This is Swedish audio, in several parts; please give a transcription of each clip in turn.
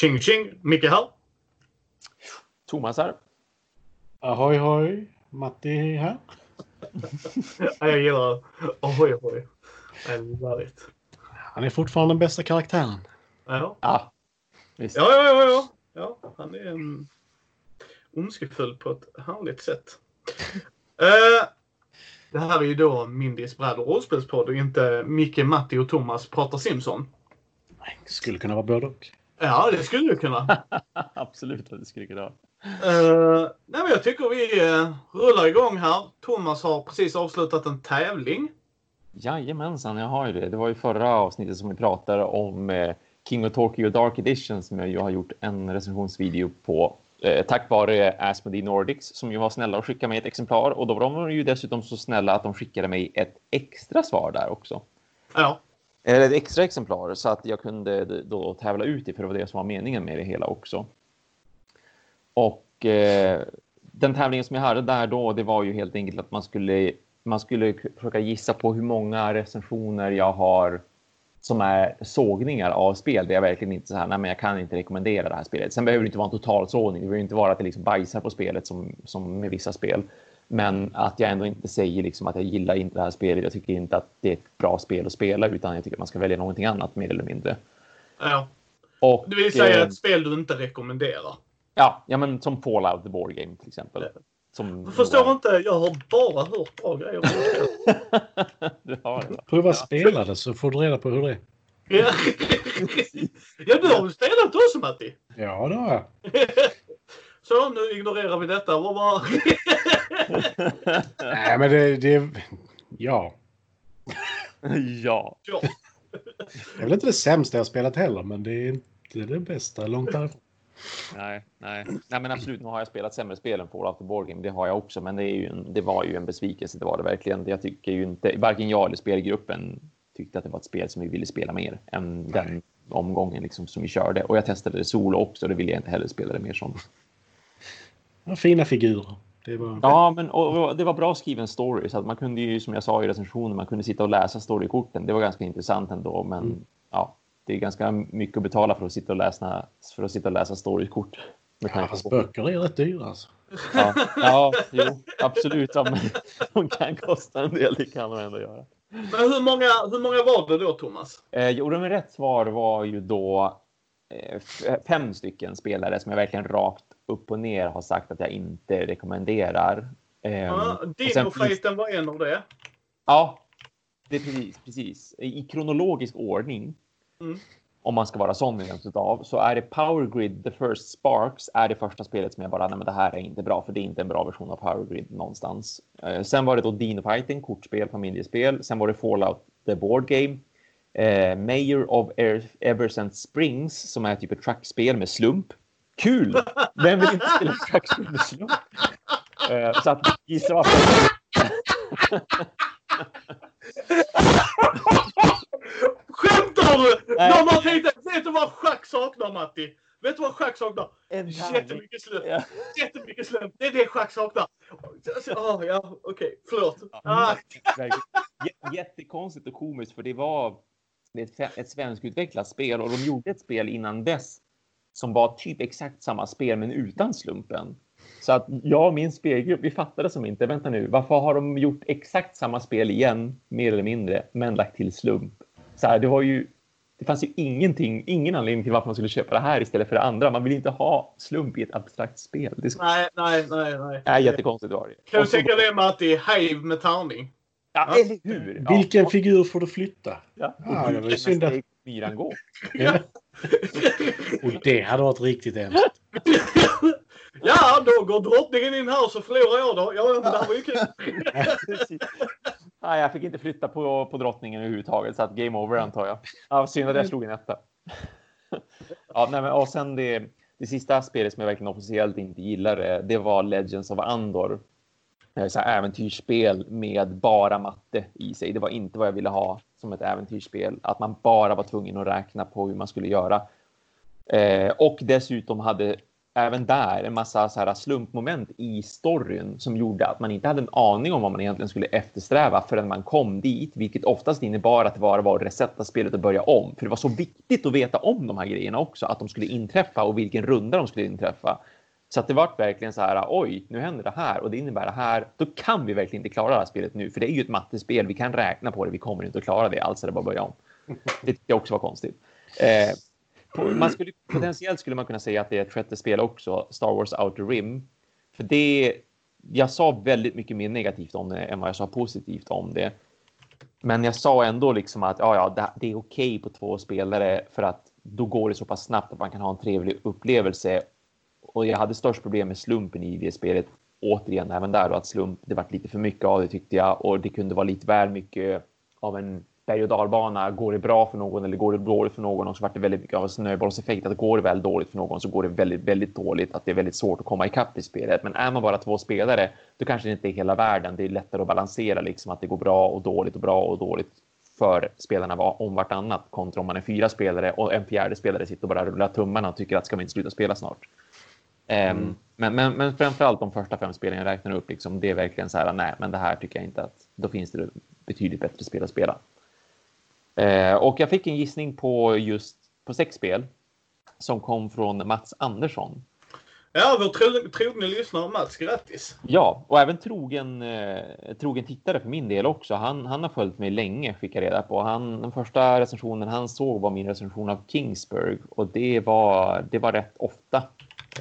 Tjing tjing! Micke här. Thomas här. Ahoy hoj! Matti här. ja, jag gillar ahoy ahoy. Det är väldigt. Han är fortfarande den bästa karaktären. Ja. Ja. Ja, ja, ja, ja. ja han är um, ondskefull på ett härligt sätt. uh, det här är ju då Mindys bräd och rollspelspodd och inte Micke, Matti och Thomas pratar Simpson. Det skulle kunna vara både och. Ja, det skulle det kunna. Absolut att det skulle kunna. Uh, nej, men jag tycker vi uh, rullar igång här. Thomas har precis avslutat en tävling. Jajamensan, jag har ju det. Det var ju förra avsnittet som vi pratade om eh, King of Tokyo Dark Edition som jag ju har gjort en recensionsvideo på eh, tack vare Asmodee Nordics som ju var snälla och skickade mig ett exemplar och då var de ju dessutom så snälla att de skickade mig ett extra svar där också. Ja. Eller ett extra exemplar så att jag kunde då tävla ut i för det var det som var meningen med det hela också. Och eh, den tävlingen som jag hade där då, det var ju helt enkelt att man skulle man skulle försöka gissa på hur många recensioner jag har som är sågningar av spel Det är verkligen inte så här, nej men jag kan inte rekommendera det här spelet. Sen behöver det inte vara en totalsågning, det behöver inte vara att det liksom bajsar på spelet som, som med vissa spel. Men att jag ändå inte säger liksom att jag gillar inte det här spelet, jag tycker inte att det är ett bra spel att spela, utan jag tycker att man ska välja någonting annat mer eller mindre. Ja. Och, det vill säga eh, ett spel du inte rekommenderar. Ja, ja men som Fallout the Board Game till exempel. Som jag förstår var... inte, jag har bara hört bra grejer. du har det, Prova spela det så får du reda på hur det är. Ja, ja du har väl spelat också Matti? Ja, det har jag. Så nu ignorerar vi detta. Vad var... Nej, men det... det ja. ja. ja. Det är väl inte det sämsta jag spelat heller, men det är inte det bästa långt därifrån. Nej, nej, nej, men absolut. Nu har jag spelat sämre spel än Fallout Board Game. Det har jag också, men det, är ju en, det var ju en besvikelse. Det var det verkligen. Jag tycker ju inte, varken jag eller spelgruppen tyckte att det var ett spel som vi ville spela mer än nej. den omgången liksom som vi körde. Och jag testade det solo också. Det ville jag inte heller spela det mer som. Ja, fina figurer. Det var... Ja, men och, och det var bra skriven story så att man kunde ju som jag sa i recensionen, man kunde sitta och läsa storykorten. Det var ganska intressant ändå, men mm. ja, det är ganska mycket att betala för att sitta och läsa, för att sitta och läsa storykort. Ja, fast böcker är rätt dyra alltså. Ja, ja jo, absolut. De, de kan kosta en del, det kan de ändå göra. Men hur många, hur många var det då, Thomas? Eh, jo, med rätt svar var ju då eh, fem stycken spelare som jag verkligen rakt upp och ner har sagt att jag inte rekommenderar. Eh, ja, Dino-fighten var en av det. Ja, det är precis, precis. I kronologisk ordning Mm. Om man ska vara sån av så är det Power Grid The First Sparks är det första spelet som jag bara nej men det här är inte bra för det är inte en bra version av Power Grid någonstans. Eh, sen var det då Dino Fighting, kortspel, familjespel. Sen var det Fallout The Board Game. Eh, Mayor of Eversent Springs som är typ ett trackspel med slump. Kul! Vem vill inte spela med slump? Eh, så att gissa vad Skämtar du? Någon har tänkt, vet du vad schack saknar Matti? Vet du vad schack saknar? Jättemycket slump. Ja. Jättemycket slump. Det är det schack saknar. Oh, ja, okej. Okay. Förlåt. Ah. Jättekonstigt och komiskt för det var ett, ett svenskutvecklat spel och de gjorde ett spel innan dess som var typ exakt samma spel men utan slumpen. Så att jag och min spelgrupp, vi fattade som inte, vänta nu, varför har de gjort exakt samma spel igen, mer eller mindre, men lagt till slump? Så här, det var ju, det fanns ju ingenting, ingen anledning till varför man skulle köpa det här istället för det andra. Man vill inte ha slump i ett abstrakt spel. Det ska... Nej, nej, nej, nej. Nej, jättekonstigt var det. Kan du tänka dig Matti, Hive med tärning? Ja, ja, eller hur? Ja. Vilken figur får du flytta? Ja, ja det var ju synd att... myran gå. Ja. Och det hade varit riktigt hemskt. Ja, då går drottningen in här och så förlorar jag då. Ja, men det här var ju kul. Nej, jag fick inte flytta på, på drottningen överhuvudtaget, så att game over antar jag. Ja, synd att jag slog en etta. ja, nej, men, och sen det, det sista spelet som jag verkligen officiellt inte gillade, det var Legends of Andor. Eh, så här äventyrsspel med bara matte i sig. Det var inte vad jag ville ha som ett äventyrsspel. Att man bara var tvungen att räkna på hur man skulle göra. Eh, och dessutom hade även där en massa så här slumpmoment i storyn som gjorde att man inte hade en aning om vad man egentligen skulle eftersträva förrän man kom dit, vilket oftast innebar att det bara var att resetta spelet och börja om. För det var så viktigt att veta om de här grejerna också, att de skulle inträffa och vilken runda de skulle inträffa. Så att det var verkligen så här, oj, nu händer det här och det innebär det här. Då kan vi verkligen inte klara det här spelet nu, för det är ju ett mattespel. Vi kan räkna på det, vi kommer inte att klara det. Alltså det bara börja om. Det tycker jag också var konstigt. Eh, man skulle, potentiellt skulle man kunna säga att det är ett sjätte spel också, Star Wars Outer Rim. För det, jag sa väldigt mycket mer negativt om det än vad jag sa positivt om det. Men jag sa ändå liksom att ja, ja, det, det är okej okay på två spelare för att då går det så pass snabbt att man kan ha en trevlig upplevelse. Och jag hade störst problem med slumpen i det spelet. Återigen, även där då att slump, det var lite för mycket av det tyckte jag och det kunde vara lite väl mycket av en berg och dalbana. Går det bra för någon eller går det dåligt för någon? Och så vart det väldigt mycket av en snöbollseffekt. Att går det väl dåligt för någon så går det väldigt, väldigt dåligt. Att det är väldigt svårt att komma ikapp i spelet. Men är man bara två spelare, då kanske det inte är hela världen. Det är lättare att balansera liksom att det går bra och dåligt och bra och dåligt för spelarna om vartannat kontra om man är fyra spelare och en fjärde spelare sitter och bara rullar tummarna och tycker att ska vi inte sluta spela snart. Ehm, mm. Men, men, men framförallt de första fem spelen jag räknar upp, liksom, det är verkligen så här, nej, men det här tycker jag inte att då finns det betydligt bättre spel att spela. Eh, och jag fick en gissning på just på sex spel som kom från Mats Andersson. Ja, vår tro, trogne lyssnare Mats, grattis! Ja, och även trogen, eh, trogen tittare för min del också. Han, han har följt mig länge, fick jag reda på. Han, den första recensionen han såg var min recension av Kingsburg och det var, det var rätt ofta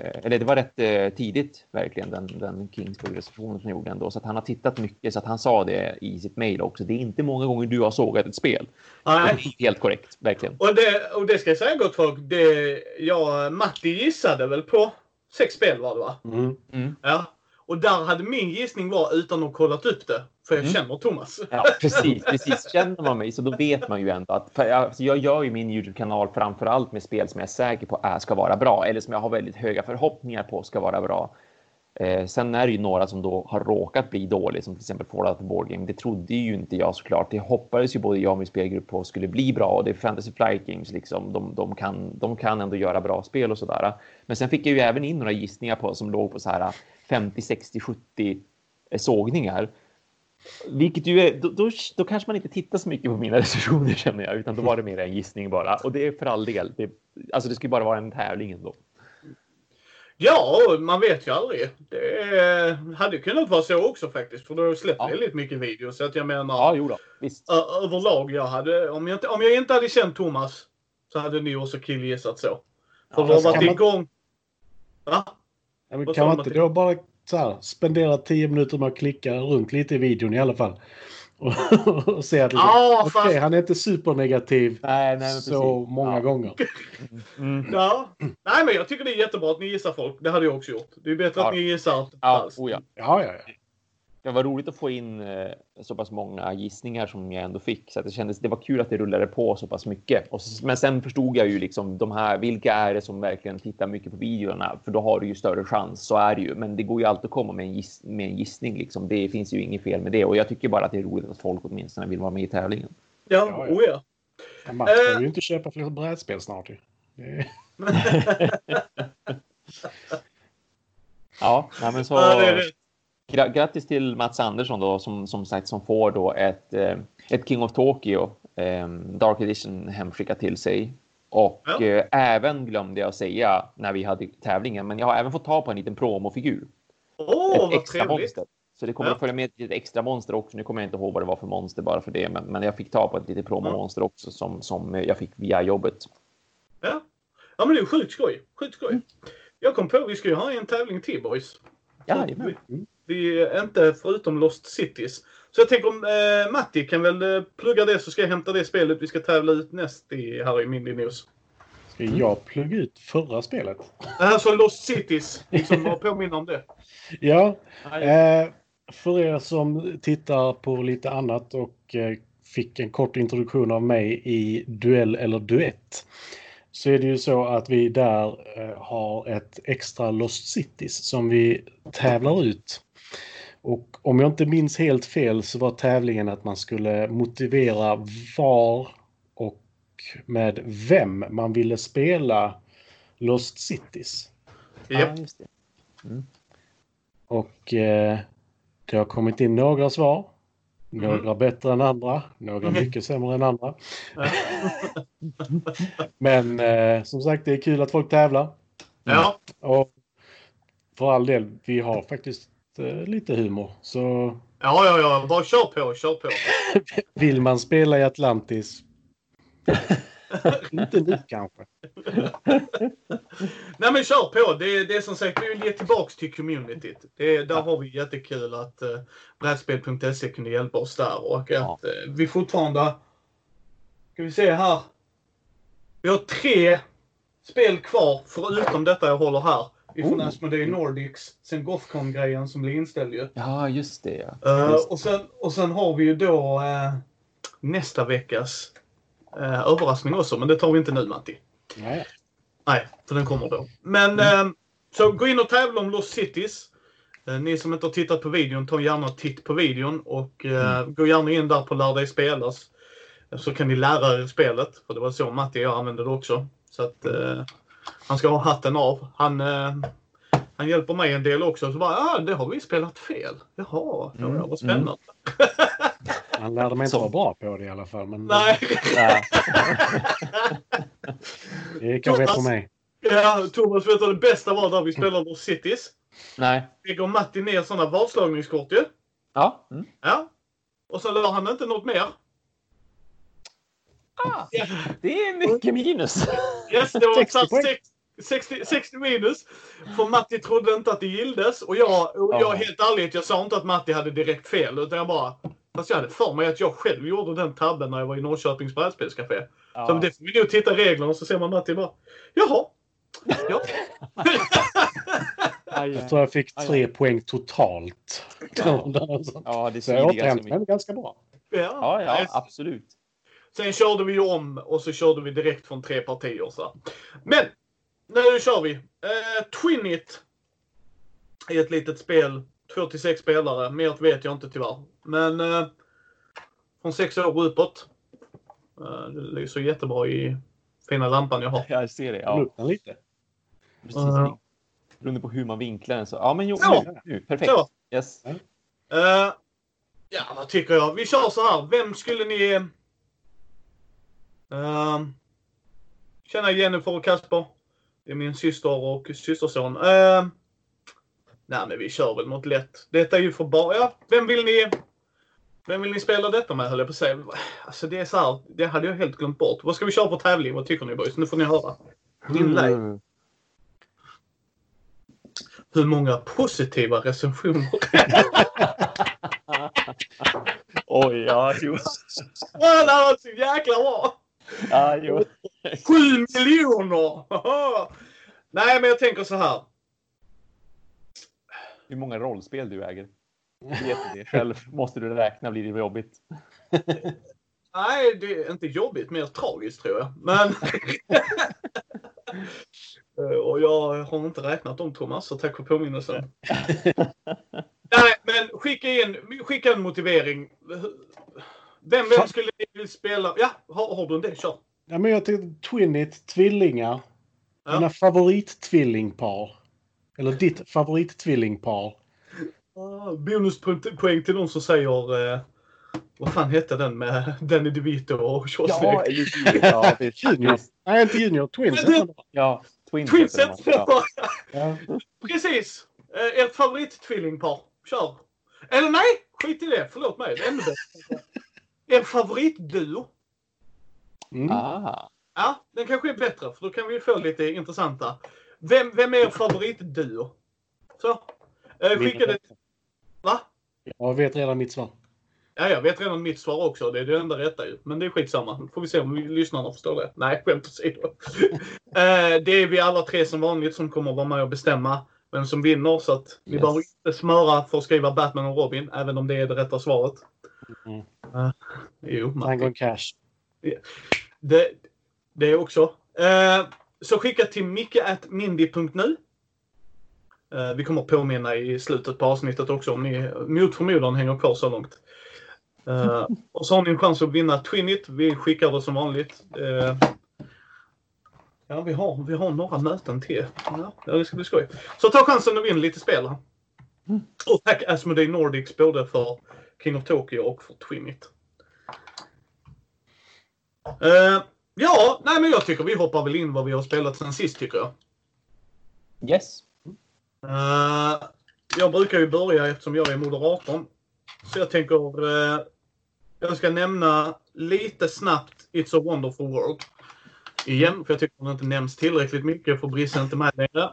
eller det var rätt eh, tidigt verkligen den, den Kingsburg-recensionen som gjorde ändå så att han har tittat mycket så att han sa det i sitt mejl också. Det är inte många gånger du har sågat ett spel. Nej. Helt korrekt, verkligen. Och det, och det ska jag säga gott folk. Det, ja, Matti gissade väl på sex spel var det va? Mm. Mm. Ja. Och där hade min gissning var utan att ha kollat upp det. För jag mm. känner Thomas. Ja, precis, precis. Känner man mig så då vet man ju ändå att alltså jag gör ju min Youtube-kanal framför allt med spel som jag är säker på är, ska vara bra eller som jag har väldigt höga förhoppningar på ska vara bra. Eh, sen är det ju några som då har råkat bli dåliga, som till exempel Fallout Board Game. Det trodde ju inte jag såklart. Det hoppades ju både jag och min spelgrupp på skulle bli bra och det är Fantasy Flight Games liksom. De, de, kan, de kan ändå göra bra spel och sådär. Men sen fick jag ju även in några gissningar på som låg på så här 50, 60, 70 sågningar. Vilket ju är, då, då, då, kanske man inte tittar så mycket på mina recensioner känner jag, utan då var det mer en gissning bara. Och det är för all del. Det, alltså det skulle bara vara en tävling ändå. Ja, man vet ju aldrig. Det hade kunnat vara så också faktiskt. För då släpper ja. väldigt mycket videos. Så att jag menar. Ja, jo då. Visst. Överlag, jag hade, om, jag inte, om jag inte hade känt Thomas så hade ni också killgissat så. För ja, det har varit igång. Va? Ja, men kan man inte då bara så här, spendera tio minuter med att klicka runt lite i videon i alla fall? och, och se att liksom, ah, okay, fast... han är inte supernegativ nej, nej, så många ja. gånger. Mm. Ja, nej men jag tycker det är jättebra att ni gissar folk. Det hade jag också gjort. Det är bättre ja. att ni gissar. Ja, oh ja. ja, ja, ja det var roligt att få in eh, så pass många gissningar som jag ändå fick. Så att det kändes, det var kul att det rullade på så pass mycket. Och men sen förstod jag ju liksom de här, vilka är det som verkligen tittar mycket på videorna? För då har du ju större chans, så är det ju. Men det går ju alltid att komma med en, giss, med en gissning liksom. Det finns ju inget fel med det. Och jag tycker bara att det är roligt att folk åtminstone vill vara med i tävlingen. Ja, ja, ja. Oh ja. ja man ska ju uh... inte köpa fler brädspel snart ju. ja, nej, men så... Ja, det är det grattis till Mats Andersson då som som sagt som får då ett eh, ett King of Tokyo eh, Dark Edition hemskickat till sig. Och ja. eh, även glömde jag säga när vi hade tävlingen, men jag har även fått ta på en liten promofigur. Åh, oh, vad extra trevligt. monster. Så det kommer ja. att följa med ett extra monster också. Nu kommer jag inte ihåg vad det var för monster bara för det, men, men jag fick ta på ett litet promomonster också som, som jag fick via jobbet. Ja, ja men det är sjukt skoj. Sjukt skoj. Mm. Jag kom på vi ska ju ha en tävling till boys. Ja, vi är inte förutom Lost Cities. Så jag tänker om eh, Matti kan väl eh, plugga det så ska jag hämta det spelet vi ska tävla ut näst i, här i Mindy News. Ska jag plugga ut förra spelet? Alltså Lost Cities, liksom påminna om det. Ja, eh, för er som tittar på lite annat och eh, fick en kort introduktion av mig i Duell eller Duett så är det ju så att vi där eh, har ett extra Lost Cities som vi tävlar ut och om jag inte minns helt fel så var tävlingen att man skulle motivera var och med vem man ville spela Lost Cities. Ja, just det. Och eh, det har kommit in några svar. Några bättre än andra, några Mhm. mycket sämre än andra. Men eh, som sagt, det är kul att folk tävlar. Ja, Och för all del, vi har faktiskt lite humor. Så ja, ja, ja. Bara kör på, kör på. vill man spela i Atlantis, inte nu kanske. Nej men kör på. Det, det är som sagt, vi vill ge tillbaks till communityt. Det, där har vi jättekul att uh, brädspel.se kunde hjälpa oss där och att Ja. eh, vi fortfarande... Ska vi se här. Vi har tre spel kvar förutom detta jag håller här. Ifrån Oh. Asmodee Nordics, sen Gothcon-grejen som blir inställd ju. Ja, just det. Ja. Eh, Just. och, sen, och sen har vi ju då eh, nästa veckas eh, överraskning också, men det tar vi inte nu Matti. Nej. Nej, för den kommer då. Men eh, så gå in och tävla om Lost Cities. Ni som inte har tittat på videon, ta gärna en titt på videon och eh, gå gärna in där på Lär dig spelas. Så kan ni lära er spelet, för det var så Matti och jag använde det också. Så att han ska ha hatten av. Han, eh, han hjälper mig en del också. Så bara, ah, det har vi spelat fel. Jaha, ja, Mm, ja, vad spännande. Han lärde mig inte Så. vara bra på det i alla fall. Men Nej, Ja. det kanske är på mig. ja, Thomas vet du det bästa var när vi spelade Lost Cities. Nej. Lägger Matti ner sådana vadslagningskort ju. Ja. Mm. Ja. Och så lade han inte något mer. Ah, det är mycket minus. Yes, det var 60 exakt poäng. sex- 60, 60 minus. För Matti trodde inte att det gildes. Och jag, och jag Ja. helt ärligt, jag sa inte att Matti hade direkt fel. Utan jag bara... Fast jag hade för mig att jag själv gjorde den tabben när jag var i Norrköpings brädspelscafé. Så Ja. det får vi nog titta reglerna och så ser man Matti bara... Jaha. Ja. Aj, Jag aj. tror jag fick Aj, tre poäng totalt. Så Ja, det jag svider återhämtade ganska mig ganska bra. ja. Ja, ja, absolut. Sen körde vi ju om och så körde vi direkt från tre partier. Så. Men nu kör vi. Eh, Twinit är ett litet spel. 2 till 6 spelare. Mer vet jag inte tyvärr. Men eh, från 6 år uppåt. Eh, det lyser jättebra i fina lampan jag har. Jag ser det. Ja. Luktar lite. precis. Ja. Beroende på hur man vinklar den. Så. Ja, men jo, Ja. nu, nu. Perfekt. Så. Yes. Eh, ja, vad tycker jag? Vi kör så här. Vem skulle ni... Uh, känna Jennifer och Kasper? Det är min syster och systerson. Uh, nej, men vi kör väl något lätt. Detta är ju för bara... Ja, vem vill ni... Vem vill ni spela detta med höll jag på att säga. Alltså det är så här, det hade jag helt glömt bort. Vad ska vi köra för tävling? Vad tycker ni boys? Nu får ni höra. Inlay. Mm. Hur många positiva recensioner? Oj, ja, jo. Det var så jäkla bra! Ja, jo. Sju miljoner! Nej, men jag tänker så här. Hur många rollspel du äger? Vet du det själv? Måste du räkna blir det jobbigt. Nej, det är inte jobbigt, mer tragiskt tror jag. Men... Och jag har inte räknat dem Thomas, så tack för påminnelsen. Nej, men skicka in, skicka en motivering. Vem, vem skulle ni spela? Ja, har, har du en det? Kör. Ja, men jag tänkte Twinit, tvillingar. Ja. Dina favorittvillingpar. Eller ditt favorittvillingpar. Ah, Bonuspoäng till de som säger... Eh, vad fan hette den med Danny DeVito och Schwarzenegger? Ja, precis. Junior. Nej, inte Junior. Twins. Ja, Twins. De, va? Ja. Precis! Eh, ert favorittvillingpar. Kör! Eller nej! Skit i det. Förlåt mig. Det är ännu bättre. Er favoritduo. Mm. Ah. Ja, den kanske är bättre för då kan vi få lite intressanta. Vem, vem är er favoritduo? Så. Eh, skicka det... Va? Jag vet redan mitt svar. Ja, jag vet redan mitt svar också. Det är det enda rätta ju. Men det är skitsamma. Får vi se om vi- lyssnarna förstår det. Nej, skämt åsido. eh, det är vi alla tre som vanligt som kommer vara med och bestämma vem som vinner. Så att ni Yes. behöver inte smöra för att skriva Batman och Robin, även om det är det rätta svaret. Mm. Eh, jo, man- Tango Cash. det, det också. Eh, så skicka till micke.mindy.nu. Eh, vi kommer påminna i slutet på avsnittet också om ni mot förmodan hänger kvar så långt. Eh, och så har ni en chans att vinna Twinit. Vi skickar det som vanligt. Eh, Ja, vi har, vi har några möten till. Ja, det ska bli skoj. Så ta chansen att vinna lite spel. Mm. Och tack Asmodee Nordics både för King of Tokyo och för Twinit. Uh, ja, nej men jag tycker vi hoppar väl in vad vi har spelat sen sist tycker jag. Yes. Uh, jag brukar ju börja eftersom jag är moderatorn. Så jag tänker uh, jag ska nämna lite snabbt It's a wonderful world. Igen, för jag tycker den inte nämns tillräckligt mycket för Brisse är inte med längre.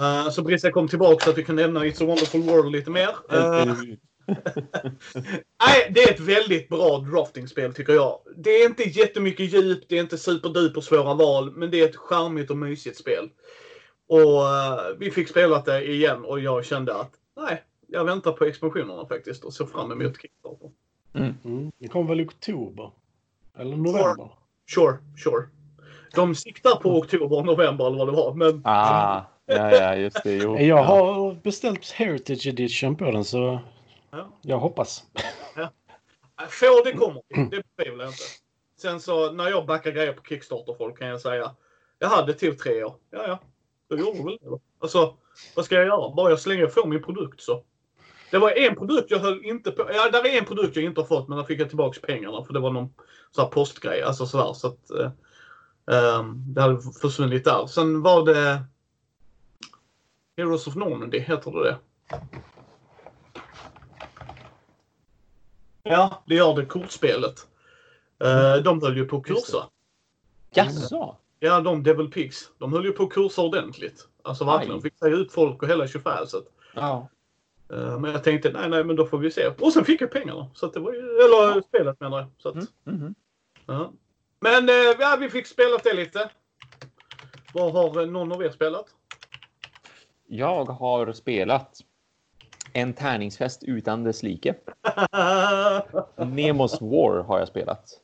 Uh, så Brisse kom tillbaka så att vi kan nämna It's a wonderful world lite mer. Uh, Nej, det är ett väldigt bra draftingspel tycker jag. Det är inte jättemycket djup, det är inte superduper svåra val, men det är ett charmigt och mysigt spel. Och uh, vi fick spela det igen och jag kände att nej, jag väntar på expansionerna faktiskt och ser fram emot Kickstarter. Mm. Mm. Det kommer väl i oktober? Eller november? Sure, sure. De siktar på oktober, november eller vad det var. Men... Ah, ja, ja, just det. Jo. Jag har beställt Heritage Edition på den så ja. jag hoppas. Ja. Få det kommer det betvivlar jag inte. Sen så när jag backar grejer på Kickstarter folk kan jag säga. Jag hade till tre år. Ja, ja. Då gjorde väl det. Alltså, vad ska jag göra? Bara jag slänger ifrån min produkt så. Det var en produkt jag höll inte på. Ja, där är en produkt jag inte har fått men där fick jag tillbaka pengarna för det var någon så här postgrej. Alltså sådär. Så att, eh, um, det hade försvunnit där. Sen var det Heroes of Normandy, heter det det? Ja, det gör det kortspelet. Uh, de höll ju på att kursa. Jaså? Ja, de Devil Pigs. De höll ju på att kursa ordentligt. Alltså verkligen. Fick säga ut folk och hela tjofräset. Ja. Uh, men jag tänkte, nej, nej, men då får vi se. Och sen fick jag pengarna. Så att det var ju, eller ja. spelet menar jag. Så att, mm. Mm. Ja. Men uh, ja, vi fick spela det lite. Vad har någon av er spelat? Jag har spelat en tärningsfest utan dess like. Nemos War har jag spelat.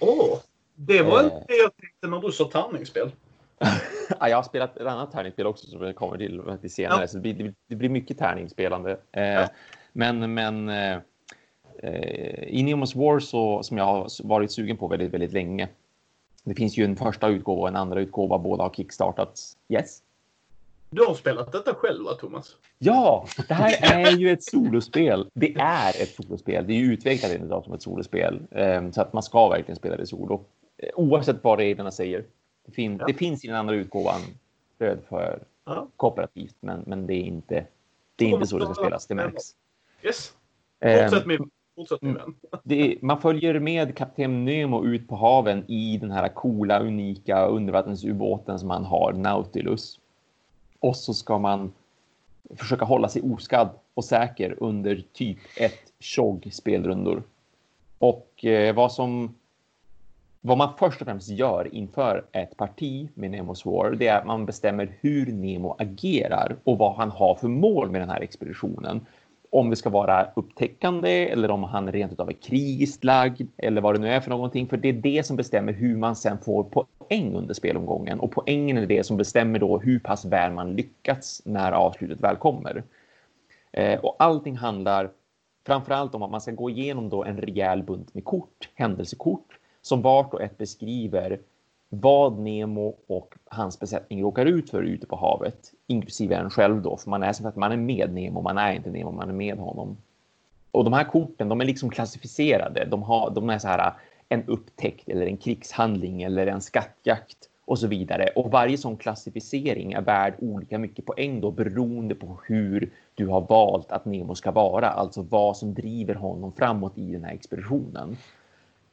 Åh! Oh, det var inte det jag tänkte när du sa tärningsspel. ja, jag har spelat ett annat tärningsspel också som jag kommer till lite senare. Ja. Så det blir, det blir mycket tärningsspelande. Eh, ja. Men, men eh, i Nemos War så, som jag har varit sugen på väldigt, väldigt länge. Det finns ju en första utgåva och en andra utgåva. Båda har kickstartats. Yes. Du har spelat detta själv va, Thomas? Ja, det här är ju ett solospel. Det är ett solospel. Det är ju utvecklat idag som ett solospel. Ehm, så att man ska verkligen spela det solo. Eh, oavsett vad reglerna säger. Det, fin ja. det finns i den andra utgåvan stöd för ja. kooperativt, men, men det är inte, det är inte så det ska spelas. Det märks. Yes. Fortsätt med Fortsätt med det. Man följer med Kapten Nemo ut på haven i den här coola, unika undervattensubåten som han har, Nautilus och så ska man försöka hålla sig oskadd och säker under typ ett tjog spelrundor. Och eh, vad som vad man först och främst gör inför ett parti med Nemos War, det är att man bestämmer hur Nemo agerar och vad han har för mål med den här expeditionen om det ska vara upptäckande eller om han rent utav är krigiskt lagd eller vad det nu är för någonting. För det är det som bestämmer hur man sen får poäng under spelomgången och poängen är det som bestämmer då hur pass väl man lyckats när avslutet väl kommer. Eh, och allting handlar framförallt om att man ska gå igenom då en rejäl bunt med kort, händelsekort som vart och ett beskriver vad Nemo och hans besättning råkar ut för ute på havet, inklusive en själv då, för man är som att man är med Nemo, man är inte Nemo, man är med honom. Och de här korten, de är liksom klassificerade. De, har, de är så här en upptäckt eller en krigshandling eller en skattjakt och så vidare. Och varje sån klassificering är värd olika mycket poäng då beroende på hur du har valt att Nemo ska vara, alltså vad som driver honom framåt i den här expeditionen.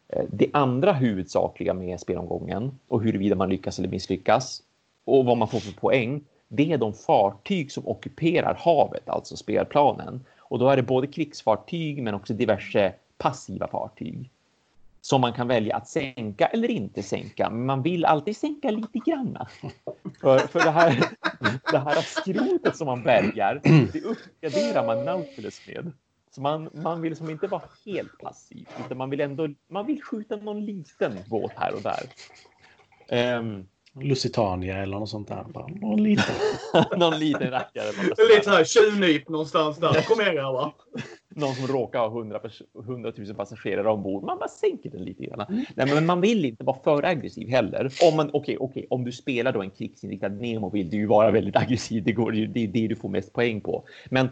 Eh, det andra huvudsakliga med spelomgången och huruvida man lyckas eller misslyckas och vad man får för poäng, det är de fartyg som ockuperar havet, alltså spelplanen. Och då är det både krigsfartyg men också diverse passiva fartyg som man kan välja att sänka eller inte sänka. Men man vill alltid sänka lite granna. För, för det, här, det här skrotet som man bärgar, det uppgraderar man Nautilus med. Så man, man vill som inte vara helt passiv, utan man vill ändå man vill skjuta någon liten båt här och där. Um, Lusitania eller något sånt där. Bara någon liten. någon liten rackare. Lite så här tjuvnyp någonstans där. Kom igen grabbar. någon som råkar ha 100, 100 000 passagerare ombord. Man bara sänker den lite grann. Nej, men man vill inte vara för aggressiv heller. Om man okej, okay, okay, om du spelar då en krigsinriktad Nemo vill du ju vara väldigt aggressiv. Det går ju. Det är det du får mest poäng på. Men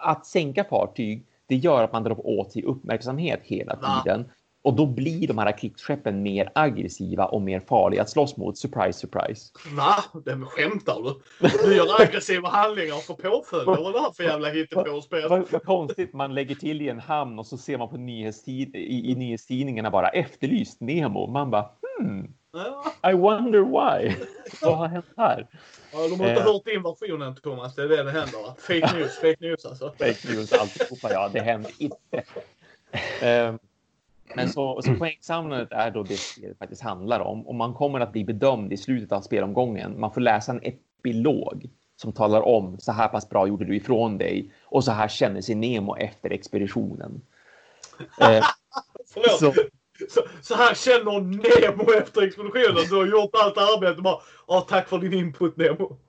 att sänka fartyg, det gör att man drar åt sig uppmärksamhet hela tiden. Och då blir de här krigsskeppen mer aggressiva och mer farliga att slåss mot. Surprise, surprise. Va? Det skämtar du? Du gör aggressiva handlingar för påföljd. Vad är det här för jävla hittepåspel? Vad, vad konstigt. Man lägger till i en hamn och så ser man på nyhetstid i, i nyhetstidningarna bara efterlyst Nemo. Man bara hmm. I wonder why. vad har hänt här? Ja, de har inte eh. hört invasionen Thomas. Det är det det händer. Fake news, fake news alltså. Fake news alltihopa ja. Det händer inte. Um, men så, så poängsamlandet är då det spelet faktiskt handlar om. Och man kommer att bli bedömd i slutet av spelomgången. Man får läsa en epilog som talar om så här pass bra gjorde du ifrån dig och så här känner sig Nemo efter expeditionen. eh, så, så, så, här känner Nemo efter expeditionen. Du har gjort allt arbete. Bara, tack för din input Nemo.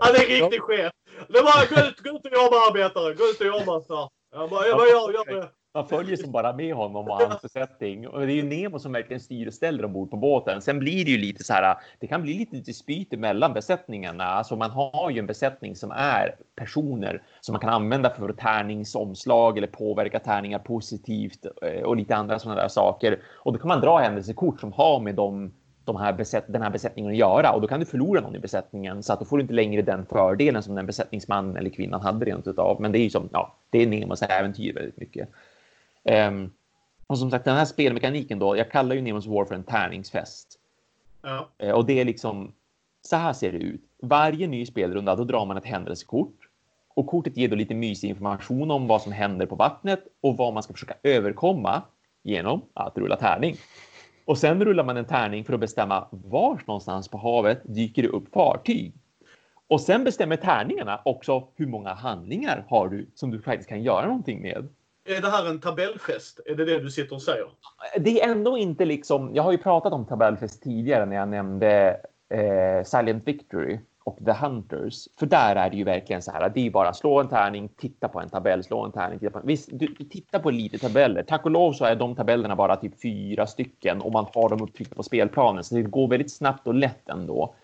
Han är riktigt chef. Det är bara gå ut, gå ut och jobba arbetare. Gå ut och jobba snart. Jag bara, jag, jag, jag, jag, man följer som bara med honom och hans besättning. Och det är ju Nemo som verkligen styr och ställer ombord på båten. Sen blir det ju lite så här. Det kan bli lite dispyter mellan besättningarna. Alltså man har ju en besättning som är personer som man kan använda för tärningsomslag eller påverka tärningar positivt eh, och lite andra sådana där saker. Och då kan man dra händelsekort som har med dem de här besätt, den här besättningen att göra och då kan du förlora någon i besättningen så att då får du inte längre den fördelen som den besättningsmannen eller kvinnan hade rent utav. Men det är ju som, ja, det är Nemos äventyr väldigt mycket. Um, och som sagt, den här spelmekaniken då, jag kallar ju Nemos War för en tärningsfest. Ja. Uh, och det är liksom, så här ser det ut. Varje ny spelrunda, då drar man ett händelsekort och kortet ger då lite mysig information om vad som händer på vattnet och vad man ska försöka överkomma genom att rulla tärning. Och sen rullar man en tärning för att bestämma var någonstans på havet dyker det upp fartyg. Och sen bestämmer tärningarna också hur många handlingar har du som du faktiskt kan göra någonting med. Är det här en tabellfest? Är det det du sitter och säger? Det är ändå inte liksom. Jag har ju pratat om tabellfest tidigare när jag nämnde eh, Silent Victory och The Hunters. För där är det ju verkligen så här. Det är bara slå en tärning, titta på en tabell, slå en tärning, titta på en. Visst, du, du tittar på lite tabeller. Tack och lov så är de tabellerna bara typ fyra stycken och man har dem upptryckta på spelplanen, så det går väldigt snabbt och lätt ändå.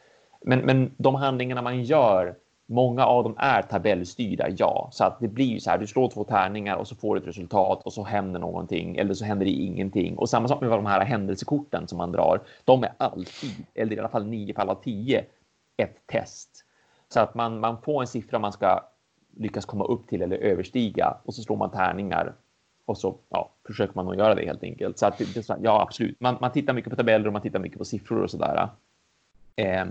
Men, men de handlingarna man gör Många av dem är tabellstyrda, ja. Så att det blir ju så här, du slår två tärningar och så får du ett resultat och så händer någonting eller så händer det ingenting. Och samma sak med de här händelsekorten som man drar. De är alltid, eller i alla fall nio fall av tio, ett test. Så att man, man får en siffra man ska lyckas komma upp till eller överstiga och så slår man tärningar och så ja, försöker man att göra det helt enkelt. Så att det, ja, absolut. Man, man tittar mycket på tabeller och man tittar mycket på siffror och sådär. Eh,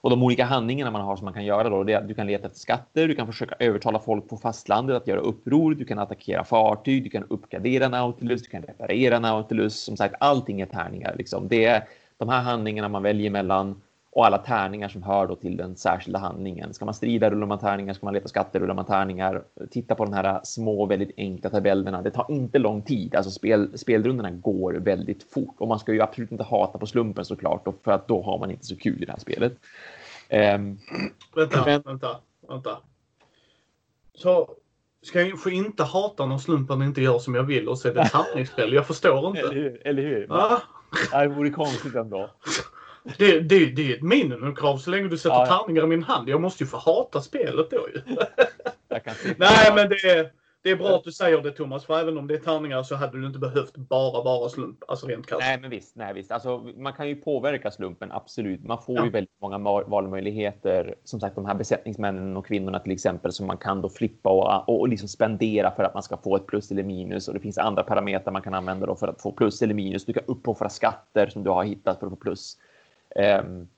och de olika handlingarna man har som man kan göra då, det är att du kan leta efter skatter, du kan försöka övertala folk på fastlandet att göra uppror, du kan attackera fartyg, du kan uppgradera Nautilus, du kan reparera Nautilus. Som sagt, allting är tärningar. Liksom. Det är de här handlingarna man väljer mellan och alla tärningar som hör då till den särskilda handlingen. Ska man strida rullar man tärningar, ska man leta skatter rullar man tärningar. Titta på de här små, väldigt enkla tabellerna. Det tar inte lång tid. Alltså spel, spelrundorna går väldigt fort och man ska ju absolut inte hata på slumpen såklart, för att då har man inte så kul i det här spelet. Um, vänta, men... vänta, vänta. Så ska jag få inte hata när slumpen inte gör som jag vill och så är det ett tärningsspel? Jag förstår inte. Eller hur? Eller hur? Va? Det vore konstigt ändå. Det, det, det är ett minimumkrav så länge du sätter ja, ja. tärningar i min hand. Jag måste ju få hata spelet då ju. Nej, men det är, det är bra att du säger det Thomas, för även om det är tärningar så hade du inte behövt bara vara slump, alltså rent krasst. Nej, men visst, nej, visst. Alltså, man kan ju påverka slumpen, absolut. Man får ja. ju väldigt många valmöjligheter. Som sagt, de här besättningsmännen och kvinnorna till exempel som man kan då flippa och, och liksom spendera för att man ska få ett plus eller minus. Och det finns andra parametrar man kan använda då för att få plus eller minus. Du kan uppoffra skatter som du har hittat för att få plus. Ehm,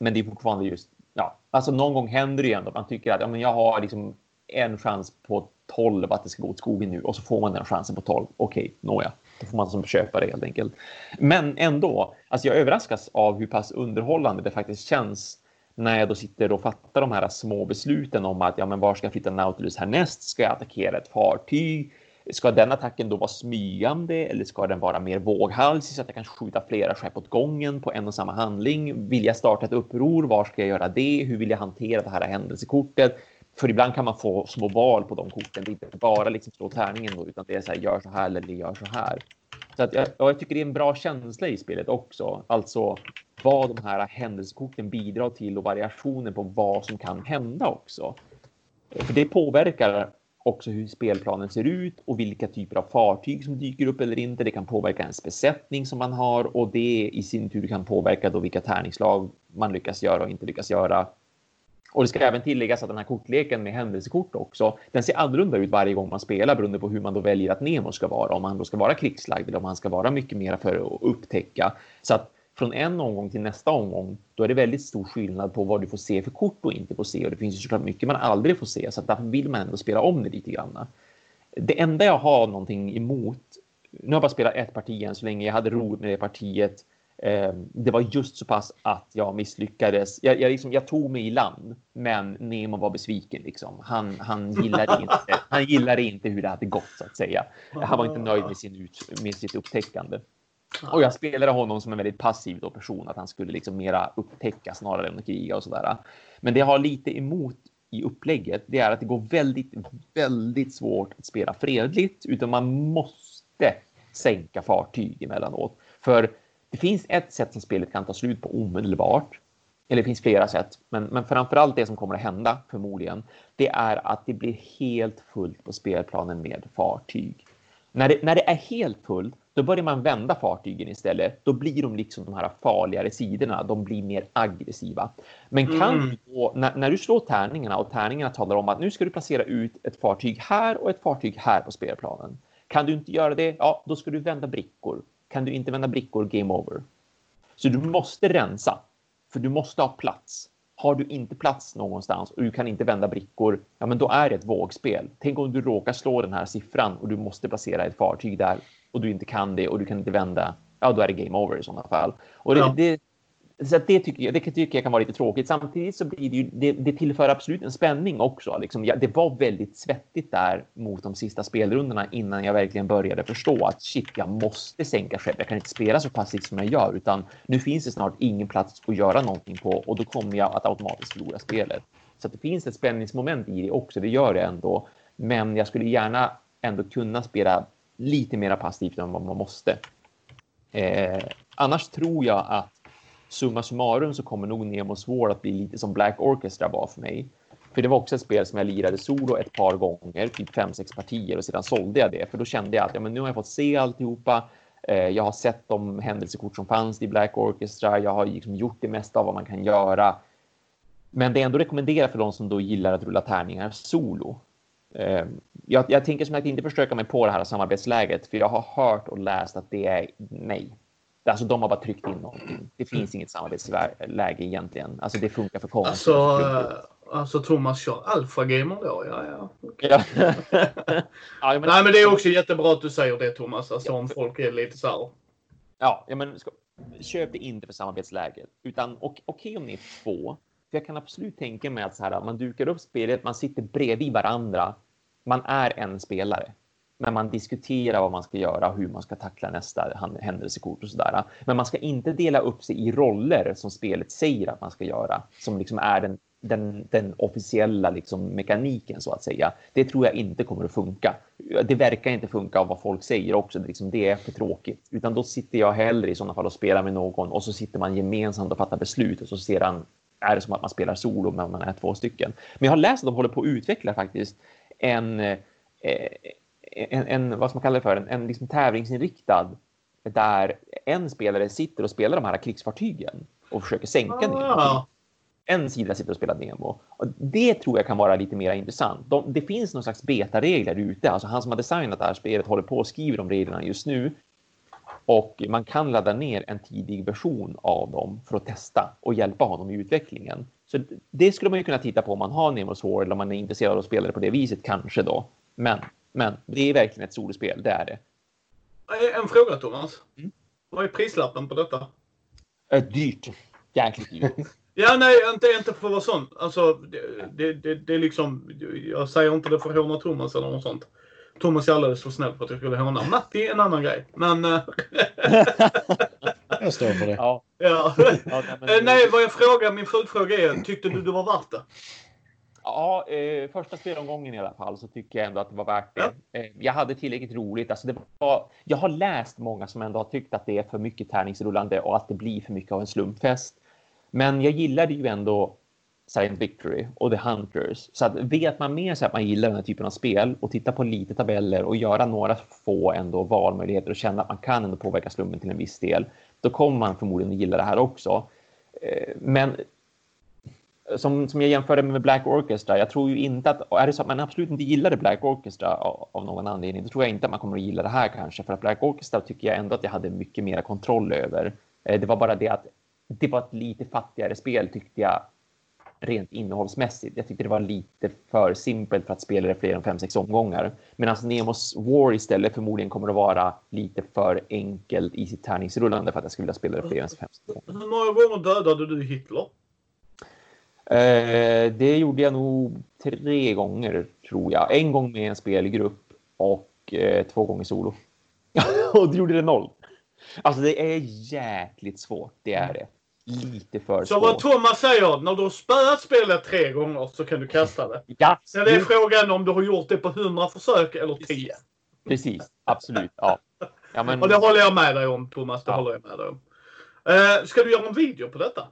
men det är fortfarande just, ja, alltså någon gång händer det ju ändå man tycker att ja, men jag har liksom en chans på 12 att det ska gå åt skogen nu och så får man den chansen på 12. Okej, okay, nåja, då får man som köpa det helt enkelt. Men ändå, alltså jag överraskas av hur pass underhållande det faktiskt känns när jag då sitter och fattar de här små besluten om att ja, men var ska jag flytta Nautilus härnäst? Ska jag attackera ett fartyg? Ska den attacken då vara smygande eller ska den vara mer våghalsig så att jag kan skjuta flera skepp åt gången på en och samma handling? Vill jag starta ett uppror? Var ska jag göra det? Hur vill jag hantera det här händelsekortet? För ibland kan man få små val på de korten. Det är inte bara liksom slå tärningen då, utan det är så här, gör så här eller gör så här. Så att jag, jag tycker det är en bra känsla i spelet också. Alltså vad de här händelsekorten bidrar till och variationen på vad som kan hända också. För det påverkar också hur spelplanen ser ut och vilka typer av fartyg som dyker upp eller inte. Det kan påverka ens besättning som man har och det i sin tur kan påverka då vilka tärningslag man lyckas göra och inte lyckas göra. Och det ska även tilläggas att den här kortleken med händelsekort också, den ser annorlunda ut varje gång man spelar beroende på hur man då väljer att Nemo ska vara. Om han då ska vara krigslagd eller om han ska vara mycket mer för att upptäcka. Så att från en omgång till nästa omgång, då är det väldigt stor skillnad på vad du får se för kort och inte får se. Och det finns ju såklart mycket man aldrig får se, så att därför vill man ändå spela om det lite grann. Det enda jag har någonting emot, nu har jag bara spelat ett parti än så länge, jag hade roligt med det partiet. Ehm, det var just så pass att jag misslyckades. Jag, jag, liksom, jag tog mig i land, men Nemo var besviken. Liksom. Han, han, gillade inte, han gillade inte hur det hade gått, så att säga. Han var inte nöjd med, sin ut, med sitt upptäckande. Och jag spelade honom som en väldigt passiv då person, att han skulle liksom mera upptäcka snarare än att kriga och sådär. Men det jag har lite emot i upplägget, det är att det går väldigt, väldigt svårt att spela fredligt, utan man måste sänka fartyg emellanåt. För det finns ett sätt som spelet kan ta slut på omedelbart. Eller det finns flera sätt, men, men framförallt det som kommer att hända förmodligen, det är att det blir helt fullt på spelplanen med fartyg. När det, när det är helt fullt, då börjar man vända fartygen istället. Då blir de liksom de här farligare sidorna. De blir mer aggressiva. Men kan mm. då, när, när, du slår tärningarna och tärningarna talar om att nu ska du placera ut ett fartyg här och ett fartyg här på spelplanen. Kan du inte göra det, ja, då ska du vända brickor. Kan du inte vända brickor, game over. Så du måste rensa, för du måste ha plats. Har du inte plats någonstans och du kan inte vända brickor, ja, men då är det ett vågspel. Tänk om du råkar slå den här siffran och du måste placera ett fartyg där och du inte kan det och du kan inte vända, ja, då är det game over i sådana fall. Och det, ja. det, så det, tycker jag, det tycker jag kan vara lite tråkigt. Samtidigt så blir det ju, det, det tillför absolut en spänning också. Liksom, ja, det var väldigt svettigt där mot de sista spelrundorna innan jag verkligen började förstå att shit, jag måste sänka skepp. Jag kan inte spela så passivt som jag gör, utan nu finns det snart ingen plats att göra någonting på och då kommer jag att automatiskt förlora spelet. Så det finns ett spänningsmoment i det också. Det gör det ändå. Men jag skulle gärna ändå kunna spela lite mer passivt än vad man måste. Eh, annars tror jag att summa summarum så kommer nog Nemo Sword att bli lite som Black Orchestra var för mig. För det var också ett spel som jag lirade solo ett par gånger, typ fem, sex partier och sedan sålde jag det. För då kände jag att ja, men nu har jag fått se alltihopa. Eh, jag har sett de händelsekort som fanns i Black Orchestra. Jag har liksom gjort det mesta av vad man kan göra. Men det är ändå rekommenderat för de som då gillar att rulla tärningar solo. Eh, jag, jag tänker som att inte försöka mig på det här samarbetsläget, för jag har hört och läst att det är nej. Alltså de har bara tryckt in någonting. Det finns inget samarbetsläge egentligen. Alltså det funkar för konst. Alltså, alltså Thomas kör alfagamer då? Ja, ja. Okay. ja. ja men... Nej, men det är också jättebra att du säger det Thomas. Alltså ja. om folk är lite så här. Ja, ja men ska... köp det inte för samarbetsläget. Utan okej okay, om ni är två. För jag kan absolut tänka mig att så här, man dukar upp spelet, man sitter bredvid varandra. Man är en spelare men man diskuterar vad man ska göra, hur man ska tackla nästa händelsekort och sådär. Men man ska inte dela upp sig i roller som spelet säger att man ska göra, som liksom är den, den, den officiella liksom mekaniken så att säga. Det tror jag inte kommer att funka. Det verkar inte funka av vad folk säger också. Det, liksom, det är för tråkigt. Utan då sitter jag hellre i sådana fall och spelar med någon och så sitter man gemensamt och fattar beslut och så ser han är det som att man spelar solo men man är två stycken. Men jag har läst att de håller på att utveckla faktiskt en eh, en, en, vad ska man kalla det för, en, en liksom tävlingsinriktad där en spelare sitter och spelar de här krigsfartygen och försöker sänka ah. Nemo. En sida sitter och spelar Nemo. Och det tror jag kan vara lite mer intressant. De, det finns någon slags betaregler ute. Alltså han som har designat det här spelet håller på och skriver de reglerna just nu. Och man kan ladda ner en tidig version av dem för att testa och hjälpa honom i utvecklingen. Så det skulle man ju kunna titta på om man har Nemo Sword eller om man är intresserad av att spela det på det viset kanske då. Men men det är verkligen ett solospel, det är det. En fråga Thomas. Mm? Vad är prislappen på detta? Äh, dyrt. Jäkligt dyrt. ja, nej, inte, inte för att vara sån. Alltså, det, det, det, det är liksom... Jag säger inte det för att håna Thomas eller något sånt. Thomas är alldeles för snäll för att jag skulle håna. Matti är en annan grej. Men... Eh, jag står för det. Ja. ja. ja nej, men... nej, vad jag frågar, min följdfråga är, tyckte du det var värt det? Ja, eh, första spelomgången i alla fall så tycker jag ändå att det var värt det. Eh, jag hade tillräckligt roligt. Alltså det var, jag har läst många som ändå har tyckt att det är för mycket tärningsrullande och att det blir för mycket av en slumpfest. Men jag gillade ju ändå Silent Victory och The Hunters. Så att vet man mer så att man gillar den här typen av spel och titta på lite tabeller och göra några få ändå valmöjligheter och känna att man kan ändå påverka slummen till en viss del, då kommer man förmodligen att gilla det här också. Eh, men som, som jag jämförde med Black Orchestra, jag tror ju inte att, är det så att man absolut inte gillade Black Orchestra av, av någon anledning, då tror jag inte att man kommer att gilla det här kanske, för att Black Orchestra tycker jag ändå att jag hade mycket mer kontroll över. Eh, det var bara det att det var ett lite fattigare spel tyckte jag rent innehållsmässigt. Jag tyckte det var lite för simpelt för att spela det fler än fem sex omgångar. Medan Nemos War istället förmodligen kommer att vara lite för enkelt i sitt tärningsrullande för att jag skulle vilja spela det fler än fem sex gånger. Hur många gånger dödade du Hitler? Eh, det gjorde jag nog tre gånger tror jag. En gång med en spelgrupp och eh, två gånger solo. och du gjorde det noll. Alltså det är jäkligt svårt, det är det. Lite för Så vad Thomas säger, när du har spöat spelet tre gånger så kan du kasta det. Ja. Sen är frågan om du har gjort det på 100 försök eller 10. Precis, absolut. Ja. ja men... Och det håller jag med dig om Thomas, det ja. håller jag med dig om. Uh, ska du göra en video på detta?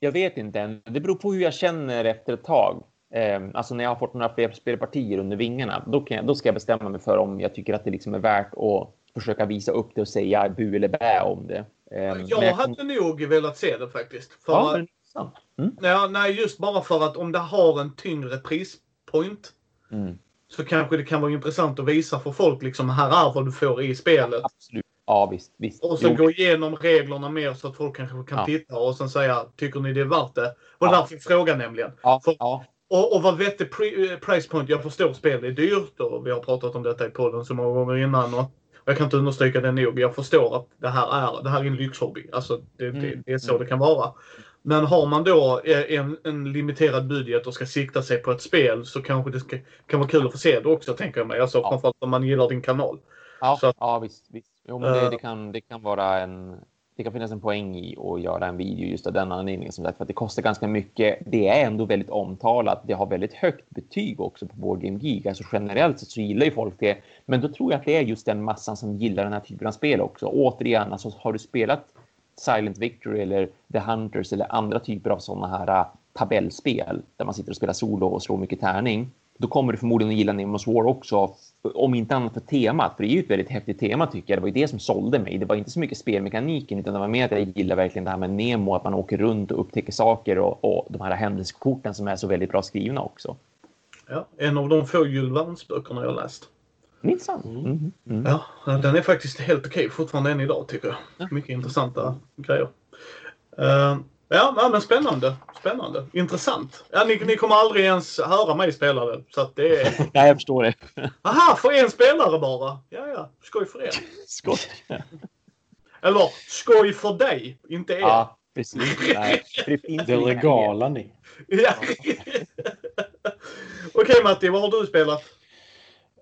Jag vet inte än. Det beror på hur jag känner efter ett tag. Eh, alltså när jag har fått några fler spelpartier under vingarna, då, kan jag, då ska jag bestämma mig för om jag tycker att det liksom är värt att försöka visa upp det och säga bu eller bä om det. Eh, jag, jag hade nog velat se det faktiskt. För ja, att, mm. ja, nej, just bara för att om det har en tyngre prispoint mm. så kanske det kan vara intressant att visa för folk liksom här är vad du får i spelet. Absolut. Ja, visst. visst. Och sen gå igenom reglerna mer så att folk kanske kan ja. titta och sen säga, tycker ni det är värt det? Och ja. därför frågan nämligen. Ja. För, ja. Och, och vad vettig eh, price point. Jag förstår spel är dyrt och vi har pratat om detta i podden så många gånger innan. Och, jag kan inte understryka det nog. Jag förstår att det här är, det här är en lyxhobby. Alltså, det, mm. det, det är så det kan vara. Men har man då eh, en, en limiterad budget och ska sikta sig på ett spel så kanske det ska, kan vara kul att få se det också, tänker jag mig. Alltså, ja. Framförallt om man gillar din kanal. Ja, att, ja visst. visst. Jo, men det, det, kan, det kan vara en... Det kan finnas en poäng i att göra en video just av den anledningen. Som sagt, för att det kostar ganska mycket. Det är ändå väldigt omtalat. Det har väldigt högt betyg också på Board Game Geek. Alltså generellt så gillar ju folk det. Men då tror jag att det är just den massan som gillar den här typen av spel också. Återigen, alltså har du spelat Silent Victory eller The Hunters eller andra typer av sådana här äh, tabellspel där man sitter och spelar solo och slår mycket tärning då kommer du förmodligen att gilla Nemos War också, om inte annat för temat. För det är ju ett väldigt häftigt tema tycker jag. Det var ju det som sålde mig. Det var inte så mycket spelmekaniken, utan det var mer att jag gillar verkligen det här med Nemo, att man åker runt och upptäcker saker och, och de här händelsekorten som är så väldigt bra skrivna också. Ja, en av de få Jules Verne-böckerna jag läst. Minsann. Mm. Mm. Ja, den är faktiskt helt okej fortfarande än idag tycker jag. Ja. Mycket intressanta grejer. Uh, Ja, ja, men spännande. Spännande. Intressant. Ja, ni, ni kommer aldrig ens höra mig spela det. Så att det är... ja, jag förstår det. Aha, för en spelare bara. Ja, ja. Skoj för er. Skoj. Eller skoj för dig, inte er. Ja, precis. Nej, det, det regala ni. Ja. Okej Matti, vad har du spelat?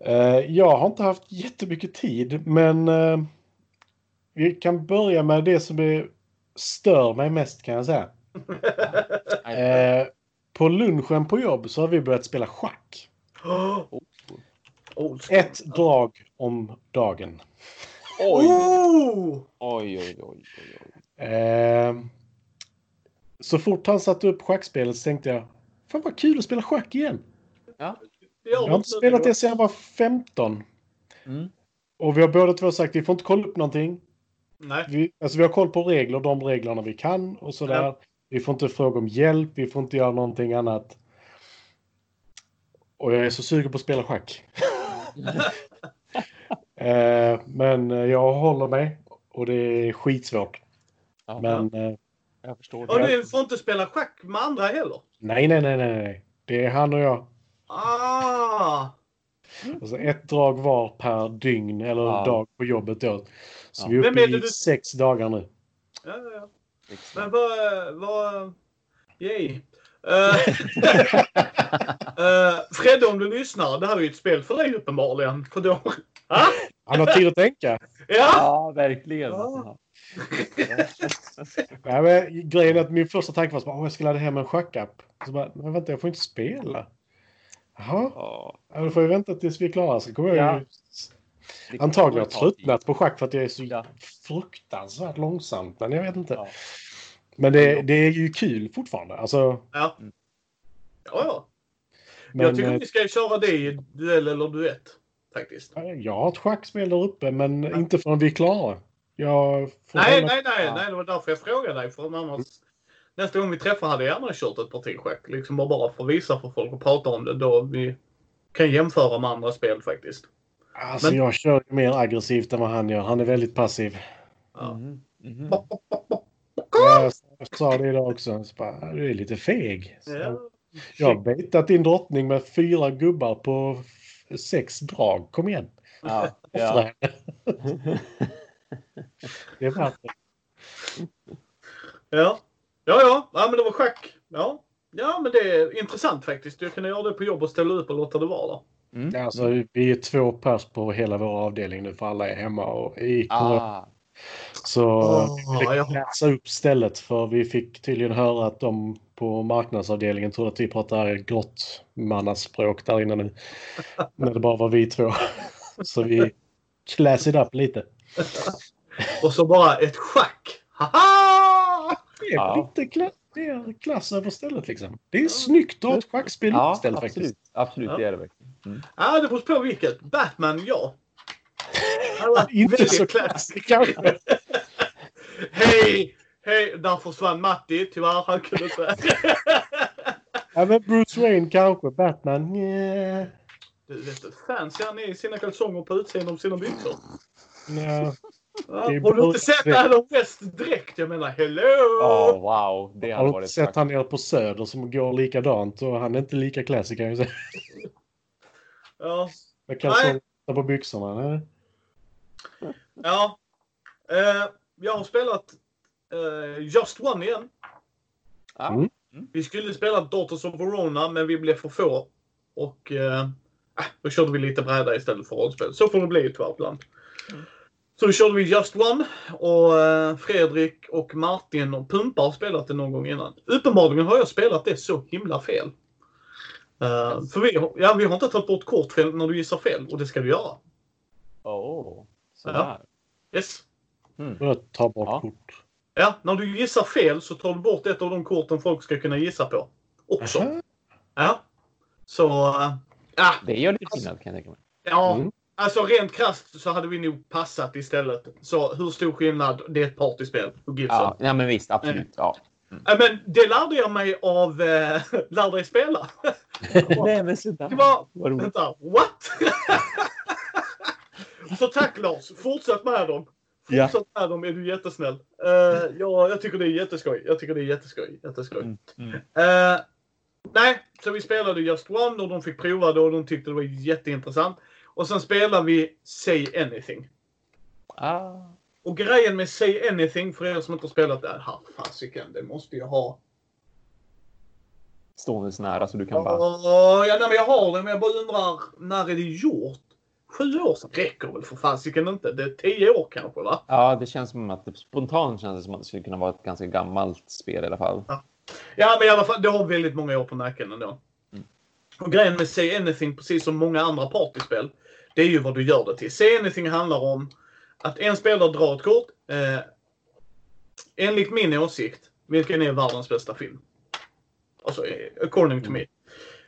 Uh, jag har inte haft jättemycket tid, men uh, vi kan börja med det som är stör mig mest kan jag säga. eh, på lunchen på jobb så har vi börjat spela schack. Ett drag om dagen. Oj! Oh! Oj, oj, oj, oj. Eh, så fort han satte upp schackspelet så tänkte jag, fan vad kul att spela schack igen. Ja. Jag har inte spelat det sedan jag var 15. Mm. Och vi har båda två sagt vi får inte kolla upp någonting. Nej. Vi, alltså vi har koll på regler, de reglerna vi kan och sådär. Ja. Vi får inte fråga om hjälp, vi får inte göra någonting annat. Och jag är så sugen på att spela schack. eh, men jag håller mig och det är skitsvårt. Aha. Men... Eh, jag förstår. Och du får inte spela schack med andra heller? Nej, nej, nej, nej. Det är han och jag. Ah! Alltså ett drag var per dygn eller ah. dag på jobbet då. Så ja. vi är uppe i du... sex dagar nu. Ja, ja, ja. Men vad... vad... Yay. Uh, uh, Fredde, om du lyssnar. Det här är ju ett spel för dig uppenbarligen. För då... Han har tid att tänka. Ja, ja verkligen. Ja. Ja, men, grejen är att min första tanke var att jag ska ladda hem en schackapp. Så bara, men vänta, jag får inte spela. Jaha, Ja. ja, då får jag vänta tills vi är klara. Så kommer jag Ja. ju antagligen kommer ha ta tid. tröttnat på schack för att jag är så Ja. fruktansvärt långsamt. Men jag vet inte. Ja. Men det, det är ju kul fortfarande. Alltså, Ja. Mm. Ja, ja. men, jag tycker eh, vi ska köra det i duell eller duett. Faktiskt. jag har ett schackspel där uppe, men inte förrän vi är klara. Jag får Nej, nej, nej, Ja. nej. Det var därför jag frågade dig. För annars, nästa gång vi träffar hade jag gärna kört ett parti schack. Liksom bara, bara för att visa för folk och prata om det. Då vi kan jämföra med andra spel faktiskt. Alltså, Men- jag kör ju mer aggressivt än vad han gör. Han är väldigt passiv. Ja. Mhm, mhm. Jag sa det idag också. Så bara, du är lite feg. Så Ja. Jag har baitat din drottning med fyra gubbar på sex drag. Kom igen. Ja. Ja. Det är värt det. Ja. Ja, ja. ja men det var schack. Ja. Ja, men det är intressant faktiskt. Jag kunde göra det på jobb och ställa upp och låta det vara där. Mm. Alltså, vi är två pers på hela vår avdelning nu för alla är hemma och i. Ah. Så vi ville ja. läsa upp stället för vi fick tydligen höra att de på marknadsavdelningen trodde att vi pratar grottmannaspråk där inne nu. När det bara var vi två. Så vi class it up lite. Och så bara ett schack. Haha! Det är Ja. lite klass, det är klass över stället liksom. Det är snyggt att ha ett schackspel Ja, uppställt absolut. faktiskt. Absolut, Ja. det är det verkligen. Ja, det beror på vilket. Batman, ja. Inte väldigt så klassiskt kanske. Hej! Hej! Där försvann Matti. Tyvärr, han kunde inte. Ja, men Bruce Wayne kanske. Batman, yeah. Du vet hur fancy han är i sina kalsonger på utsidan av sina byxor. Ja. Ja, har du inte sett Adam West dräkt? Jag menar, hello! Oh, wow, det Har du varit inte sett han nere på Söder som går likadant och han är inte lika classy kan jag säga. Ja. Med kalsonger på byxorna. Nej. ja. Eh, jag har spelat eh, Just One igen. Ja. Mm. Vi skulle spela Daughters of Verona, men vi blev för få. Och äh, då körde vi lite bräda istället för rollspel. Så får det bli tyvärr ibland. Mm. Så då körde vi Just One och eh, Fredrik och Martin och Pumpa har spelat det någon gång innan. Uppenbarligen har jag spelat det så himla fel. Eh, för vi, har- ja, vi har inte tagit bort kort fel när du gissar fel och det ska du göra. Oh, sådär. Yes. Mm. Och ta bort Ja. kort. Ja, när du gissar fel så tar du bort ett av de korten folk ska kunna gissa på. Också. Aha. Ja. Så, äh, ja. Det gör lite skillnad kan jag tänka mig. Ja, Mm. Alltså rent krasst så hade vi nog passat istället. Så hur stor skillnad? Det är ett partyspel. Ja, ja men visst, absolut. Ja. Ja, Men det lärde jag mig av eh, Lär dig spela. Nej, men sådär. Det var, Vad vänta, what? så tack Lars, fortsätt med dem. Ja. Fortsätt med dem är du jättesnäll. Uh, ja, jag tycker det är jätteskoj. Jag tycker det är jätteskoj. jätteskoj. Mm, mm. Eh, nej, så vi spelade Just One och de fick prova det och de tyckte det var jätteintressant. Och sen spelade vi Say Anything. Ah. Och grejen med Say Anything, för er som inte har spelat det här, fasiken, det måste jag ha. Stående nära så du kan bara... Ja, nej, men jag har det, men jag bara undrar, när är det gjort? Sju år sedan räcker väl för fasiken inte? Det är tio år kanske, va? Ja, det känns som att spontant känns det som att det skulle kunna vara ett ganska gammalt spel i alla fall. Ja, men i alla fall, det har väldigt många år på nacken ändå. Mm. Och grejen med Say Anything, precis som många andra partyspel, det är ju vad du gör det till. Say Anything handlar om att en spelare drar ett kort. Eh, enligt min åsikt, vilken är världens bästa film? Alltså, eh, according to me.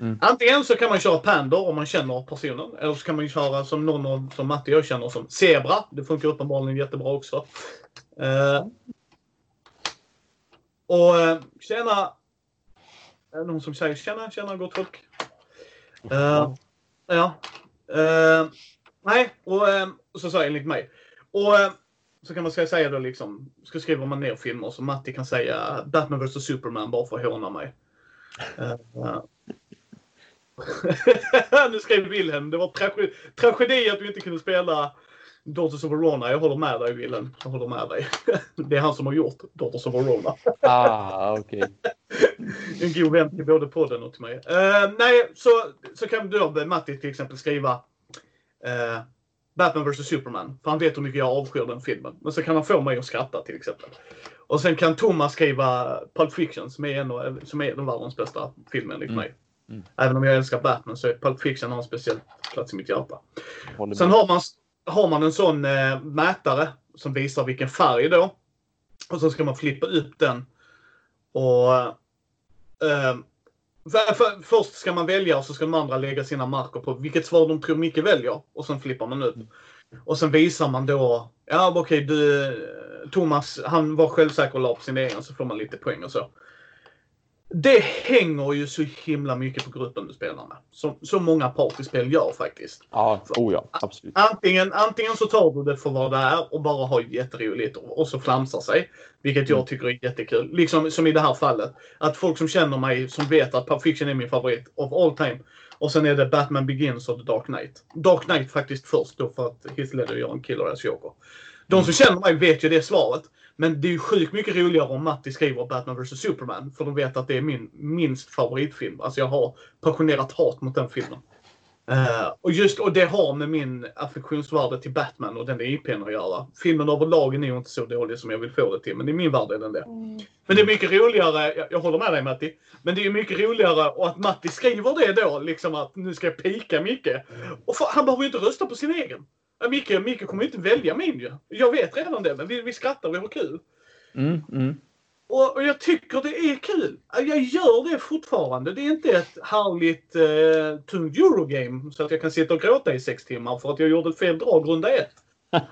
Mm. Antingen så kan man köra Pander om man känner personen. Eller så kan man köra som någon av, som Matti och jag känner som Zebra. Det funkar uppenbarligen jättebra också. Eh, och eh, tjena. Är det någon som säger tjena, tjena gott folk? Eh, ja. Uh, nej, och eh, så jag enligt mig. Och eh, så kan man säga, då liksom, så skriver man ner filmer så Matti kan säga Batman vs Superman bara för att håna mig. Uh, nu skrev Wilhelm, det var tragedi att du inte kunde spela Daughters of Verona. Jag håller med dig Wilhelm. Jag håller med dig. Det är han som har gjort Daughters of Verona. Ah, okej. En god vän till både podden och till mig. Eh, nej, så, så kan du då, Matti till exempel skriva uh, Batman vs Superman. För han vet hur mycket jag avskyr den filmen. Men så kan han få mig att skratta till exempel. Och sen kan Thomas skriva Pulp Fiction som är, en av, som är den världens bästa filmen enligt Mm. mig. Mm. Även om jag älskar Batman så är Pulp Fiction har en speciell plats i mitt hjärta. Sen har man, har man en sån eh, mätare som visar vilken färg då. Och så ska man flippa upp den. Och eh, för, för, först ska man välja och så ska de andra lägga sina marker på vilket svar de tror Micke väljer. Och sen flippar man upp. Och sen visar man då, ja okej du, Thomas han var självsäker och la på sin egen så får man lite poäng och så. Det hänger ju så himla mycket på gruppen du spelar med. Som så många partyspel gör faktiskt. Ja, oh ja, absolut. Antingen, antingen så tar du det för vad det är och bara har jätteroligt och, och så flamsar sig. Vilket jag Mm. tycker är jättekul. Liksom som i det här fallet. Att folk som känner mig, som vet att Pulp Fiction är min favorit of all time. Och sen är det Batman Begins och The Dark Knight. Dark Knight faktiskt först då för att Heath Ledger gör en killer as Joker. De som känner mig vet ju det svaret. Men det är ju sjukt mycket roligare om Matti skriver Batman vs Superman. För de vet att det är min minst favoritfilm. Alltså jag har passionerat hat mot den filmen. Eh, och just och det har med min affektionsvärde till Batman och den IPn att göra. Filmen överlag är nog inte så dålig som jag vill få det till, men i min värld är den det. Men det är mycket roligare, jag, jag håller med dig Matti, men det är mycket roligare och att Matti skriver det då, liksom att nu ska jag pika Micke. Och för, han behöver ju inte rösta på sin egen. Micke, Micke kommer ju inte välja min ju. Jag vet redan det, men vi, vi skrattar, vi har kul. Mm, mm. Och, och jag tycker det är kul. Jag gör det fortfarande. Det är inte ett härligt eh, tungt Eurogame så att jag kan sitta och gråta i sex timmar för att jag gjorde ett fel drag runda ett.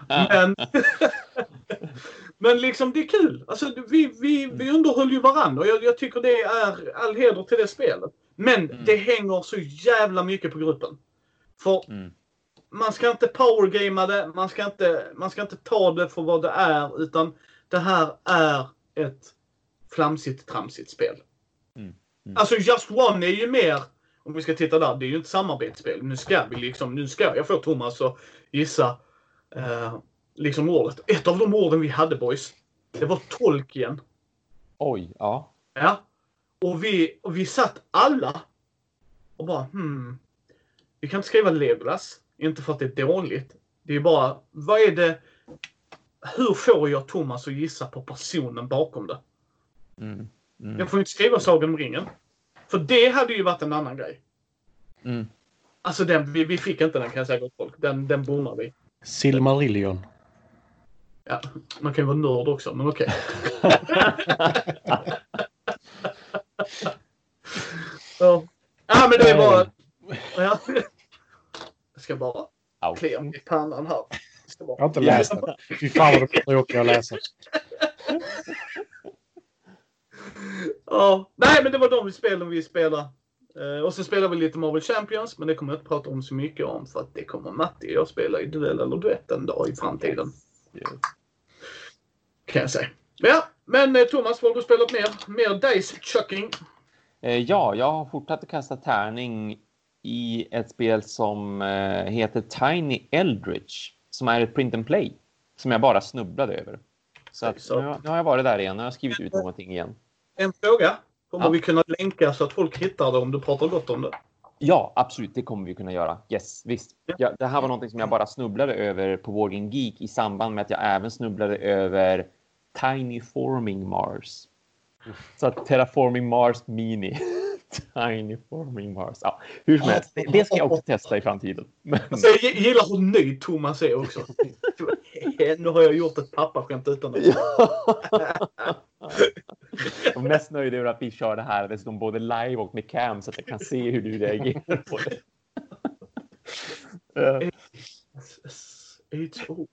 Men, men liksom det är kul. Alltså, vi, vi, vi underhöll ju varandra och jag, jag tycker det är all heder till det spelet. Men Mm. det hänger så jävla mycket på gruppen. För Mm. Man ska inte powergamea det, man ska inte, man ska inte ta det för vad det är, utan det här är ett flamsigt, tramsigt spel. Mm. Mm. Alltså Just One är ju mer, om vi ska titta där, det är ju ett samarbetsspel. Nu ska vi liksom, nu ska jag få Thomas att gissa eh, liksom ordet. Ett av de orden vi hade boys, det var Tolkien. Oj, ja. Ja. Och vi, och vi satt alla och bara hmm. Vi kan inte skriva Legolas. Inte för att det är dåligt. Det är bara, vad är det? Hur får jag Thomas att gissa på personen bakom det? Mm. Mm. Jag får inte skriva Sagan om ringen. För det hade ju varit en annan grej. Mm. Alltså den, vi, vi fick inte den kan jag säga gott folk. Den, den bommar vi. Silmarillion. Ja, man kan ju vara nörd också, men okej. ja. ja, men det var... Ja. Ska bara Au. klia mig i pannan här. Jag ska Jag har bara... inte läst den. Fy fan vad det tråkigt att läsa. Ja. Nej, men det var de spelen vi spelade. Eh, och så spelade vi lite Marvel Champions, men det kommer jag inte prata om så mycket om för att det kommer Matti och jag spela i duell eller duett en dag i framtiden. Kan jag säga. Ja, men eh, Thomas, vad har du spelat mer? Mer Dice Chucking? Eh, Ja, jag har fortsatt att kasta tärning i ett spel som eh, heter Tiny Eldritch, som är ett print and play, som jag bara snubblade över. Så att, nu, har- nu har jag varit där igen, har jag skrivit ut någonting igen. En fråga. Kommer Ja. vi kunna länka så att folk hittar det om du pratar gott om det? Ja, absolut, det kommer vi kunna göra. Yes, visst. Ja. Det här var någonting som jag bara snubblade över på Wargame Geek i samband med att jag även snubblade över Tiny Forming Mars. Så att Terraforming Mars Mini. Tiny Forming Mars. Ja, hur som helst, det, det ska jag också testa i framtiden. Men, Alltså, jag gi- gillar hur nöjd Thomas är också. nu har jag gjort ett pappaskämt utan att... jag är mest nöjd över att vi kör det här dessutom både live och med cam så att jag kan se hur du reagerar på det. Eh, H2O.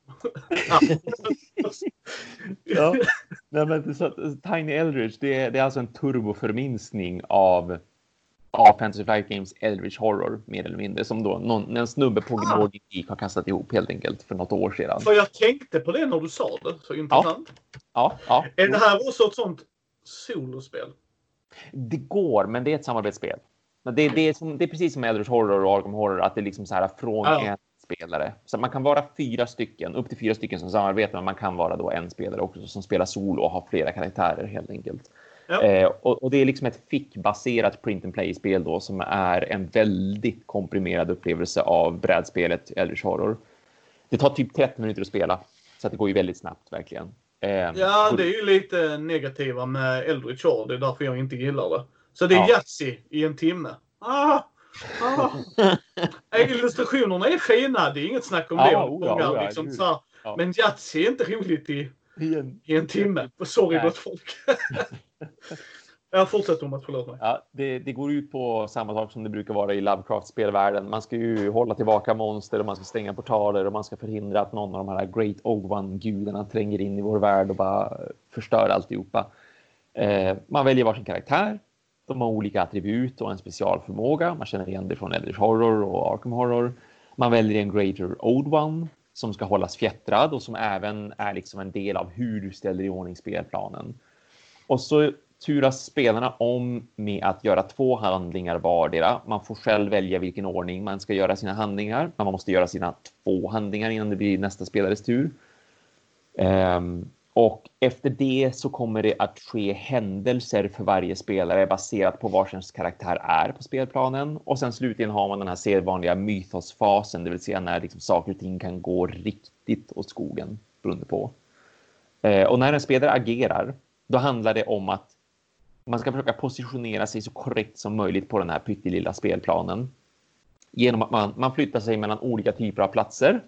Ja. Nej, men så Tiny Eldritch, det är, det är alltså en turboförminskning av, av Fantasy Flight Games Eldritch Horror, mer eller mindre, som då någon, en snubbe på Ah. Board Geek har kastat ihop helt enkelt för något år sedan. För jag tänkte på det när du sa det. Så intressant. Ja, ja. Är det här också ett sånt solospel? Det går, men det är ett samarbetsspel. Det, det, är, som, det är precis som Eldritch Horror och Arkham Horror, att det är liksom så här från Ja. en spelare. Så man kan vara fyra stycken, upp till fyra stycken som samarbetar, men man kan vara då en spelare också som spelar solo och har flera karaktärer helt enkelt. Ja. Eh, och, och det är liksom ett fickbaserat print and play-spel då som är en väldigt komprimerad upplevelse av brädspelet Eldritch Horror. Det tar typ 30 minuter att spela. Så att det går ju väldigt snabbt verkligen. Eh, ja, det är ju lite negativa med Eldritch Horde. Det är därför jag inte gillar det. Så det är ja. Yatzy i en timme. Ah, ah. Illustrationerna är fina, det är inget snack om ja, det. Oh, ja, oh, liksom, så ja. Men Yatzy är inte roligt i, I, en, i en timme. Sorry gott folk. Jag fortsätter Thomas, förlåt mig. Ja, det, det, går ut på samma sak som det brukar vara i Lovecraft-spelvärlden. Man ska ju hålla tillbaka monster och man ska stänga portaler och man ska förhindra att någon av de här Great Old One-gudarna tränger in i vår värld och bara förstör alltihopa. Eh, man väljer varsin karaktär. De har olika attribut och en specialförmåga. Man känner igen det från Eldritch Horror och Arkham Horror. Man väljer en Greater Old One som ska hållas fjättrad och som även är liksom en del av hur du ställer i ordning spelplanen. Och så turas spelarna om med att göra två handlingar vardera. Man får själv välja vilken ordning man ska göra sina handlingar. Men man måste göra sina två handlingar innan det blir nästa spelares tur. Um, och efter det så kommer det att ske händelser för varje spelare baserat på var karaktär är på spelplanen. Och sen slutligen har man den här sedvanliga mytosfasen, det vill säga när liksom saker och ting kan gå riktigt åt skogen beroende på. Eh, och när en spelare agerar, då handlar det om att man ska försöka positionera sig så korrekt som möjligt på den här pyttelilla spelplanen. Genom att man, man flyttar sig mellan olika typer av platser.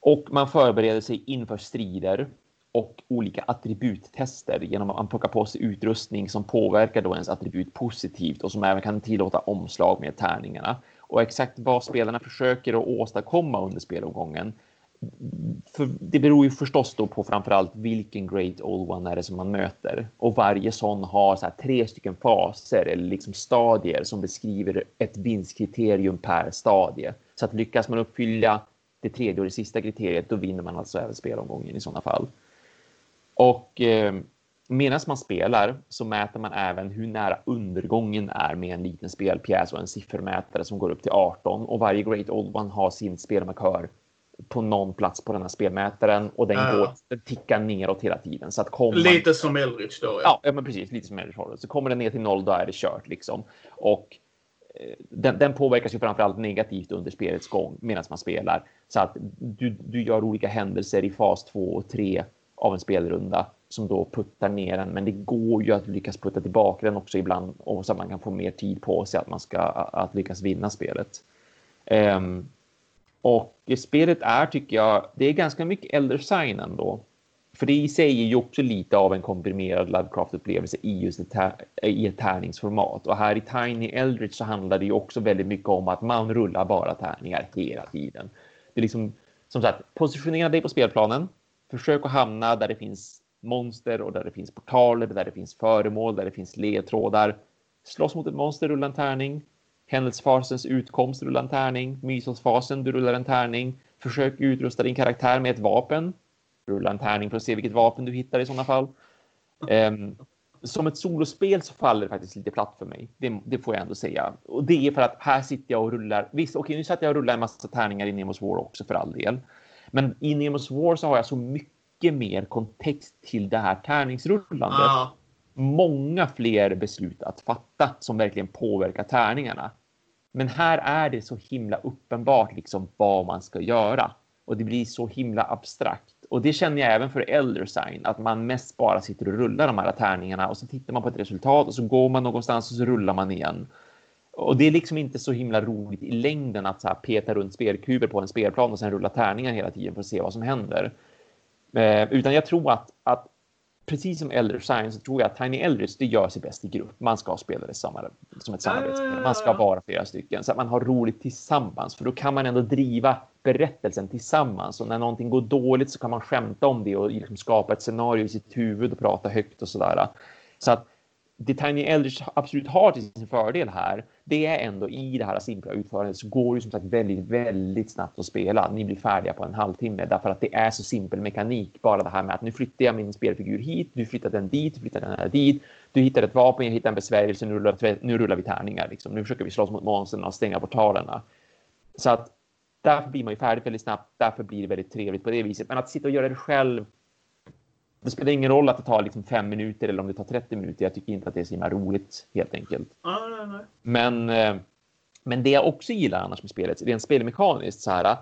Och man förbereder sig inför strider och olika attributtester genom att man plockar på sig utrustning som påverkar då ens attribut positivt och som även kan tillåta omslag med tärningarna. Och exakt vad spelarna försöker att åstadkomma under spelomgången för det beror ju förstås då på framförallt vilken Great Old One är det som man möter. Och varje sån har så tre stycken faser eller liksom stadier som beskriver ett vinstkriterium per stadie. Så att lyckas man uppfylla det tredje och det sista kriteriet, då vinner man alltså även spelomgången i sådana fall. Och eh, medan man spelar så mäter man även hur nära undergången är med en liten spelpjäs och en siffermätare som går upp till 18 och varje Great Old One har sin spelmarkör på någon plats på den här spelmätaren och den ja. går, den tickar neråt hela tiden. Så att kommer lite som Eldritch då. Ja. ja, men precis. Lite som Eldritch. Så kommer den ner till noll, då är det kört liksom. Och eh, den, den påverkas ju framförallt negativt under spelets gång medan man spelar. Så att du, du gör olika händelser i fas 2 och 3 av en spelrunda som då puttar ner den. Men det går ju att lyckas putta tillbaka den också ibland och så att man kan få mer tid på sig att man ska att lyckas vinna spelet. Um, och spelet är, tycker jag, det är ganska mycket Elder Sign ändå. För det i sig är ju också lite av en komprimerad Lovecraft-upplevelse i just ett, i ett tärningsformat. Och här i Tiny Eldritch så handlar det ju också väldigt mycket om att man rullar bara tärningar hela tiden. Det är liksom, som sagt, positionera dig på spelplanen. Försök att hamna där det finns monster och där det finns portaler, där det finns föremål, där det finns ledtrådar. Slåss mot ett monster, rulla en tärning. Händelsefasens utkomst, rulla en tärning. Mysosfasen, du rullar en tärning. Försök utrusta din karaktär med ett vapen. Rulla en tärning för att se vilket vapen du hittar i sådana fall. Um, som ett solospel så faller det faktiskt lite platt för mig. Det, det, får jag ändå säga. Och det är för att här sitter jag och rullar. Visst, okej, nu satt jag och rullade en massa tärningar i Nemos War också för all del. Men i Nemos War så har jag så mycket mer kontext till det här tärningsrullandet. Ah. Många fler beslut att fatta som verkligen påverkar tärningarna. Men här är det så himla uppenbart liksom vad man ska göra och det blir så himla abstrakt. Och det känner jag även för Elder Sign, att man mest bara sitter och rullar de här tärningarna och så tittar man på ett resultat och så går man någonstans och så rullar man igen. Och det är liksom inte så himla roligt i längden att så här peta runt spelkuber på en spelplan och sen rulla tärningar hela tiden för att se vad som händer. Eh, utan jag tror att, att precis som Elder Science så tror jag att Tiny Eldritch det gör sig bäst i grupp. Man ska spela det som, som ett samarbetsspel. Man ska vara flera stycken så att man har roligt tillsammans. För då kan man ändå driva berättelsen tillsammans. Och när någonting går dåligt så kan man skämta om det och liksom skapa ett scenario i sitt huvud och prata högt och sådär. Så att det Tiny Eldritch absolut har till sin fördel här, det är ändå i det här simpla utförandet så går det som sagt väldigt, väldigt snabbt att spela. Ni blir färdiga på en halvtimme därför att det är så simpel mekanik. Bara det här med att nu flyttar jag min spelfigur hit, du flyttar den dit, du flyttar den här dit. Du hittar ett vapen, jag hittar en besvärjelse, nu rullar, nu rullar vi tärningar. Liksom. Nu försöker vi slåss mot monstren och stänga portalerna. Så att därför blir man ju färdig väldigt snabbt. Därför blir det väldigt trevligt på det viset. Men att sitta och göra det själv det spelar ingen roll att det tar liksom fem minuter eller om det tar 30 minuter. Jag tycker inte att det är så himla roligt helt enkelt. Ah, nej, nej. Men, eh, men det jag också gillar annars med spelet, rent spelmekaniskt så här.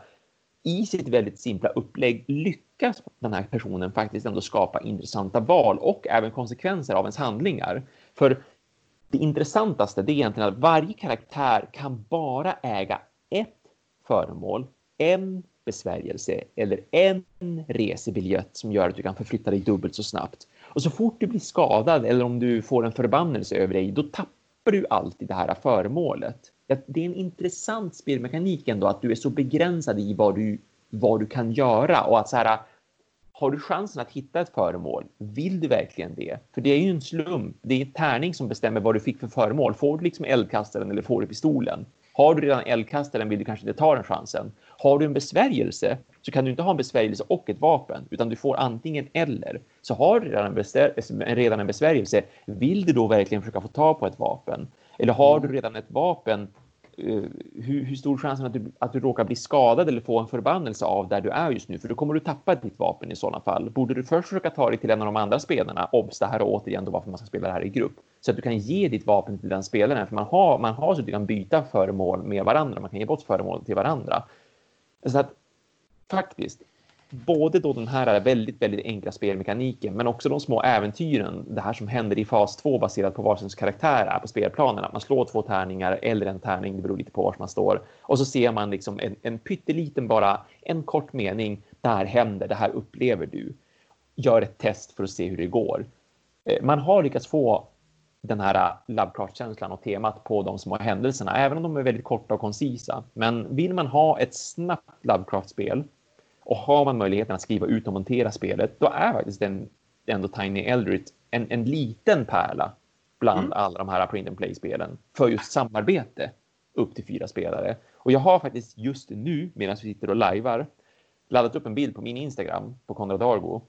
i sitt väldigt simpla upplägg lyckas den här personen faktiskt ändå skapa intressanta val och även konsekvenser av ens handlingar. För det intressantaste det är egentligen att varje karaktär kan bara äga ett föremål, en besvärjelse eller en resebiljett som gör att du kan förflytta dig dubbelt så snabbt. Och så fort du blir skadad eller om du får en förbannelse över dig, då tappar du alltid det här föremålet. Det är en intressant spelmekanik ändå att du är så begränsad i vad du, vad du kan göra och att så här, har du chansen att hitta ett föremål, vill du verkligen det? För det är ju en slump. Det är en tärning som bestämmer vad du fick för föremål. Får du liksom eldkastaren eller får du pistolen? Har du redan eldkastaren vill du kanske inte ta den chansen. Har du en besvärjelse så kan du inte ha en besvärjelse och ett vapen, utan du får antingen eller. Så har du redan en, redan en besvärjelse, vill du då verkligen försöka få tag på ett vapen? Eller har du redan ett vapen Eh, hur, hur, stor chansen att du, att du råkar bli skadad eller få en förbannelse av där du är just nu? För då kommer du tappa ditt vapen i sådana fall. Borde du först försöka ta dig till en av de andra spelarna? Obs, det här är återigen då varför man ska spela det här i grupp. Så att du kan ge ditt vapen till den spelaren. För man har, man har så att du kan byta föremål med varandra. Man kan ge bort föremål till varandra. Så att faktiskt, både då den här väldigt, väldigt enkla spelmekaniken, men också de små äventyren. Det här som händer i fas 2 baserat på varsins karaktär är på spelplanen. Att man slår två tärningar eller en tärning, det beror lite på var man står. Och så ser man liksom en, en pytteliten, bara en kort mening. Det här händer, det här upplever du. Gör ett test för att se hur det går. Eh, man har lyckats få den här Lovecraft-känslan och temat på de små händelserna, även om de är väldigt korta och koncisa. Men vill man ha ett snabbt Lovecraft-spel och har man möjligheten att skriva ut och montera spelet, då är faktiskt den, ändå Tiny Eldritch en, en liten pärla bland mm. alla de här print and play-spelen för just samarbete upp till fyra spelare. Och jag har faktiskt just nu, medan vi sitter och lajvar, laddat upp en bild på min Instagram på Konrad Argo.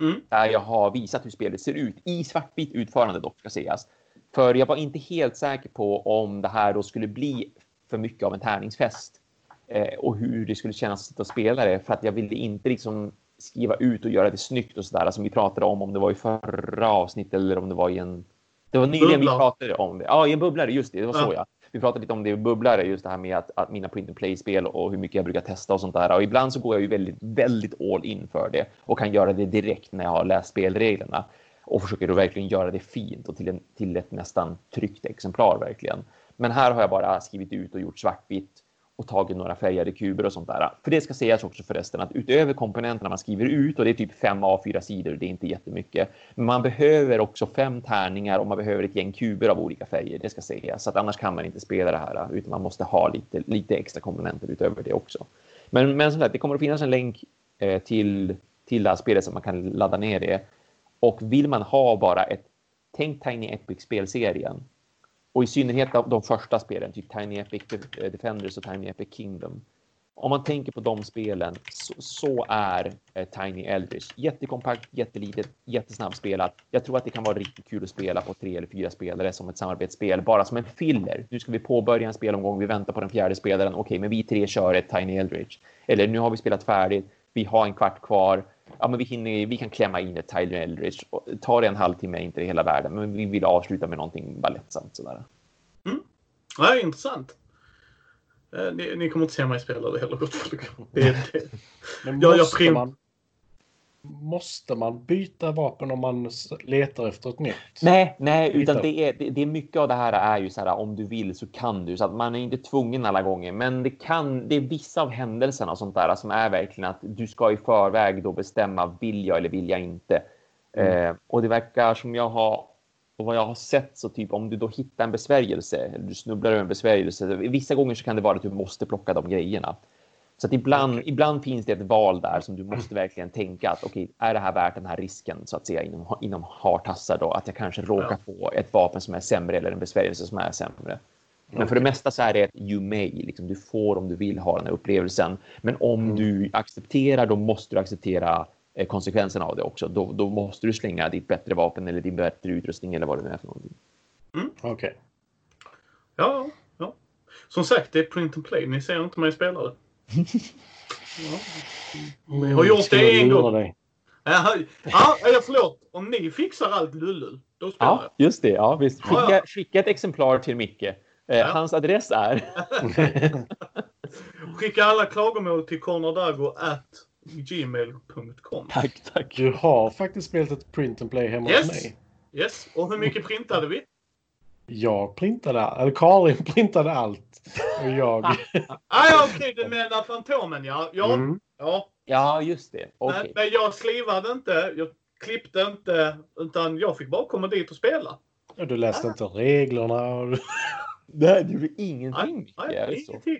Mm. Där jag har visat hur spelet ser ut i svartvitt utförande dock ska sägas. För jag var inte helt säker på om det här då skulle bli för mycket av en tärningsfest eh, och hur det skulle kännas att sitta och spela det för att jag ville inte liksom skriva ut och göra det snyggt och sådär som vi pratade om om det var i förra avsnittet eller om det var i en det var nyligen Bubbla. vi pratade om det. Ja, i en bubblare, just det. Det var ja. så ja. Vi pratade lite om det i bubblare, just det här med att, att mina print and play-spel och hur mycket jag brukar testa och sånt där. Och ibland så går jag ju väldigt, väldigt all in för det och kan göra det direkt när jag har läst spelreglerna och försöker då verkligen göra det fint och till, en, till ett nästan tryckt exemplar verkligen. Men här har jag bara skrivit ut och gjort svartvitt och tagit några färgade kuber och sånt där. För det ska sägas också förresten att utöver komponenterna man skriver ut och det är typ fem A4 sidor, det är inte jättemycket. Men man behöver också fem tärningar och man behöver ett gäng kuber av olika färger, det ska sägas. Så att annars kan man inte spela det här utan man måste ha lite, lite extra komponenter utöver det också. Men, men som sagt, det kommer att finnas en länk eh, till, till det här spelet så man kan ladda ner det. Och vill man ha bara ett Tänk Tiny Epic spelserien och i synnerhet de första spelen, typ Tiny Epic eh, Defenders och Tiny Epic Kingdom. Om man tänker på de spelen så, så är eh, Tiny Eldritch jättekompakt, jättelitet, jättesnabbspelat. Jag tror att det kan vara riktigt kul att spela på tre eller fyra spelare som ett samarbetsspel, bara som en filler. Nu ska vi påbörja en spelomgång, vi väntar på den fjärde spelaren. Okej, okay, men vi tre kör ett Tiny Eldritch. Eller nu har vi spelat färdigt, vi har en kvart kvar. Ja, men vi, hinner, vi kan klämma in ett Tyler Eldridge. Tar det en halvtimme, inte hela världen, men vi vill avsluta med någonting bara lättsamt sådär. Mm. Ja, intressant. Eh, ni, ni, kommer inte se mig spela det heller, gott folk. Det, det. Men jag, jag man, Måste man byta vapen om man letar efter ett nytt? Nej, nej, utan det är, det, det, är mycket av det här är ju så här om du vill så kan du så att man är inte tvungen alla gånger, men det kan. Det är vissa av händelserna och sånt där som är verkligen att du ska i förväg då bestämma vill jag eller vill jag inte? Mm. Eh, och det verkar som jag har och vad jag har sett så typ om du då hittar en besvärjelse eller du snubblar över en besvärjelse. Vissa gånger så kan det vara att du måste plocka de grejerna. Så att ibland, ibland finns det ett val där som du måste verkligen tänka att okej, okay, är det här värt den här risken så att säga inom, inom hartassar då att jag kanske råkar ja. få ett vapen som är sämre eller en besvärjelse som är sämre. Men okay. för det mesta så är det ett you may, liksom, du får om du vill ha den här upplevelsen. Men om mm. du accepterar, då måste du acceptera eh, konsekvenserna av det också. Då, då måste du slänga ditt bättre vapen eller din bättre utrustning eller vad det nu är för någonting. Mm. Okej. Okay. Ja, ja. Som sagt, det är print and play. Ni ser inte mig spela det. Ja. Vi har gjort det en gång. Ja, ja, förlåt. Om ni fixar allt Lullu, då spelar ja, jag. Just det. Ja, visst. Skicka, ja, ja. skicka ett exemplar till Micke. Eh, hans adress är... Skicka alla klagomål till cornerdago.gmail.com. Tack, tack. Du har faktiskt spelat ett print and play hemma Yes. hos mig. Yes, och hur mycket printade vi? Jag printade, eller Karin printade allt. Och jag... Ah, ja, okej, du menar Fantomen, ja. Ja, Mm. ja. Ja, just det. Men, Okej. men jag slivade inte, jag klippte inte, utan jag fick bara komma dit och spela. Och du läste inte reglerna. Och... Nej, du gjorde ingenting. Nej, Är det så? ingenting.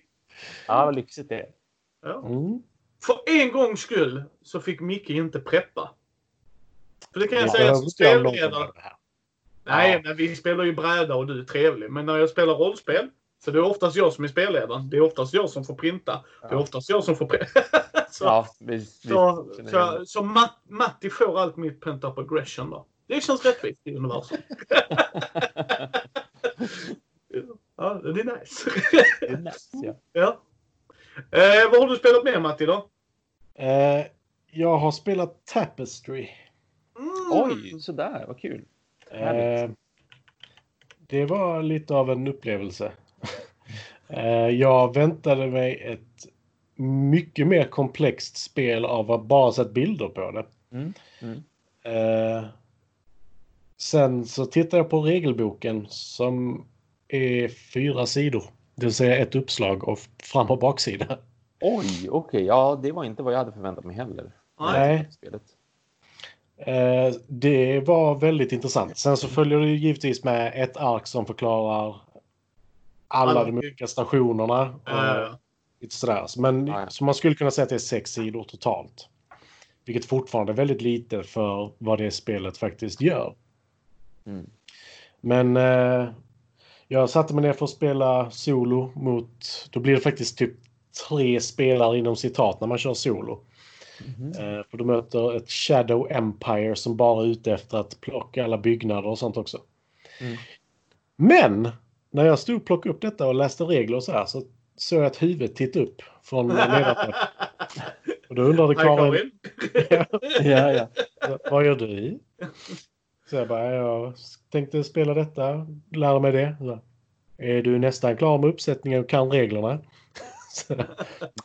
Ja, vad lyxigt det är. Ja. Mm. För en gångs skull så fick Micke inte preppa. För det kan jag Det säga som jag spelledare. Nej, Ja. men vi spelar ju bräda och du är trevlig. Men när jag spelar rollspel så det är oftast jag som är spelledaren. Det är oftast jag som får printa. Det är Ja. oftast jag som får printa. så Ja, så, visst. Känner igen så, så Matt, Matti får allt mitt pent up aggression då. Det känns rättvist i universum. ja, det är nice. Det är nice, ja. ja. Eh, vad har du spelat med Matti då? Eh, jag har spelat Tapestry. Mm. Oj, sådär. Vad kul. Eh, det var lite av en upplevelse. eh, jag väntade mig ett mycket mer komplext spel av att bara sett bilder på det. Mm, mm. Eh, sen så tittade jag på regelboken som är fyra sidor. Det vill säga ett uppslag och fram och baksida. Oj, okej. Ja, det var inte vad jag hade förväntat mig heller. Nej. Spelet. Eh, det var väldigt intressant. Sen så följer det ju givetvis med ett ark som förklarar alla de olika stationerna. Ja, Eh, lite sådär. Men Ja, ja. så man skulle kunna säga att det är sex sidor totalt. Vilket fortfarande är väldigt lite för vad det spelet faktiskt gör. Mm. Men eh, jag satte mig ner för att spela solo mot... Då blir det faktiskt typ tre spelare inom citat när man kör solo. Eh, för du möter ett Shadow Empire som bara är ute efter att plocka alla byggnader och sånt också. Mm. Men när jag stod och plockade upp detta och läste regler och så här så såg jag ett huvud titta upp från nedanför. Och då undrade Karin. Ja, ja. vad gör du? Så jag bara, jag tänkte spela detta, lära mig det. Så, är du nästan klar med uppsättningen och kan reglerna? Så,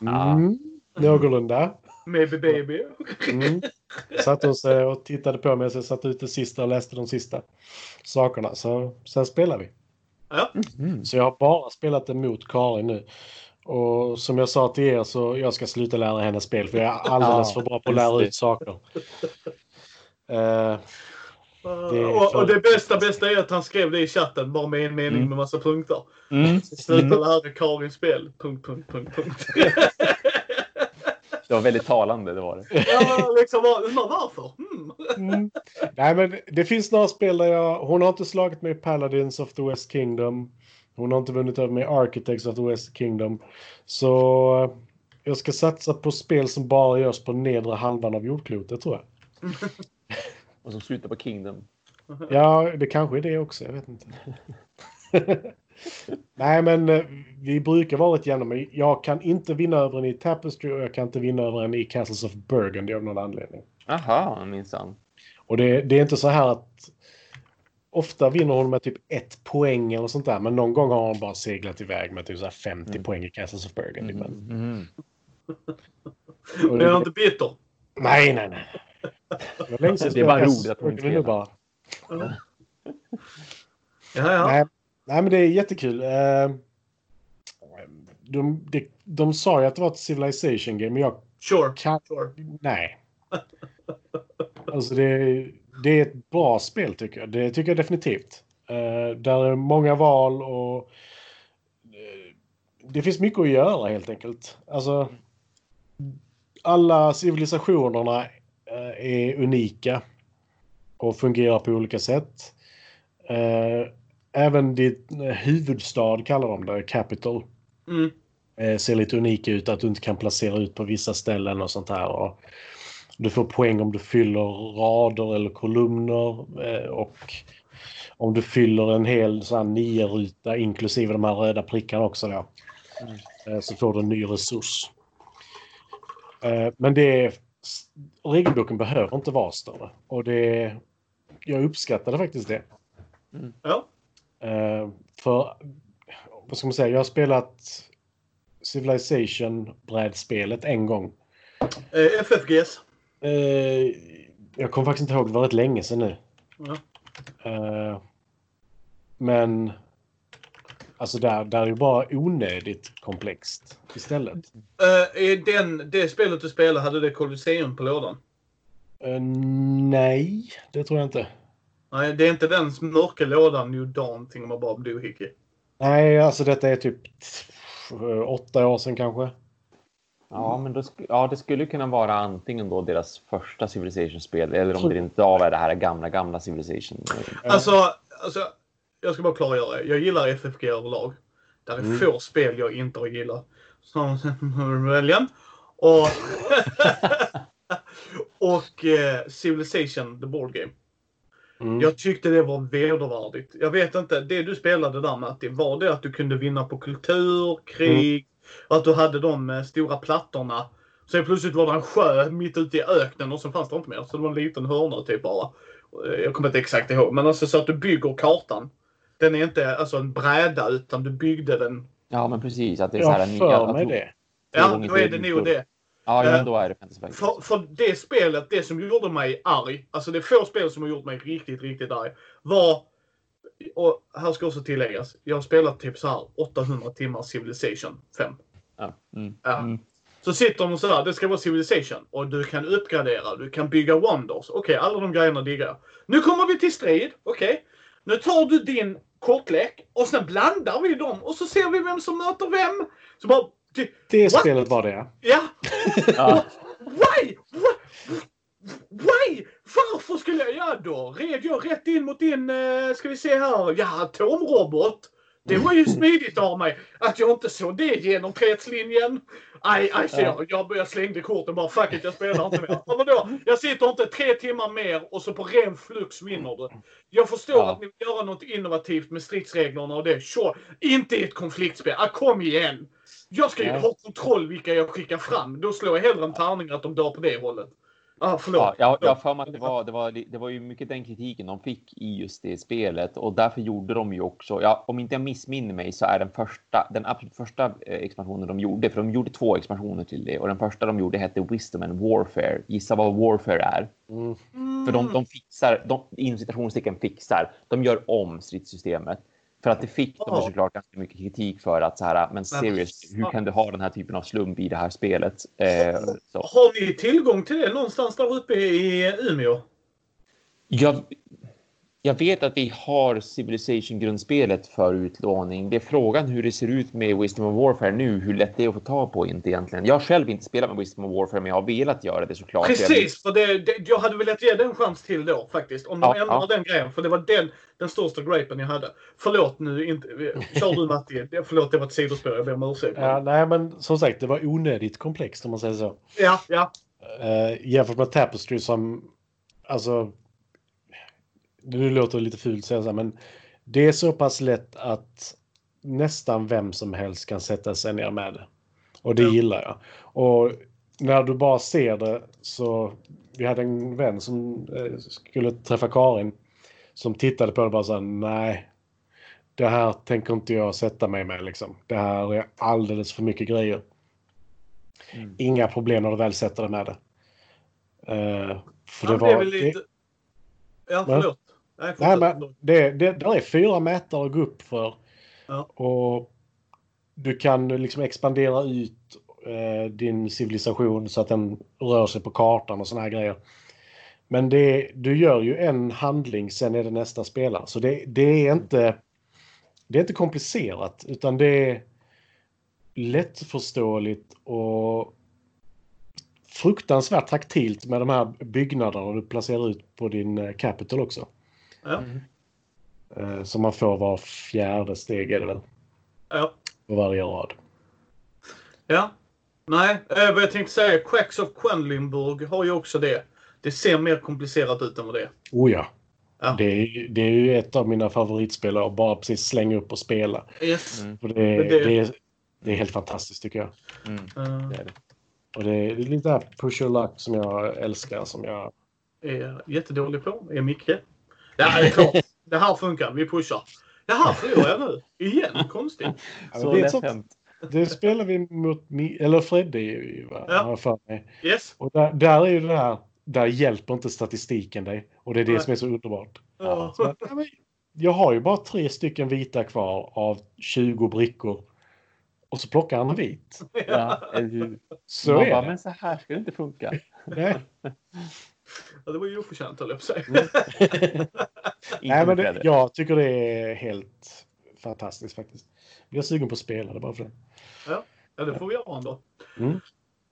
mm, någorlunda. Maybe baby. Mm. Satt hon sig och tittade på mig så jag satt ut det sista och läste de sista sakerna. Så sen spelade vi. Ja. Mm. Så jag har bara spelat det mot Karin nu. Och som jag sa till er så jag ska sluta lära henne spel för jag är alldeles Ja, för bra på att lära ut saker. Eh, Det och, för- och det bästa bästa är att han skrev det i chatten bara med en mening Mm. med massa punkter. Mm. Sluta Mm. lära Karin spel. Punkt, punkt, punkt, punkt. Det var väldigt talande, det var det. ja, liksom varför? Hmm. mm. Nej men det finns några spel där jag... Hon har inte slagit mig i Paladins of the West Kingdom. Hon har inte vunnit över mig i Architects of the West Kingdom. Så jag ska satsa på spel som bara görs på nedre halvan av jordklotet tror jag. Och som slutar på Kingdom. Ja, det kanske är det också. Jag vet inte. Nej, men eh, vi brukar vara rätt jämna. Men jag kan inte vinna över en i Tapestry och jag kan inte vinna över en i Castles of Burgundy av någon anledning. Aha, minsann. Och det, det är inte så här att ofta vinner hon med typ ett poäng eller sånt där. Men någon gång har hon bara seglat iväg med typ så här 50 Mm. poäng i Castles of Burgundy. Men, Mm. Men jag är inte bitter. nej, nej, nej. Det, var länge sedan Det är bara roligt att hon nu spelar. Ja, ja. Nej, nej, men det är jättekul. Eh, De, de, de sa ju att det var ett Civilization game, men jag Sure. kan... sure. Nej. Alltså det, det är ett bra spel tycker jag. Det tycker jag definitivt. Eh, där är många val och eh, det finns mycket att göra helt enkelt. Alltså alla civilisationerna eh, är unika och fungerar på olika sätt. Eh, även ditt eh, huvudstad kallar de det, Capital Mm. eh, ser lite unik ut, att du inte kan placera ut på vissa ställen och sånt här. Och du får poäng om du fyller rader eller kolumner eh, och om du fyller en hel så här nio-ruta inklusive de här röda prickarna också då. Mm. Eh, så får du en ny resurs. Men det är, regelboken behöver inte vara större och det jag uppskattade faktiskt det. Ja. Eh, för, vad ska man säga, jag har spelat Civilization-brädspelet en gång. Eh, FFGS. Eh, jag kommer faktiskt inte ihåg, det var rätt länge sedan nu. Ja. Eh, men alltså där, där är ju bara onödigt komplext istället. Eh, är den, det spelet du spelade, hade det Colosseum på lådan? Eh, nej, det tror jag inte. Nej, det är inte den mörka lådan New Dawn Thingamabob Doohickey. Nej, alltså detta är typ eh, åtta år sedan kanske. Ja, men då, sk- ja, det skulle kunna vara antingen då deras första Civilization-spel eller om det inte av är det här gamla, gamla Civilization. Alltså, alltså, jag ska bara klargöra. Jag gillar FFG överlag. Det är Mm. få spel jag inte gillar. Som Rebellion. Och, och eh, Civilization, the board game. Mm. Jag tyckte det var vedervärdigt. Jag vet inte, det du spelade där Matti, var det att du kunde vinna på kultur, krig, och att du hade de eh, stora plattorna. Sen plötsligt var det en sjö mitt ute i öknen och så fanns det inte mer. Så det var en liten hörna typ bara. Eh, Jag kommer inte exakt ihåg, men alltså så att du bygger kartan. Den är inte alltså en bräda utan du byggde den. Ja, men precis. Att det är Jag så har här, ni- för mig det. Ja, då är det nog det. Ja, ja, Eh, då är det Fantasy Flight. För, för det spelet, det som gjorde mig arg, alltså det få spel som har gjort mig riktigt, riktigt arg, var, och här ska också tilläggas, jag har spelat typ så här 800 timmar Civilization 5. Ja. Mm. Ja. Mm. Så sitter de och sådär, det ska vara Civilization och du kan uppgradera, du kan bygga wonders. Okej, alla de grejerna diggar jag. Nu kommer vi till strid, okej. Nu tar du din kortlek och sen blandar vi dem och så ser vi vem som möter vem. Så bara, det- Det What? spelet var det, ja. ja. Why? Why? Why? Varför skulle jag... Ja, då red jag rätt in mot din, eh, ska vi se här, ja, atomrobot. Det var ju smidigt av mig att jag inte såg det genom fredslinjen. Aj, aj, så jag, jag, jag slängde korten bara. Fuck it, jag spelar inte mer. Men vadå? Jag sitter inte tre timmar mer och så på ren flux vinner du. Jag förstår Ja. att ni vill göra något innovativt med stridsreglerna och det. Sure. Inte i ett konfliktspel. Ah, kom igen! Jag ska ju Ja. ha kontroll vilka jag skickar fram. Då slår jag hellre en tärning att de dör på det hållet. Ah, förlåt. Ja, jag, jag har för mig att det var, det, var, det var ju mycket den kritiken de fick i just det spelet och därför gjorde de ju också, ja, om inte jag missminner mig så är den första, den absolut första eh, expansionen de gjorde, för de gjorde två expansioner till det och den första de gjorde hette Wisdom and Warfare. Gissa vad Warfare är? Mm. För de, de fixar, de, inom citationstecken fixar, de gör om stridssystemet. För att det fick de såklart ganska mycket kritik för att så här, men seriöst, hur kan du ha den här typen av slump i det här spelet? Eh. Har ni tillgång till det någonstans där uppe i Umeå? Jag, jag vet att vi har Civilization-grundspelet för utlåning. Det är frågan hur det ser ut med Wisdom of Warfare nu, hur lätt det är att få tag på inte egentligen. Jag har själv inte spelat med Wisdom of Warfare, men jag har velat göra det såklart. Precis, för det, det, jag hade velat ge den en chans till då faktiskt. Om de Ja, ändrar ja. den grejen. För det var den, den största gripen jag hade. Förlåt nu, inte, kör du Matti. Förlåt, det var ett sidospår. Jag ber om ursäkt. Ja, nej, men som sagt, det var onödigt komplext om man säger så. ja, ja. Uh, jämfört med Tapestry som, alltså, nu låter det lite fult säga så här, men det är så pass lätt att nästan vem som helst kan sätta sig ner med det. Och det Ja. gillar jag. Och när du bara ser det så, vi hade en vän som eh, skulle träffa Karin som tittade på det och bara sa nej, det här tänker inte jag sätta mig med liksom. Det här är alldeles för mycket grejer. Mm. Inga problem när du väl sätter dig med det. Eh, för ja det var... lite... Ja, förlåt. Nej, men det, det, där är fyra mätare att gå upp för. Ja. Och du kan liksom expandera ut eh, din civilisation så att den rör sig på kartan och såna här grejer. Men det, du gör ju en handling, sen är det nästa spelare. Så det, det, är inte, det är inte komplicerat, utan det är lättförståeligt och fruktansvärt taktilt med de här byggnaderna du placerar ut på din eh, capital också. Ja, Mm. Eh, Som man får var fjärde steg är det väl? ja. På varje rad. ja. Nej, eh, vad jag tänkte säga. Quacks of Quedlinburg har ju också det. Det ser mer komplicerat ut än vad det är. Oh ja. Ja. Det, är, det är ju ett av mina favoritspel att bara precis slänga upp och spela. Yes. Mm. För det, det- det... är, det är helt fantastiskt tycker jag. Mm. Det är det. Och det är lite push your luck som jag älskar. Som jag... är jättedålig på är Micke. Ja, det är klart. Det här funkar. Vi pushar. Det här förlorar jag nu. Igen. Konstigt. Så det, är sånt. Det spelar vi mot, eller Freddy, va? Ja. för mig. Yes. Och där, där är ju det här, där hjälper inte statistiken dig. Och det är det Nej. som är så underbart. Ja. Så, jag har ju bara tre stycken vita kvar av 20 brickor. Och så plockar han en vit. Ja? Så är bara, det. men så här ska det inte funka. Nej. Ja, det var ju oförtjänt höll jag på att säga. Nej, Inte men det, Fredrik. jag tycker det är helt fantastiskt faktiskt. Jag är sugen på att spela det bara för det. Ja, det får vi göra ändå. Mm.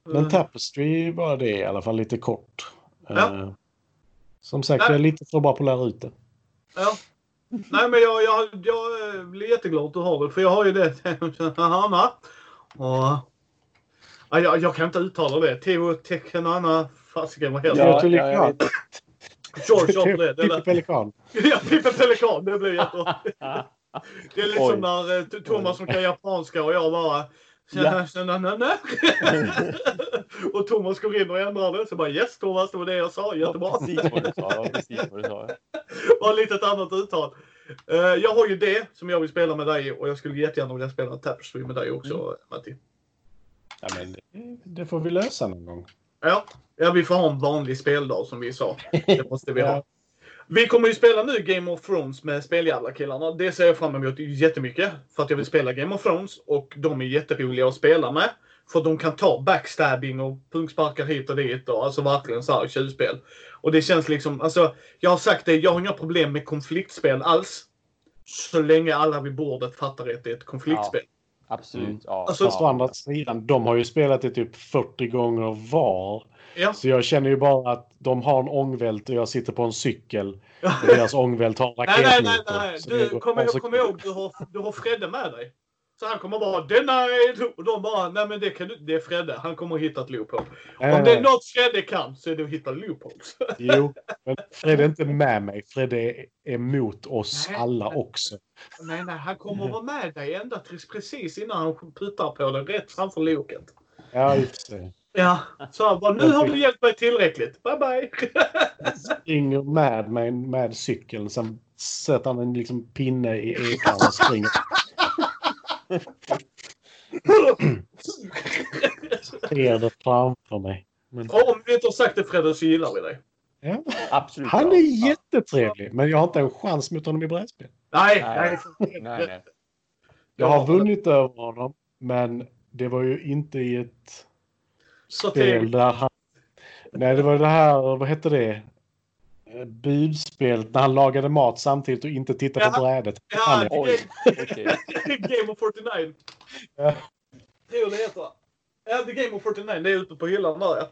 Men Mm. Tapestry var det i alla fall lite kort. Ja. Eh, som sagt, Nej. jag är lite för bra på att lära ut det. Ja. Nej, men jag, jag, jag eh, blir jätteglad att du har det. För jag har ju det Hanna. Och... Ja, jag, jag kan inte uttala det. Teo Tekanana. Fasiken vad heter Ja, det? Ja, jag likadant. George det. det Pippi. Pelikan. Ja, Pippi Pelikan. Det blir jättebra. Det är lite Oj. som när eh, Thomas som kan japanska och jag bara... Ja. och Thomas går in och ändrar det. Så bara yes Thomas, det var det jag sa. Jättebra. Precis vad du sa. ja, Precis vad du sa. Bara lite ett annat uttal. Eh, jag har ju det som jag vill spela med dig och jag skulle jättegärna vilja spela Tapestry med dig också Mm. Matti. Ja, men det, det får vi lösa någon gång. Ja. ja, vi får ha en vanlig speldag som vi sa. Det måste vi ha. Ja. Vi kommer ju spela nu Game of Thrones med Speljävlar-killarna. Det ser jag fram emot jättemycket. För att jag vill spela Game of Thrones och de är jätteroliga att spela med. För de kan ta backstabbing och punksparkar hit och dit och alltså verkligen så här tjuvspel. Och det känns liksom, alltså jag har sagt det, jag har inga problem med konfliktspel alls. Så länge alla vid bordet fattar att det är ett konfliktspel. Absolut. Mm. Ja, Alltså, Fast å andra sidan, de har ju spelat det typ 40 gånger var. Ja. Så jag känner ju bara att de har en ångvält och jag sitter på en cykel. Och deras ångvält har en Nej, nej, nej, raketmotor. nej. Du, kom, kom ihåg, du har, du har Fredde med dig. Så han kommer bara denied! Och de bara, nej men det, kan du, det är Fredde. Han kommer att hitta ett loophole. Nej, Om det är nej. något Fredde kan så är det att hitta loopholes. Jo, men Fred är inte med mig. Fred är emot oss Nej, alla också. nej, nej, han kommer att vara med dig ända tills precis innan han puttar på dig rätt framför loket. Ja, i och för sig. Ja, så han bara, nu har du hjälpt mig tillräckligt. Bye bye! Springer med mig med cykeln. Sen sätter han en liksom pinne i ekan och springer. Ser det framför mig. Men, om vi inte har sagt det Fredde så gillar vi dig. ja. Absolut. Han ja. är jättetrevlig, men jag har inte en chans mot honom i brädspel. Nej, Nej. nej. Nej. Jag har vunnit över honom, men det var ju inte i ett Så spel där han... Nej, det var det här, vad hette det? Eh, Budspelet när han lagade mat samtidigt och inte tittade på Ja. brädet. ja, Han- Oj, game, game of 49. Ja. Det är det heter. Ja, The Game of 49. Det är ute på hyllan där ja.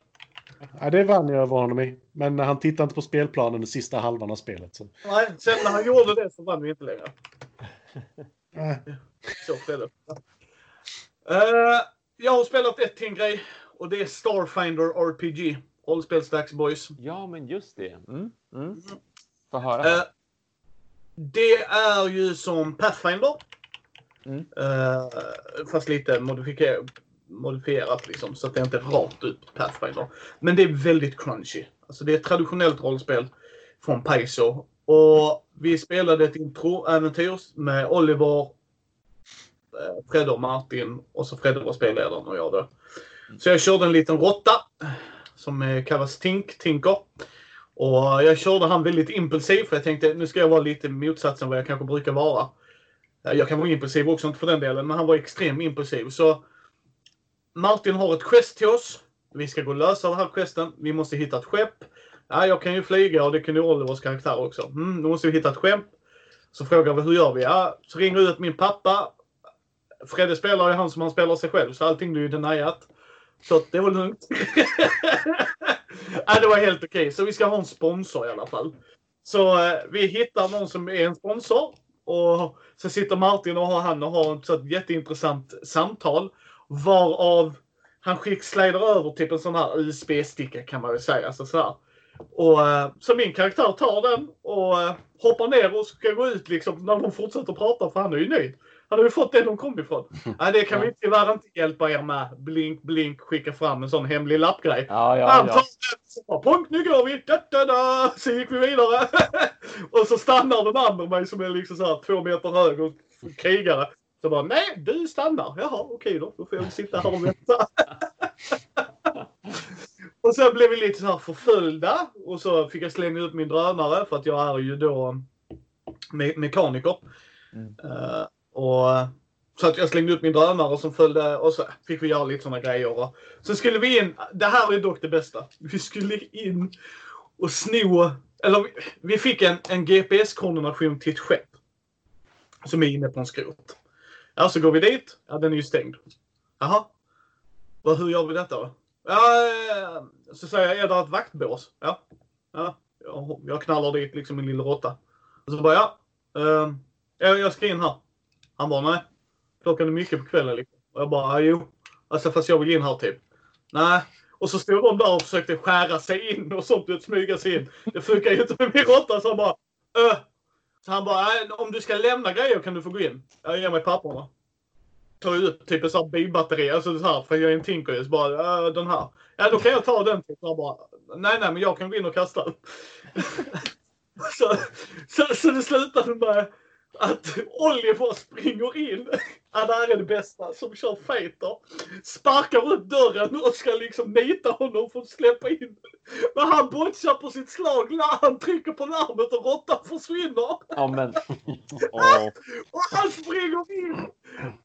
Ja, det vann jag över honom i. Men han tittade inte på spelplanen den sista halvan av spelet. Så. Nej, sen när han gjorde det så vann vi inte längre. Äh, Så blev det. Eh, jag har spelat ett till en grej och det är Starfinder RPG. Rollspelsdags boys. Ja, men just det. Mm. Mm. Få höra. Eh, det är ju som Pathfinder. Mm. Eh, fast lite modifierat, modifierat liksom, så att det inte är rakt ut Pathfinder. Men det är väldigt crunchy. Alltså det är ett traditionellt rollspel från Paizo. Och vi spelade ett introäventyr med Oliver, eh, Fredde och Martin och så Fredde var spelledaren och jag då. Så jag körde en liten råtta som eh, kallas Tink, Tinker. Och jag körde han väldigt impulsiv för jag tänkte nu ska jag vara lite motsatsen vad jag kanske brukar vara. Eh, jag kan vara impulsiv också, inte för den delen, men han var extremt impulsiv. Så Martin har ett quest till oss. Vi ska gå och lösa den här questen. Vi måste hitta ett skepp. Ja, jag kan ju flyga och det kan ju Olivers karaktär också. Mm, då måste vi hitta ett skepp. Så frågar vi hur gör vi? Ja, så ringer ut min pappa. Fredde spelar ju han som han spelar sig själv, så allting blir ju deniat. Så att det var lugnt. ja, det var helt okej. Så vi ska ha en sponsor i alla fall. Så eh, vi hittar någon som är en sponsor. Och så sitter Martin och har han och har ett, så ett jätteintressant samtal. Varav han skick slider över typ en sån här USB-sticka kan man väl säga. Så, så, här. Och, eh, så min karaktär tar den och eh, hoppar ner och ska gå ut liksom när de fortsätter prata för han är ju nöjd. Har ju fått det de kom ifrån. Nej, det kan vi tyvärr inte hjälpa er med. Blink, blink, skicka fram en sån hemlig lappgrej. Ja, ja, ja. Ponk, nu går vi! Da, da, da. Så gick vi vidare. och så stannar den andra mig som är liksom så här två meter hög och krigare. Så bara, nej, du stannar. Jaha, okej då. Då får jag sitta här och vänta. och sen blev vi lite så här förföljda. Och så fick jag slänga ut min drönare för att jag är ju då me mekaniker. Mm. Uh, och så att jag slängde ut min drönare som följde och så fick vi göra lite sådana grejer. Och så skulle vi in, det här är dock det bästa. Vi skulle in och sno, eller vi, vi fick en, en GPS-koordination till ett skepp. Som är inne på en skrot. Ja, så går vi dit. Ja, den är ju stängd. Jaha. Vad, hur gör vi detta då? Ja, så säger jag, är det ett vaktbås? Ja. Ja, jag knallar dit liksom min lilla råtta. Och så bara, ja. Uh, jag ska in här. Han bara, nej. Klockan är mycket på kvällen liksom. Och jag bara, jo. Alltså fast jag vill in här typ. Nej. Och så stod de där och försökte skära sig in och sånt, och smyga sig in. Det funkar ju inte med min råtta så han bara, Öh. Så han bara, om du ska lämna grejer kan du få gå in. Jag ger mig papperna. Tar ut typ en sån här bilbatteri, alltså så här, för jag är en tinker så bara, äh, den här. Ja då kan jag ta den. Typ. Så han bara, nej nej men jag kan gå in och kasta så, så, så det slutade med att Oliver springer in. Här är det bästa. Som kör fighter. Sparkar upp dörren och ska liksom nita honom för att släppa in. Men han botchar på sitt slag han trycker på larmet och råttan försvinner. Ja, men... Oh. och han springer in.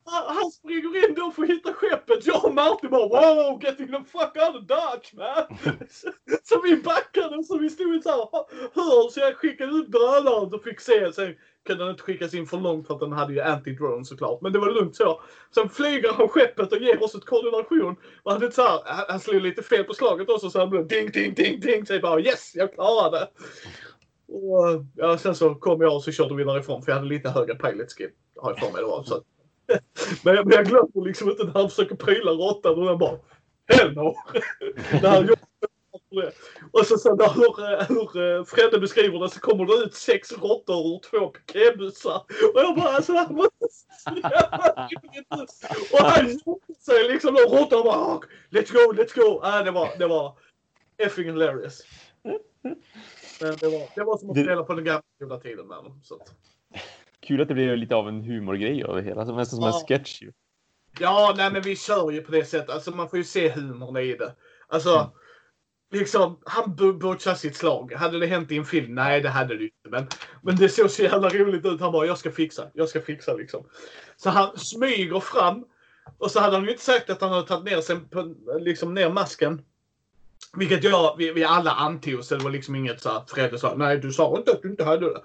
Han, springer in då för att hitta skeppet. Jag och Martin bara wow, getting the fuck out of Dutch man. så, vi backade så vi stod så här så jag skickade ut drönaren och fick se. Sen kunde den inte skickas in för långt för att den hade ju anti-drone såklart. Men det var lugnt så. Sen flyger han skeppet och ger oss ett koordination. Och han, så här, han slog lite fel på slaget också så han blev ding, ding, ding, ding. Så jag bara yes, jag klarade och, ja, Sen så kom jag och så körde vi därifrån för jag hade lite högre pilot skill. Har jag för mig det var. Så. men, jag, men jag glömmer liksom inte när han försöker pryla råttan och den bara Hell no! Och så sen när hur, hur eh, Fredde beskriver det så kommer det ut sex råttor ur två piketbussar. Och jag bara alltså det här var Och han sig liksom och råttorna bara oh, Let's go, let's go. Äh, det var, det var effing hilarious. Men det var, det var som att spela på den gamla tiden med dem. Så. Kul att det blev lite av en humorgrej det hela. Som nästan som ja. en sketch ju. Ja, nej men vi kör ju på det sättet. Alltså man får ju se humorn i det. Alltså mm liksom, han butchar sitt slag. Hade det hänt i en film? Nej, det hade det inte. Men, men det såg så jävla roligt ut. Han bara, jag ska fixa. Jag ska fixa liksom. Så han smyger fram. Och så hade han ju inte sagt att han hade tagit ner, på, liksom ner masken. Vilket jag, vi, vi alla antog, så det var liksom inget så att Fredde sa, nej du sa inte att du inte hade det.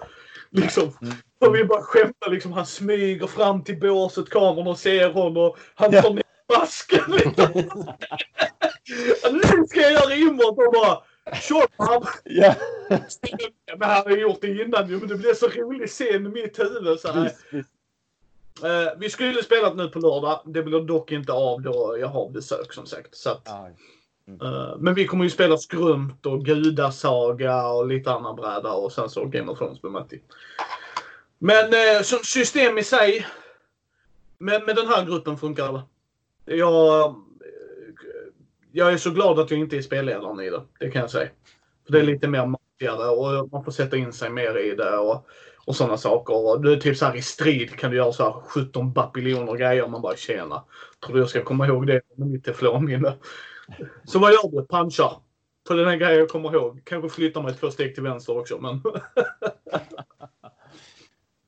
Liksom. Mm. Och vi bara skämtar liksom, han smyger fram till båset, kameran ser honom och han tar ner masken. Liksom. nu ska jag göra inbrott och bara Tjopp! Ja. Men han har gjort det innan ju, men det blev så rolig scen i mitt huvud. Så här. Uh, vi skulle spela nu på lördag. Det blir dock inte av då jag har besök som sagt. Så att, uh, men vi kommer ju spela Skrumt och Gudasaga och lite andra bräda och sen så Game of Thrones med Matti. Men uh, system i sig. Men med den här gruppen funkar det. Jag jag är så glad att jag inte är spelledaren i det. Det kan jag säga. För Det är lite mer maffigare och man får sätta in sig mer i det och, och sådana saker. Och det är typ så här i strid kan du göra så här 17 bapiljoner grejer och man bara tjena, Tror du jag ska komma ihåg det med mitt teflonminne? Så vad gör du? Punchar. På den här grejen jag kommer ihåg. Kanske flyttar mig två steg till vänster också men...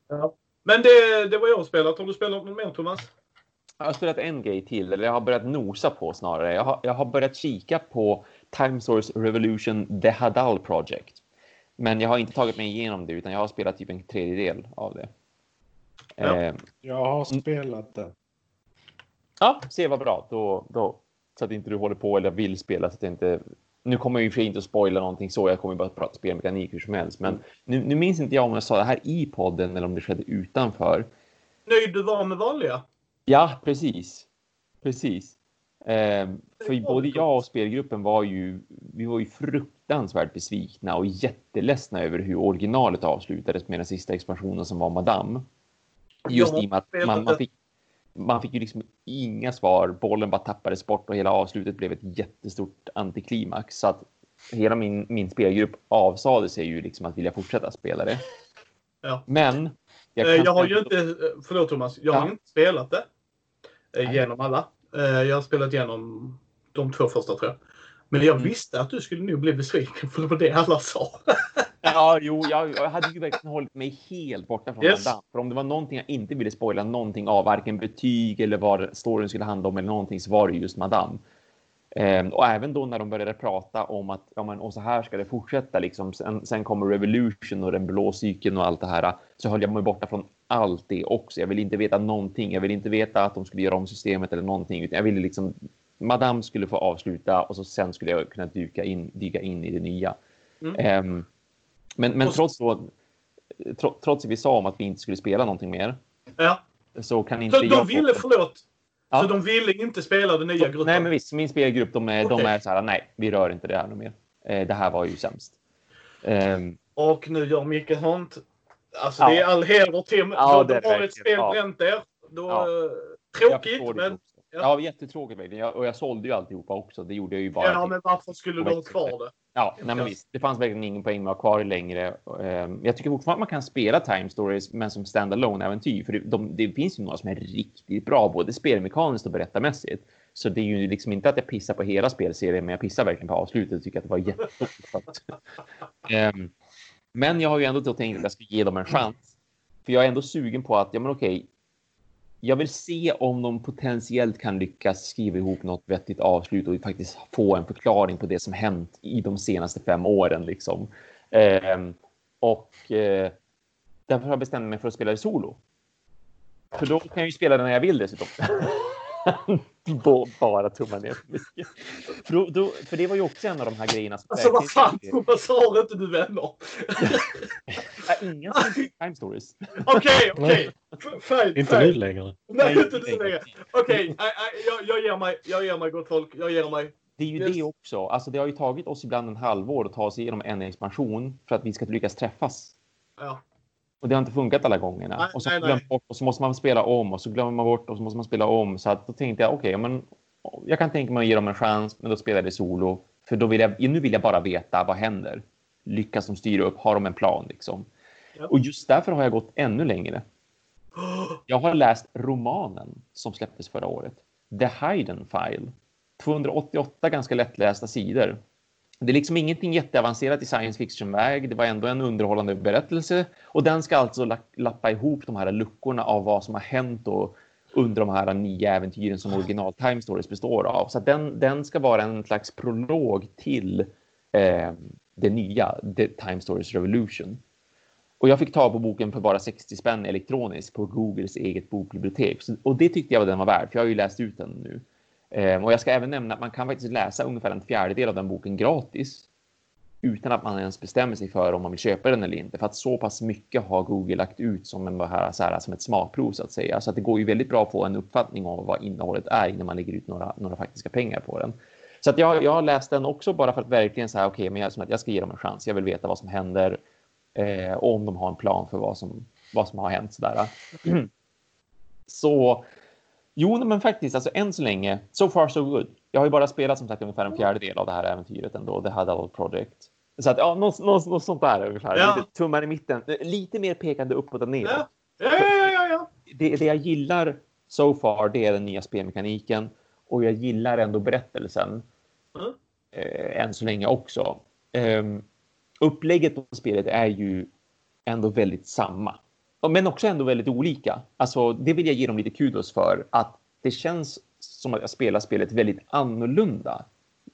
ja. Men det, det var jag spelat. Har du spelat något mer Thomas? Jag har spelat en grej till, eller jag har börjat nosa på snarare. Jag har, jag har börjat kika på Time Source Revolution The Hadal Project. Men jag har inte tagit mig igenom det, utan jag har spelat typ en tredjedel av det. Ja, eh, jag har spelat det. Ja, se vad bra. Då, då, så att inte du håller på eller vill spela. Så att inte, nu kommer jag ju för inte att spoila någonting så. Jag kommer bara att prata spelmekanik hur som helst. Men nu, nu minns inte jag om jag sa det här i podden eller om det skedde utanför. Nöjd du var med vanliga? Ja, precis. Precis. Eh, för både jag och spelgruppen var ju, vi var ju fruktansvärt besvikna och jätteledsna över hur originalet avslutades med den sista expansionen som var Madame. Just i och med att man, man, fick, man fick ju liksom inga svar. Bollen bara tappades bort och hela avslutet blev ett jättestort antiklimax. Så att hela min, min spelgrupp avsade sig ju liksom att vilja fortsätta spela det. Ja. Men Jag, jag har ju inte, förlåt Thomas, jag ja. har inte spelat det Nej. genom alla. Jag har spelat igenom de två första tror jag. Men jag mm. visste att du skulle nog bli besviken för det var det alla sa. ja, jo, jag, jag, hade ju verkligen hållit mig helt borta från yes. Madame. För om det var någonting jag inte ville spoila någonting av, varken betyg eller vad storyn skulle handla om eller någonting, så var det just Madame. Um, och även då när de började prata om att ja, men, och så här ska det fortsätta, liksom. sen, sen kommer Revolution och den blå cykeln och allt det här, så höll jag mig borta från allt det också. Jag ville inte veta någonting. Jag ville inte veta att de skulle göra om systemet eller någonting, utan jag ville liksom Madame skulle få avsluta och så sen skulle jag kunna dyka in, dyka in i det nya. Mm. Um, men, men trots, då, trots att vi sa om att vi inte skulle spela någonting mer. Ja. Så kan inte så. De ville, få... förlåt. Ja. Så de ville inte spela den nya gruppen? Nej, men visst. Min spelgrupp, de är, okay. de är så här, nej, vi rör inte det här mer. Eh, det här var ju sämst. Um, och nu gör Micke Hunt. Alltså ja. det är all heder till. Ja, de har ett spel bränt er. Då, ja. Tråkigt, men Ja, ja jättetråkigt och jag sålde ju alltihopa också. Det gjorde jag ju bara. Ja, men varför skulle du ha kvar det? Ja, nej, men visst. Det fanns verkligen ingen poäng med att ha kvar längre. Ehm, jag tycker fortfarande att man kan spela Time Stories, men som standalone äventyr. För det, de, det finns ju några som är riktigt bra, både spelmekaniskt och berättarmässigt. Så det är ju liksom inte att jag pissar på hela spelserien, men jag pissar verkligen på avslutet och tycker att det var jättestort. um, men jag har ju ändå tänkt att jag ska ge dem en chans. För jag är ändå sugen på att, ja men okej, jag vill se om de potentiellt kan lyckas skriva ihop något vettigt avslut och faktiskt få en förklaring på det som hänt i de senaste fem åren. Liksom. Eh, och eh, därför har jag bestämt mig för att spela det solo. För då kan jag ju spela det när jag vill dessutom. bara tumma ner för mycket. För, då, då, för det var ju också en av de här grejerna. Som alltså vad fan, vad sa inte du vänner? Inga time stories. Okej, okej. Inte nu längre. Nej, inte nu längre. Okej, jag, jag ger mig, jag ger mig gott folk. Jag ger mig. Det är ju yes. det också. Alltså det har ju tagit oss ibland en halvår att ta oss igenom en expansion för att vi ska lyckas träffas. Ja. Och det har inte funkat alla gångerna. Nej, och, så nej, nej. Bort, och så måste man spela om och så glömmer man bort och så måste man spela om. Så att då tänkte jag okej, okay, men jag kan tänka mig att ge dem en chans, men då spelar jag det solo. För då vill jag, nu vill jag bara veta vad händer. Lyckas de styra upp? Har de en plan liksom? Ja. Och just därför har jag gått ännu längre. Jag har läst romanen som släpptes förra året. The Hayden File. 288 ganska lättlästa sidor det är liksom ingenting jätteavancerat i science fiction-väg. Det var ändå en underhållande berättelse och den ska alltså lappa ihop de här luckorna av vad som har hänt då under de här nio äventyren som original Time Stories består av. Så den, den ska vara en slags prolog till eh, det nya, The Time Stories Revolution. Och jag fick ta på boken för bara 60 spänn elektroniskt på Googles eget bokbibliotek. Så, och det tyckte jag var den var värd, för jag har ju läst ut den nu. Ehm, och jag ska även nämna att man kan faktiskt läsa ungefär en fjärdedel av den boken gratis utan att man ens bestämmer sig för om man vill köpa den eller inte. För att så pass mycket har Google lagt ut som, en, här, så här, som ett smakprov så att säga. Så att det går ju väldigt bra att få en uppfattning om vad innehållet är innan man lägger ut några, några faktiska pengar på den. Så att jag, jag har läst den också bara för att verkligen säga okej, okay, men jag, som att jag ska ge dem en chans. Jag vill veta vad som händer eh, och om de har en plan för vad som, vad som har hänt. Sådär. så Jo, men faktiskt, alltså än så länge, so far so good. Jag har ju bara spelat som sagt ungefär en fjärdedel av det här äventyret ändå, The Huddle Project. Så att ja, något, något, något sånt där ungefär. Ja. Lite tummar i mitten, lite mer pekande uppåt och neråt. Ja. Ja, ja, ja, ja. Det, det jag gillar so far, det är den nya spelmekaniken och jag gillar ändå berättelsen. Mm. Eh, än så länge också. Eh, upplägget på spelet är ju ändå väldigt samma men också ändå väldigt olika. Alltså, det vill jag ge dem lite kudos för. Att det känns som att jag spelar spelet väldigt annorlunda.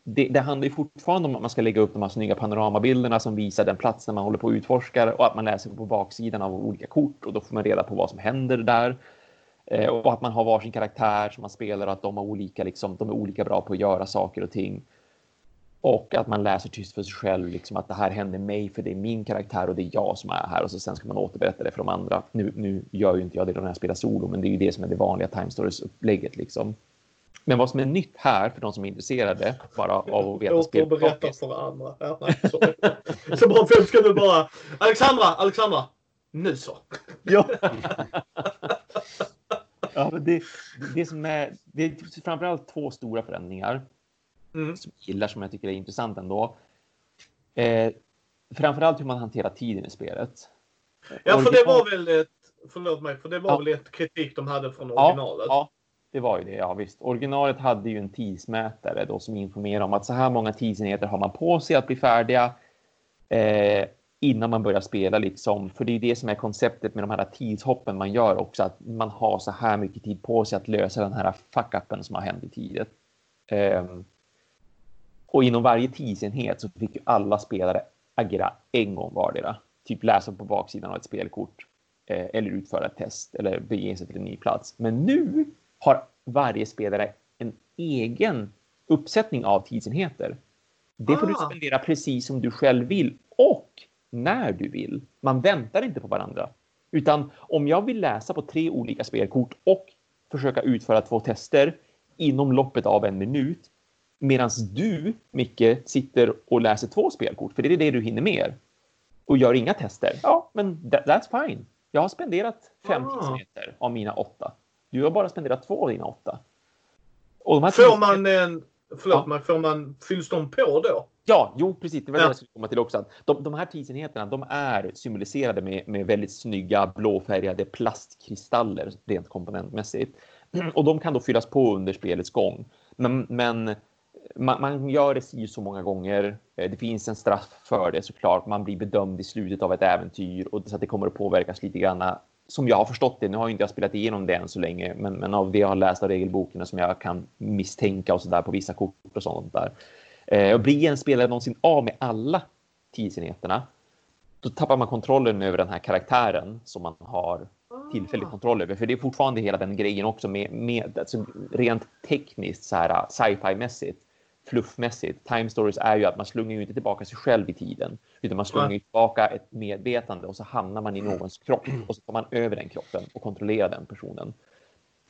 Det, det handlar ju fortfarande om att man ska lägga upp de här snygga panoramabilderna som visar den platsen man håller på att utforskar och att man läser på baksidan av olika kort och då får man reda på vad som händer där. Eh, och att man har varsin karaktär som man spelar och att de, har olika, liksom, de är olika bra på att göra saker och ting. Och att man läser tyst för sig själv, liksom att det här händer mig för det är min karaktär och det är jag som är här och så sen ska man återberätta det för de andra. Nu, nu gör ju inte jag det när jag spelar solo, men det är ju det som är det vanliga Time Stories-upplägget liksom. Men vad som är nytt här för de som är intresserade bara av att veta spel. berätta för andra. Ja, så bra, vem ska du bara... Alexandra, Alexandra! Nu så. Ja. ja, men det, det som är... Det är framförallt två stora förändringar mm. som jag gillar som jag tycker är intressant ändå. Eh, framförallt hur man hanterar tiden i spelet. Ja, för det var väl ett... förlåt mig, för det var Ja. väl ett kritik de hade från Ja, originalet? ja, det var ju det. Ja, visst. Originalet hade ju en tidsmätare då som informerade om att så här många tidsenheter har man på sig att bli färdiga eh, innan man börjar spela. Liksom. För det är det som är konceptet med de här tidshoppen man gör också, att man har så här mycket tid på sig att lösa den här fuck-upen som har hänt i tiden. Ehm, och inom varje tidsenhet så fick ju alla spelare agera en gång vardera. Typ läsa på baksidan av ett spelkort eh, eller utföra ett test eller bege sig till en ny plats. Men nu har varje spelare en egen uppsättning av tidsenheter. Det får du Ah. spendera precis som du själv vill och när du vill. Man väntar inte på varandra. Utan om jag vill läsa på tre olika spelkort och försöka utföra två tester inom loppet av en minut medan du, Micke, sitter och läser två spelkort, för det är det du hinner med och gör inga tester. Ja, men that, that's fine. Jag har spenderat fem Ah. tidsenheter av mina åtta. Du har bara spenderat två av dina åtta. Och de Får man en... Förlåt Ja. mig, får man... Fylls de på då? Ja, jo precis. Det var det Ja. jag skulle komma till också. De, de här tidsenheterna de är symboliserade med, med väldigt snygga blåfärgade plastkristaller rent komponentmässigt. Och de kan då fyllas på under spelets gång. Men, men man, man gör det si så många gånger. Eh, Det finns en straff för det såklart. Man blir bedömd i slutet av ett äventyr och så att det kommer att påverkas lite grann. Som jag har förstått det, nu har ju inte jag spelat igenom det än så länge, men, men av det jag har läst av regelboken som jag kan misstänka och så där på vissa kort och sånt där. Eh, och blir en spelare någonsin av med alla tidsenheterna, då tappar man kontrollen över den här karaktären som man har tillfällig kontroll över. För det är fortfarande hela den grejen också med, med alltså, rent tekniskt så här sci-fi mässigt, fluffmässigt. Time stories är ju att man slungar ju inte tillbaka sig själv i tiden, utan man slungar ju tillbaka ett medvetande och så hamnar man i någons kropp och så tar man över den kroppen och kontrollerar den personen.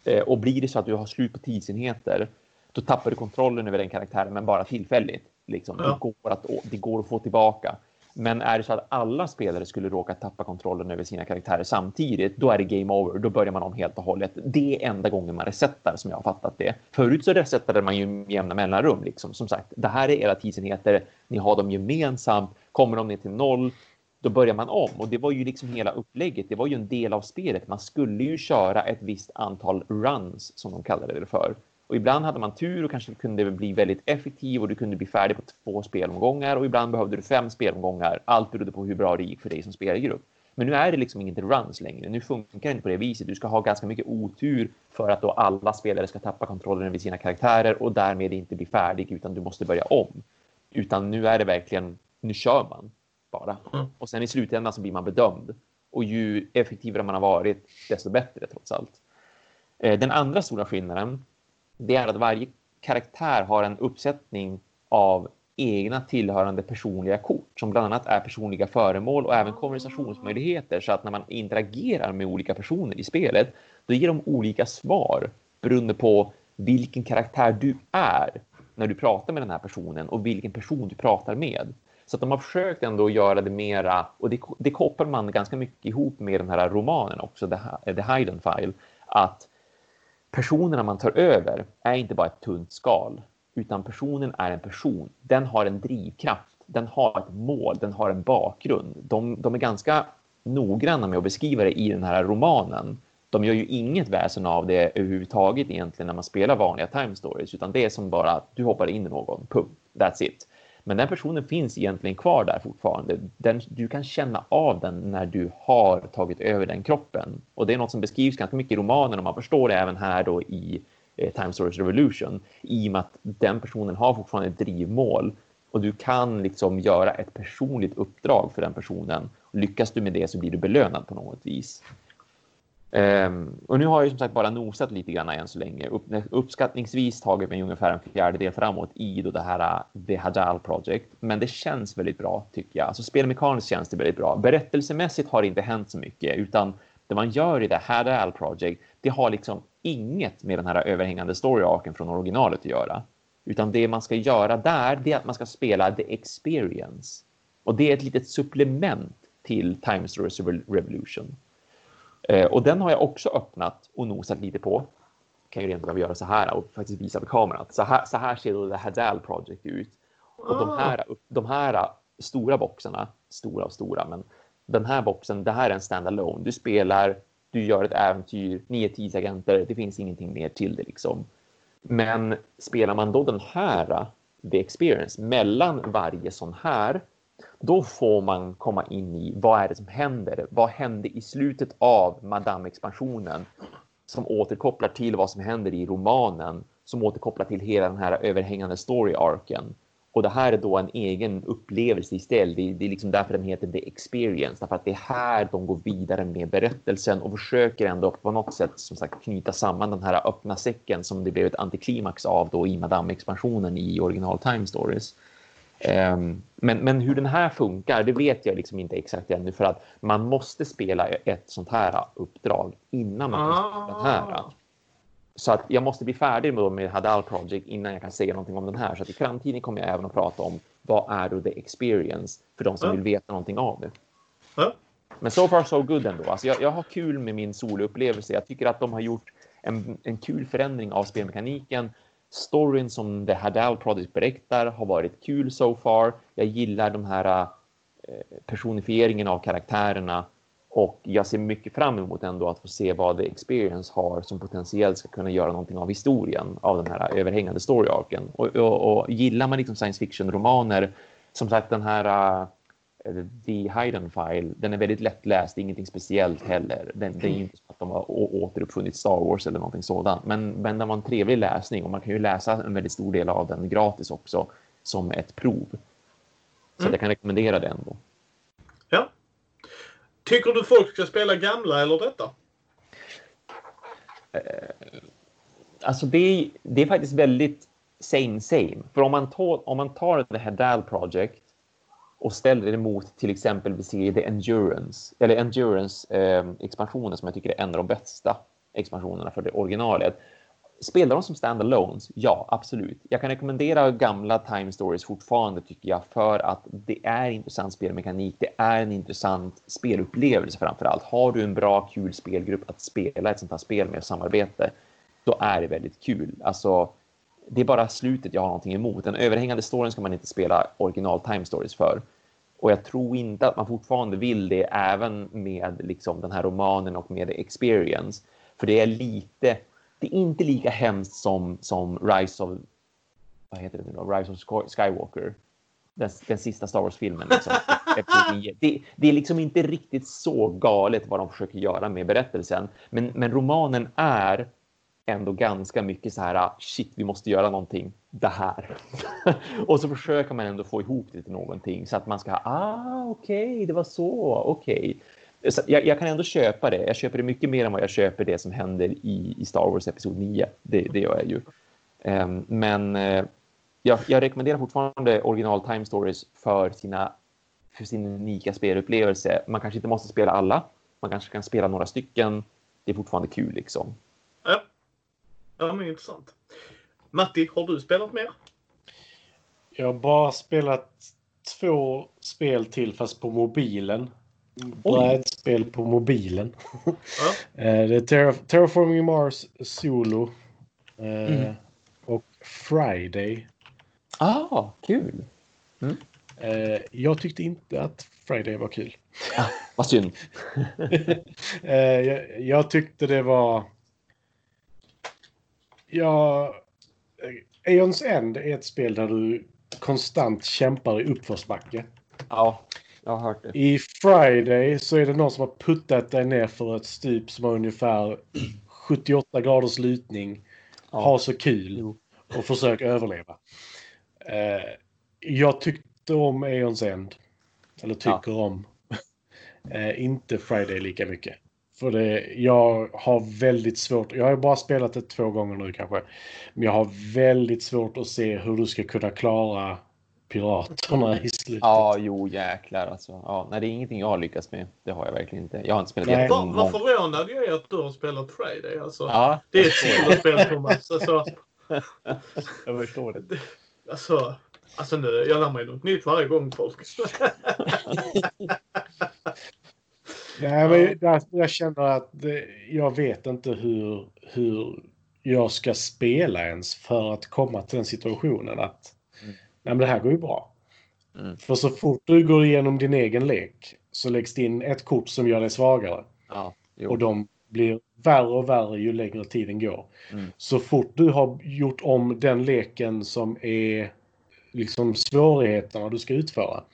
Eh, och blir det så att du har slut på tidsenheter, då tappar du kontrollen över den karaktären, men bara tillfälligt. Liksom. Ja. Det, går att, det går att få tillbaka. Men är det så att alla spelare skulle råka tappa kontrollen över sina karaktärer samtidigt, då är det game over. Då börjar man om helt och hållet. Det är enda gången man resetar som jag har fattat det. Förut så resetade man ju med jämna mellanrum. Liksom. Som sagt, det här är era tidsenheter. Ni har dem gemensamt. Kommer de ner till noll, då börjar man om. Och det var ju liksom hela upplägget. Det var ju en del av spelet. Man skulle ju köra ett visst antal runs, som de kallade det för. Och ibland hade man tur och kanske kunde bli väldigt effektiv och du kunde bli färdig på två spelomgångar och ibland behövde du fem spelomgångar. Allt berodde på hur bra det gick för dig som spelgrupp. Men nu är det liksom inget runs längre. Nu funkar det inte på det viset. Du ska ha ganska mycket otur för att då alla spelare ska tappa kontrollen över sina karaktärer och därmed inte bli färdig utan du måste börja om. Utan nu är det verkligen, nu kör man bara. Mm. Och sen i slutändan så blir man bedömd. Och ju effektivare man har varit, desto bättre trots allt. Eh, Den andra stora skillnaden det är att varje karaktär har en uppsättning av egna tillhörande personliga kort som bland annat är personliga föremål och även konversationsmöjligheter så att när man interagerar med olika personer i spelet då ger de olika svar beroende på vilken karaktär du är när du pratar med den här personen och vilken person du pratar med. Så att de har försökt ändå göra det mera, och det, det kopplar man ganska mycket ihop med den här romanen också, The, The Hidden File, att personerna man tar över är inte bara ett tunt skal, utan personen är en person. Den har en drivkraft, den har ett mål, den har en bakgrund. De, de är ganska noggranna med att beskriva det i den här romanen. De gör ju inget väsen av det överhuvudtaget egentligen när man spelar vanliga time stories, utan det är som bara att du hoppar in i någon, punkt, that's it. Men den personen finns egentligen kvar där fortfarande. Den, du kan känna av den när du har tagit över den kroppen. Och det är något som beskrivs ganska mycket i romanen och man förstår det även här då i eh, Time Stories Revolution. I och med att den personen har fortfarande ett drivmål och du kan liksom göra ett personligt uppdrag för den personen. Lyckas du med det så blir du belönad på något vis. Um, och nu har jag som sagt bara nosat lite grann än så länge. Upp, uppskattningsvis tagit mig ungefär en fjärdedel framåt i då det här äh, The Hadal Project. Men det känns väldigt bra tycker jag. Alltså spelmekaniskt känns det väldigt bra. Berättelsemässigt har det inte hänt så mycket utan det man gör i The Hadal Project det har liksom inget med den här överhängande story-arken från originalet att göra. Utan det man ska göra där det är att man ska spela The Experience. Och det är ett litet supplement till Time Stories Revolution. Eh, och den har jag också öppnat och nosat lite på. Kan ju rent av göra så här och faktiskt visa på kameran. Så här, så här ser då Hadal Project ut. Och de här, de här stora boxarna, stora och stora, men den här boxen, det här är en standalone. Du spelar Du gör ett äventyr, ni är tidsagenter, det finns ingenting mer till det liksom. Men spelar man då den här, the experience, mellan varje sån här, då får man komma in i vad är det som händer? Vad hände i slutet av Madame-expansionen som återkopplar till vad som händer i romanen som återkopplar till hela den här överhängande story-arken. Och det här är då en egen upplevelse istället. Det, det är liksom därför den heter The Experience. Därför att det är här de går vidare med berättelsen och försöker ändå på något sätt som sagt knyta samman den här öppna säcken som det blev ett antiklimax av då i Madame-expansionen i original Time Stories. Um, men, men hur den här funkar, det vet jag liksom inte exakt ännu för att man måste spela ett sånt här uppdrag innan man kan spela den här. Ah. Så att jag måste bli färdig med, med Hadal Project innan jag kan säga någonting om den här. Så att i framtiden kommer jag även att prata om vad är då the experience för de som Ja. vill veta någonting av det. Ja. Men so far so good ändå. Alltså jag, jag har kul med min solupplevelse. Jag tycker att de har gjort en, en kul förändring av spelmekaniken. Storyn som The Hadal Project berättar har varit kul so far. Jag gillar de här eh, personifieringen av karaktärerna och jag ser mycket fram emot ändå att få se vad The Experience har som potentiellt ska kunna göra någonting av historien av den här överhängande story-arken. Och, och, och gillar man liksom science fiction-romaner, som sagt den här eh, The Hidden File, den är väldigt lättläst, ingenting speciellt heller. Den, det är inte så att de har återuppfunnit Star Wars eller någonting sådant. Men, men den var en trevlig läsning och man kan ju läsa en väldigt stor del av den gratis också som ett prov. Så Mm. jag kan rekommendera det ändå. Ja. Tycker du folk ska spela gamla eller detta? Alltså det är, det är faktiskt väldigt same same. För om man tar, om man tar The Hadal Project och ställer det mot till exempel vi ser The Endurance, eller Endurance eh, expansionen som jag tycker är en av de bästa expansionerna för det originalet. Spelar de som standalones? Ja, absolut. Jag kan rekommendera gamla Time Stories fortfarande tycker jag för att det är intressant spelmekanik. Det är en intressant spelupplevelse framför allt. Har du en bra, kul spelgrupp att spela ett sånt här spel med och samarbete, då är det väldigt kul. Alltså, det är bara slutet jag har någonting emot. Den överhängande storyn ska man inte spela original Time Stories för. Och jag tror inte att man fortfarande vill det även med liksom, den här romanen och med Experience. För det är lite, det är inte lika hemskt som, som Rise of, vad heter det nu då? Rise of Sky- Skywalker. Den, den sista Star Wars-filmen. Liksom, det, det är liksom inte riktigt så galet vad de försöker göra med berättelsen. Men, men romanen är ändå ganska mycket så här, shit, vi måste göra någonting, det här. och så försöker man ändå få ihop det till någonting så att man ska, ah, okej, det var så, okej. Så jag, jag kan ändå köpa det. Jag köper det mycket mer än vad jag köper det som händer i, i Star Wars Episod 9. Det, det gör jag ju. Um, men uh, jag, jag rekommenderar fortfarande original Time Stories för, sina, för sin unika spelupplevelse. Man kanske inte måste spela alla. Man kanske kan spela några stycken. Det är fortfarande kul liksom. Ja. Ja, men intressant. Matti, har du spelat mer? Jag har bara spelat två spel till fast på mobilen. Brädspel på mobilen. Ja. Eh, det är Terra- Terraforming Mars Solo. eh, Mm. Och Friday. Ah, kul! Eh, Jag tyckte inte att Friday var kul. Vad synd. Jag, jag tyckte det var... Ja... Aeons End är ett spel där du konstant kämpar i uppförsbacke. Ja, jag har hört det. I Friday så är det någon som har puttat dig ner för ett stup som har ungefär 78 graders lutning. Ja. Ha så kul Jo. och försök överleva. Eh, jag tyckte om Aeons End. Eller tycker om. Eh, inte Friday lika mycket. För det, jag har väldigt svårt, jag har bara spelat det två gånger nu kanske. Men jag har väldigt svårt att se hur du ska kunna klara piraterna i slutet. Ja, jo jäklar alltså. Ja, nej, det är ingenting jag har lyckats med. Det har jag verkligen inte. Jag har inte spelat Nej. det Vad förvånad jag är att du har spelat Friday. Alltså, Ja, Det är ett solospel, Thomas. Alltså, jag förstår det. alltså, alltså nu, jag lär mig något nytt varje gång, folk. Nej, men jag, jag känner att det, jag vet inte hur, hur jag ska spela ens för att komma till den situationen att Mm. nej, men det här går ju bra. Mm. För så fort du går igenom din egen lek så läggs det in ett kort som gör dig svagare. Ja. Och de blir värre och värre ju längre tiden går. Mm. Så fort du har gjort om den leken som är liksom svårigheterna du ska utföra,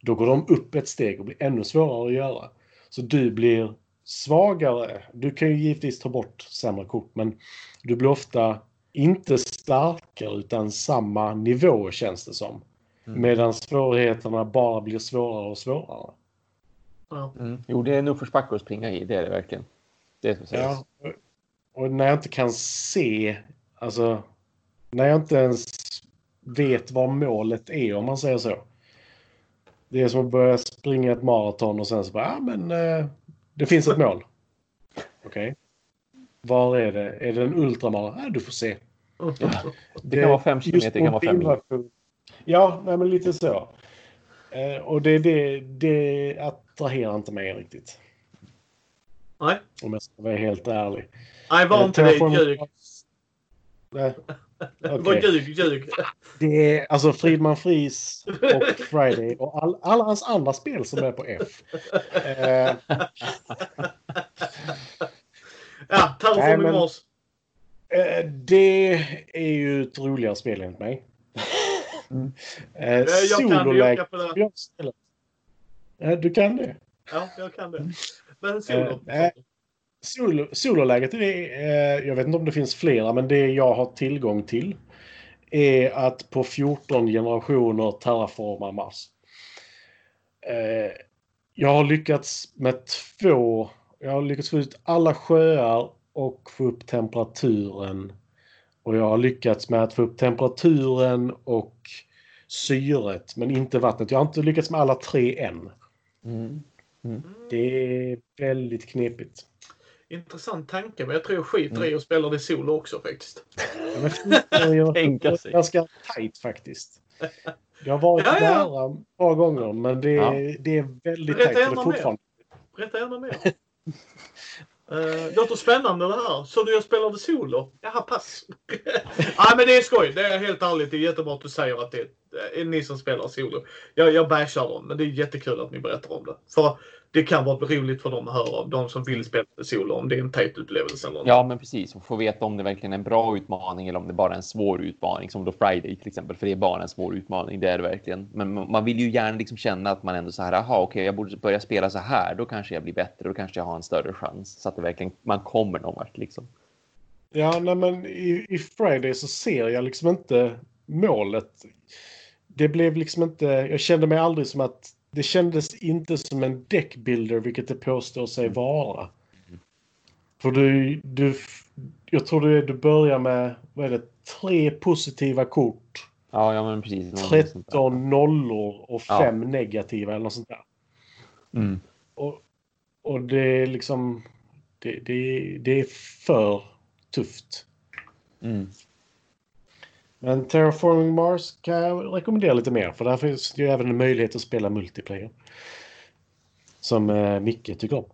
då går de upp ett steg och blir ännu svårare att göra. Så du blir svagare. Du kan ju givetvis ta bort sämre kort, men du blir ofta inte starkare utan samma nivå känns det som. Mm. Medan svårigheterna bara blir svårare och svårare. Ja. Mm. Jo, det är en uppförsbacke att springa i, det är det verkligen. Det sägas. Ja. Och när jag inte kan se, alltså när jag inte ens vet vad målet är om man säger så. Det är som att börja springa ett maraton och sen så bara, ja men eh, det finns ett mål. Okej. Var är det? Är det en ultramaraton? Ja, du får se. Det kan vara fem kilometer, det kan vara fem mil. Ja, nej, men lite så. Eh, och det, det, det attraherar inte mig riktigt. Nej. Om jag ska vara helt ärlig. Nej, var Eh, inte det Terraform- ljug. Nej. Det var Okej. ljug, ljug. Det är alltså Friedman Fries och Friday och all, alla hans andra spel som är på F. Eh, Ja, Nej, Terraforming men- Mars. eh, det är ju ett roligare spel enligt mig. Mm. Eh, Jag kan det, jag på det. Eh, du kan det. Ja, jag kan det. Men solo. Solo, sololäget är, eh, jag vet inte om det finns flera, men det jag har tillgång till är att på 14 generationer terraforma Mars. Eh, jag har lyckats med två, jag har lyckats få ut alla sjöar och få upp temperaturen. Och jag har lyckats med att få upp temperaturen och syret, men inte vattnet. Jag har inte lyckats med alla tre än. Mm. Det är väldigt knepigt. Intressant tanke, men jag tror jag skiter i att spela det solo också faktiskt. Ja, men 14 år Tänka sig. ganska tajt faktiskt. Det har varit Ja, ja. nära ett par gånger, men det, Ja. det är väldigt Berätta tajt. och gärna är mer. fortfarande... Berätta gärna mer. Uh, låter spännande det här. Så du jag spelade solo? Jaha, pass. Nej, men det är skoj. Det är helt ärligt. Det är jättebra att du säger att det är ni som spelar solo. Jag, jag bashar dem, men det är jättekul att ni berättar om det. För det kan vara roligt för dem att höra av de som vill spela solo om det är en tajt upplevelse eller något. Ja, men precis. Och få veta om det verkligen är en bra utmaning eller om det bara är en svår utmaning. Som då Friday till exempel, för det är bara en svår utmaning. Det är det verkligen. Men man vill ju gärna liksom känna att man ändå så här, aha, okej, jag borde börja spela så här. Då kanske jag blir bättre. Då kanske jag har en större chans. Så att det verkligen, man kommer någon vart liksom. Ja, nej, men i, i Friday så ser jag liksom inte målet. Det blev liksom inte... Jag kände mig aldrig som att... Det kändes inte som en deckbuilder, vilket det påstår sig vara. För du... du jag tror du, du börjar med, vad är det, tre positiva kort. Ja, ja men precis. Någonting sånt där. 13 nollor och Ja. 5 negativa eller något sånt där. Mm. Och, och det är liksom... Det, det, det är för tufft. Mm. Men Terraforming Mars kan jag rekommendera lite mer. För där finns det ju även en möjlighet att spela multiplayer. Som eh, Micke tycker om.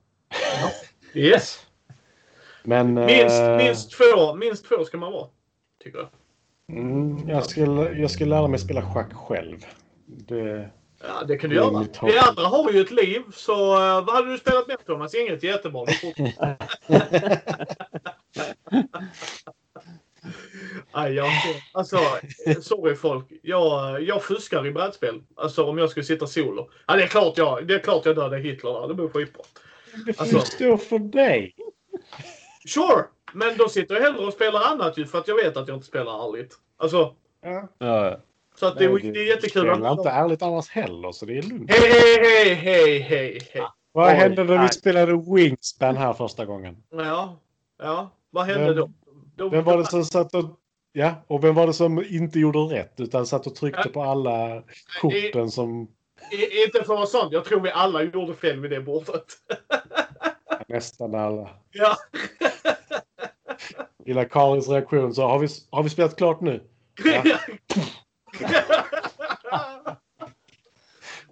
Yes. Men... Minst, eh, minst, två, minst två ska man vara. Tycker jag. Mm, jag, ska, jag ska lära mig spela schack själv. Det, Ja, det kan du göra. Vi andra har ju ett liv, så uh, vad hade du spelat med Thomas? Inget jättebra. Du Nej, jag, alltså, sorry folk. Jag, jag fuskar i brädspel. Alltså om jag skulle sitta solo. Ja, det är klart jag, det är klart jag dödade Hitler där. Det blir skitbra. det Alltså- ju stå för dig. Sure! Men då sitter jag hellre och spelar annat ju för att jag vet att jag inte spelar ärligt. Alltså, Ja. Ja, så att det, Nej, det är du jättekul spelar att... inte ärligt annars heller, så det är lugnt. Hej, hej, hej, hej, hej. Vad Oj, hände när vi spelade Wingspan här första gången? Ja, ja. Vad hände då? Vem var det som satt och... Ja, och vem var det som inte gjorde rätt utan satt och tryckte på alla korten som I, inte för att vara sånt. Jag tror vi alla gjorde fel vid det bordet. nästan alla... Ja. Gillar Karins reaktion så har vi, har vi spelat klart nu? Ja.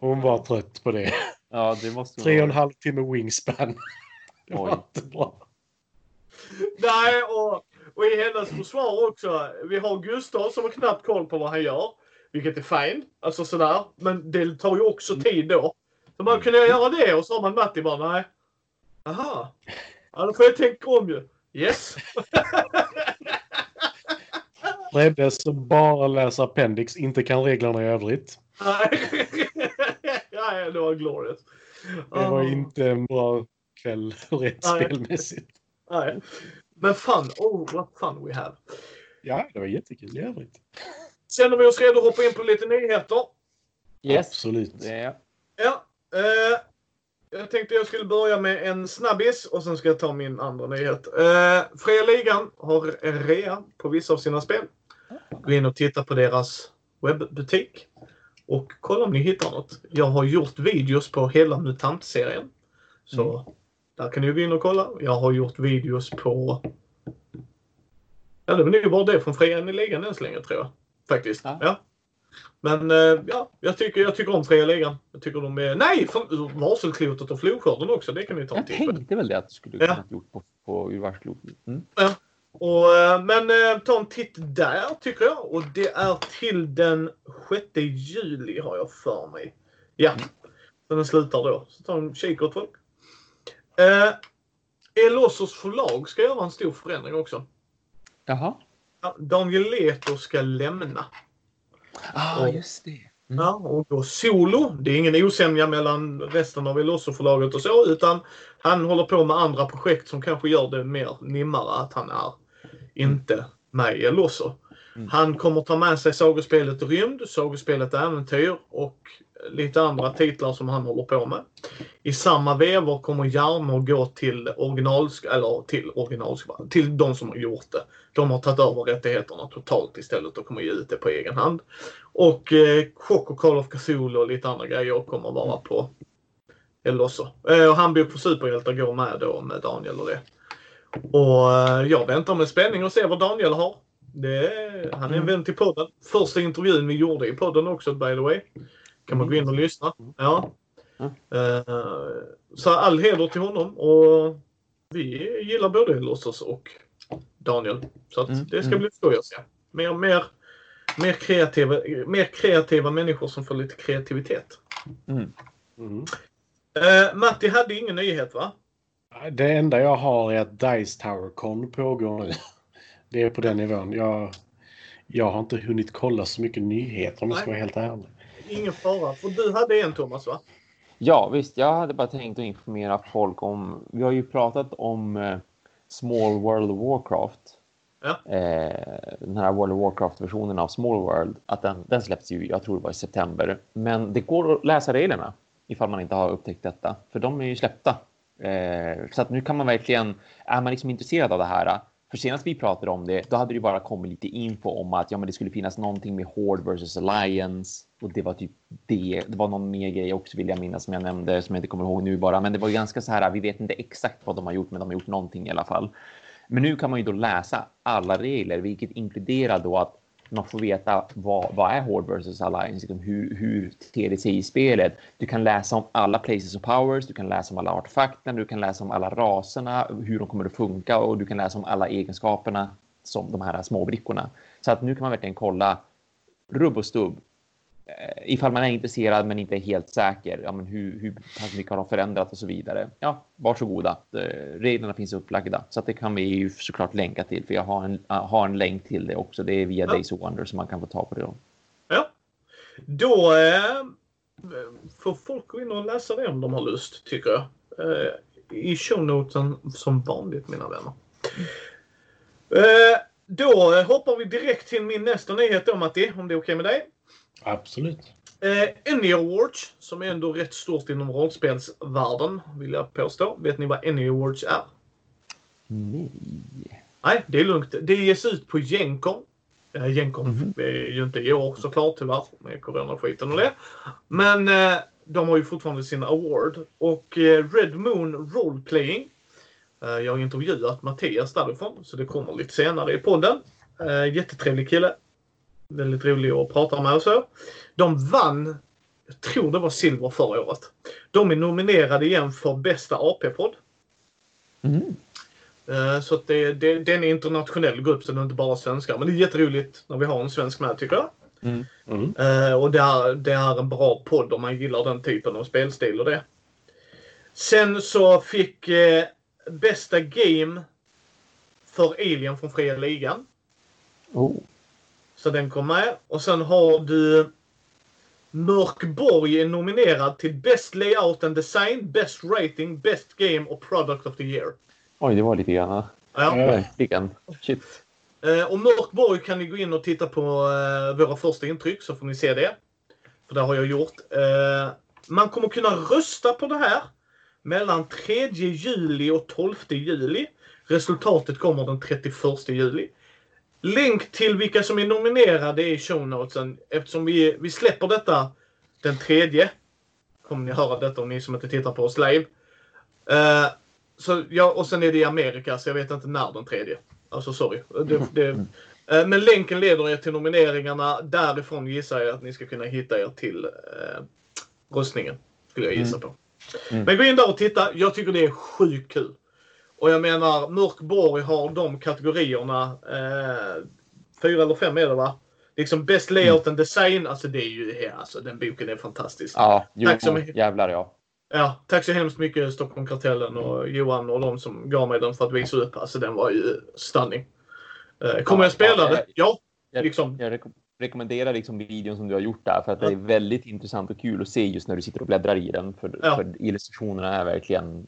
Hon var trött på det. ja det måste Tre och en halv timme Wingspan. Det var Oj. inte bra. Nej, och, och i hennes försvar också. Vi har Gustav som har knappt koll på vad han gör. Vilket är fine. Alltså sådär. Men det tar ju också tid då. Så man kunde göra det och så har man Matti bara nej. Aha. Ja, då får jag tänka om ju. Yes. Fredde som bara läser appendix, inte kan reglerna i övrigt. Nej, ja, det var glorious. Det var Ah. inte en bra kväll rent spelmässigt. Nej. Men fan, oh what fun we have. Ja, det var jättekul i övrigt. Känner vi oss redo att hoppa in på lite nyheter? Yes. Absolut. Det, Ja. Eh, jag tänkte jag skulle börja med en snabbis och sen ska jag ta min andra nyhet. Eh, Fria Ligan har en rea på vissa av sina spel. Gå in och titta på deras webbutik. Och kolla om ni hittar något. Jag har gjort videos på hela MUTANT-serien. Så där kan ni gå in och kolla. Jag har gjort videos på... Ja, det var nog bara det från Fria Ligan än så länge tror jag. Faktiskt. Ja. Ja. Men eh, ja, jag tycker, jag tycker om Fria Ligan. Jag tycker de är... Nej! Från Varselklotet och Flodskörden också. Det kan ni ta en jag titt på. tänkte väl det att du skulle Ja. kunna gjort på, på urvalsklotet. Mm. Och, eh, men eh, ta en titt där tycker jag. Och det är till den 6 juli har jag för mig. Ja, så den slutar då. Så ta en kik åt folk. Eh, Elossos förlag ska göra en stor förändring också. Jaha. Ja, Daniel Leto ska lämna. Ah, Och- just det. Ja, och gå solo. Det är ingen osämja mellan resten av Elosso-förlaget och så, utan han håller på med andra projekt som kanske gör det mer nimmare att han är inte med i Elosso. Mm. Han kommer ta med sig sagospelet Rymd, sagospelet Äventyr och lite andra titlar som han håller på med. I samma vevar kommer Jarmo gå till originalsk eller till originalsk, till de som har gjort det. De har tagit över rättigheterna totalt istället och kommer ge ut det på egen hand. Och eh, Choco Call of Cthulhu och lite andra grejer kommer vara på Elosso. Eh, och Handbok för superhjältar går med då med Daniel och det. Och eh, jag väntar med spänning och ser vad Daniel har. Det han är en vän till podden. Första intervjun vi gjorde i podden också by the way. Kan man gå in och lyssna. Ja. Mm. Eh, så all heder till honom och vi gillar både Lossos och Daniel. Så att Mm, det ska mm. bli skoj att se. Mer, mer, mer, kreativa, mer kreativa människor som får lite kreativitet. Mm. Mm. Eh, Matti hade ingen nyhet va? Det enda jag har är att Dice Tower Con pågår nu. Det är på den nivån. Jag, jag har inte hunnit kolla så mycket nyheter om jag ska vara helt ärlig. Ingen fara. För du hade en Thomas va? Ja, visst. Jag hade bara tänkt att informera folk om... Vi har ju pratat om eh, Small World of Warcraft. Ja. Eh, den här World of Warcraft-versionen av Small World. Att den, den släpps ju, jag tror det var i september. Men det går att läsa reglerna ifall man inte har upptäckt detta. För de är ju släppta. Eh, så att nu kan man verkligen... Är man liksom intresserad av det här för senast vi pratade om det, då hade det ju bara kommit lite info om att ja, men det skulle finnas någonting med Horde versus Alliance. Och det var typ det. Det var någon mer grej också vill jag minnas som jag nämnde som jag inte kommer ihåg nu bara. Men det var ganska så här. Vi vet inte exakt vad de har gjort, men de har gjort någonting i alla fall. Men nu kan man ju då läsa alla regler, vilket inkluderar då att man får veta vad, vad är Horde versus Alliance, liksom hur, hur ter det sig i spelet. Du kan läsa om alla places of powers, du kan läsa om alla artefakten, du kan läsa om alla raserna, hur de kommer att funka och du kan läsa om alla egenskaperna som de här små brickorna. Så att nu kan man verkligen kolla rubb och stubb. Eh, ifall man är intresserad men inte är helt säker, ja, men hur, hur pass mycket har de förändrat och så vidare. Ja, varsågoda. Eh, reglerna finns upplagda så att det kan vi ju såklart länka till för jag har en, har en länk till det också. Det är via Ja. Days of Wonder som man kan få ta på det. Då. Ja. Då eh, får folk gå in och läsa det om de har lust, tycker jag. Eh, I shownotesen som vanligt, mina vänner. Eh, då hoppar vi direkt till min nästa nyhet då, Matti, om det är okej med dig. Absolut. Eh, Any Awards, som är ändå rätt stort inom rollspelsvärlden, vill jag påstå. Vet ni vad Any Awards är? Nej. Nej, det är lugnt. Det ges ut på Gencon. Eh, Gencon Mhm. är ju inte i år såklart tyvärr med coronaskiten och det. Men eh, de har ju fortfarande sin award. Och eh, Red Moon Roleplaying. Eh, jag har intervjuat Mattias därifrån så det kommer lite senare i podden. Eh, jättetrevlig kille. Väldigt rolig att prata med och så. De vann, jag tror det var silver förra året. De är nominerade igen för bästa AP-podd. Mm. Eh, Så att det, det, det är en internationell grupp så det är inte bara svenskar. Men det är jätteroligt när vi har en svensk med tycker jag. Mm. Mm. Eh, och det är, det är en bra podd om man gillar den typen av spelstil och det. Sen så fick eh, bästa game för Alien från Fria Ligan. Oh. Så den kom med. Och sen har du Mörkborg är nominerad till Best Layout and Design, Best Rating, Best Game och Product of the Year. Oj, det var lite grann. Ja. Verkligen. Shit. Eh, och Mörkborg kan ni gå in och titta på eh, våra första intryck så får ni se det. För det har jag gjort. Eh, man kommer kunna rösta på det här mellan 3 juli och 12 juli. Resultatet kommer den 31 juli. Länk till vilka som är nominerade i show notesen. Eftersom vi, vi släpper detta den tredje. Kommer ni höra detta om ni som inte tittar på oss live. Eh, så, ja, och sen är det i Amerika, så jag vet inte när den tredje. Alltså sorry. Det, det, eh, men länken leder er till nomineringarna. Därifrån gissar jag att ni ska kunna hitta er till eh, röstningen. Skulle jag gissa på. Mm. Men gå in där och titta. Jag tycker det är sjukt kul. Och jag menar, Mörkborg har de kategorierna. Eh, fyra eller fem är det va? Liksom Best Layout and Design. Alltså det är ju, ja, alltså den boken är fantastisk. Ja, jo, Tack så jävlar ja. Ja, tack så hemskt mycket Stockholm Kartellen och Johan och de som gav mig den för att visa upp. Alltså den var ju stunning. Eh, kommer Ja, jag spela ja, det? Ja, Jag, liksom. jag reko- rekommenderar liksom videon som du har gjort där för att det är väldigt intressant och kul att se just när du sitter och bläddrar i den. För, Ja. för illustrationerna är verkligen,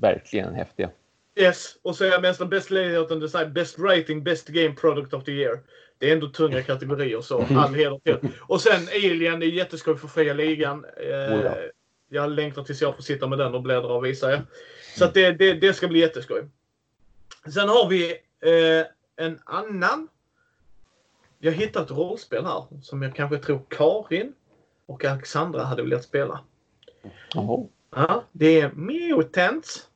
verkligen häftiga. Yes. Och så är jag nästan Best Layout and Design, Best Writing, Best Game Product of the Year. Det är ändå tunga kategorier så all heder till. Och sen Alien är jätteskoj för fria ligan. Eh, Oh ja. Jag längtar tills jag får sitta med den och bläddra och visa er. Så det, det, det ska bli jätteskoj. Sen har vi eh, en annan. Jag hittade ett rollspel här som jag kanske tror Karin och Alexandra hade velat spela. Jaha. Ja, det är Mutants.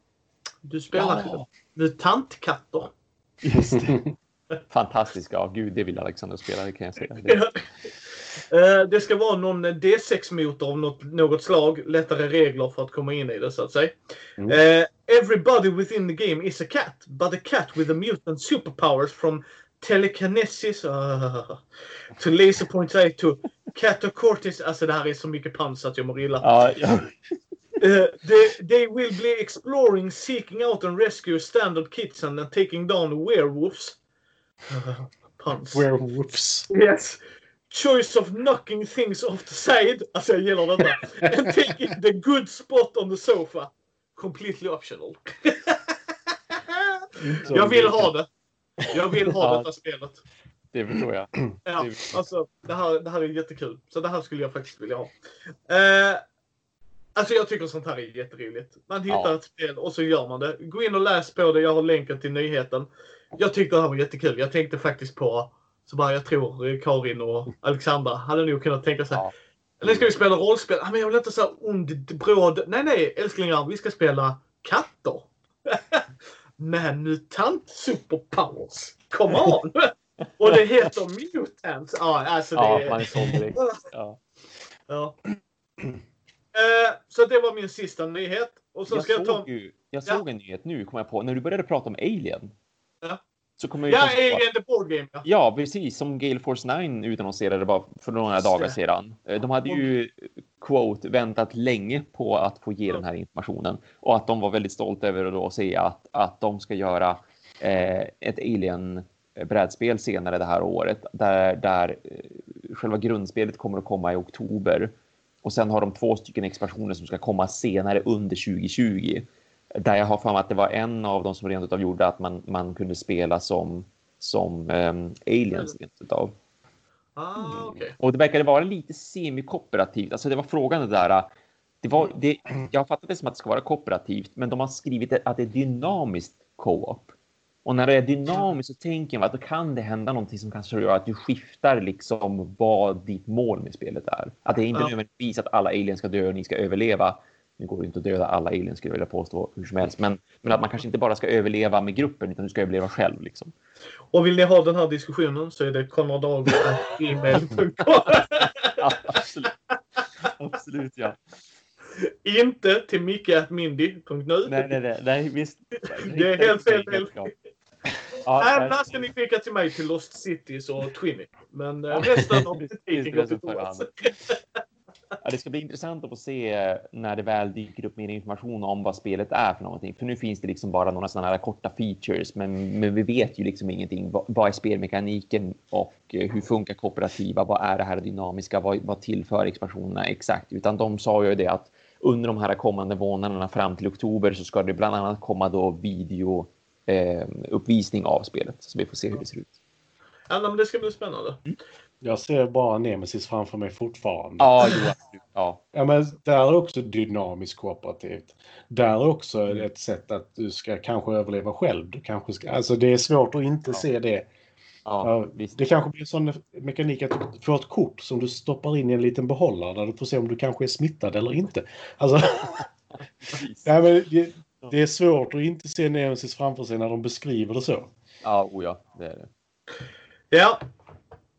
Du spelar Ja. mutantkatter. Just det. Fantastiska. Ja, gud, det vill Alexander spela, det kan jag säga. Det. Eh, Det ska vara någon D6-motor av något, något slag. Lättare regler för att komma in i det så att säga. Mm. Eh, everybody within the game is a cat. But a cat with a mutant superpowers from telekinesis uh, to laser point to catacortis. Alltså det här är så mycket pans att jag mår illa. Ja, ja. Uh, they, they will be exploring, seeking out and rescue standard kitten and taking down werewolves. Uh, puns. Werewolves. Yes. Choice of knocking things off the side. Alltså jag gillar detta. And taking the good spot on the sofa. Completely optional. jag vill ha det. Jag vill ha detta spelet. Det förstår jag. Ja, alltså det här, det här är jättekul. Så det här skulle jag faktiskt vilja ha. Eh, alltså jag tycker sånt här är jätteroligt. Man hittar Ja. ett spel och så gör man det. Gå in och läs på det. Jag har länken till nyheten. Jag tyckte det här var jättekul. Jag tänkte faktiskt på, så bara jag tror Karin och Alexandra hade nog kunnat tänka sig. Ja. Eller ska vi spela rollspel? Ah, men jag vill inte så ond, bråd. Nej, nej älsklingar. Vi ska spela katter. Med mutant superpowers. Come on! Och det heter Mutants. Ja, alltså det Ja, man är såld direkt. Ja. Ja. Eh, så det var min sista nyhet. Och så Jag ska jag ta... såg, ju, jag Ja. såg en nyhet nu, kom jag på. När du började prata om Alien. Ja. Så kommer jag Ja, på- Alien the Board Game. Ja. Ja, precis. Som Gale Force 9 utannonserade bara för några Just dagar det. sedan. Eh, De hade ju, quote, väntat länge på att få ge den här informationen. Och att de var väldigt stolta över att då se att, att de ska göra eh, ett Alien-brädspel senare det här året. Där, där eh, själva grundspelet kommer att komma i oktober. Och sen har de två stycken expansioner som ska komma senare under 2020. Där jag har för mig att det var en av dem som rent utav gjorde att man, man kunde spela som, som um, aliens rent utav. Ah, okej. Och det verkade vara lite semikooperativt. Alltså det var frågan det där. Det var, det, jag har fattat det som att det ska vara kooperativt, men de har skrivit att det är dynamiskt co-op. Och när det är dynamiskt så tänker man att då kan det hända någonting som kanske gör att du skiftar liksom vad ditt mål med spelet är. Att det är inte Ja. nödvändigtvis att alla aliens ska dö och ni ska överleva. Nu går det inte att döda alla aliens skulle jag vilja påstå hur som helst, men, men att man kanske inte bara ska överleva med gruppen utan du ska överleva själv liksom. Och vill ni ha den här diskussionen så är det konradago.gmail.com Ja, absolut. absolut ja. Inte till micke.mindy.nu. Nej, nej, nej, nej visst. Det är helt fel, Ja, nej, där ska ni skicka till mig till Lost Cities och Twinny. Men eh, resten av kritiken går till Thomas. Ja, det ska bli intressant att få se när det väl dyker upp mer information om vad spelet är för någonting. För nu finns det liksom bara några sådana här korta features, men, men vi vet ju liksom ingenting. Vad, vad är spelmekaniken och eh, hur funkar kooperativa? Vad är det här dynamiska? Vad, vad tillför expansionerna exakt? Utan de sa ju det att under de här kommande månaderna fram till oktober så ska det bland annat komma då video eh, uppvisning av spelet. Så vi får se hur det ser ut. Ja, men det ska bli spännande. Jag ser bara Nemesis framför mig fortfarande. Ja, jo. Ja. Ja, men där är också dynamiskt kooperativt. Där är också ett sätt att du ska kanske överleva själv. Du kanske ska, alltså det är svårt att inte Ja. se det. Ja, det kanske blir en sån mekanik att du får ett kort som du stoppar in i en liten behållare där du får se om du kanske är smittad eller inte. Alltså, nej, men det, det är svårt att inte se Nemesis framför sig när de beskriver det så. Ja, oh ja, det är det. Ja.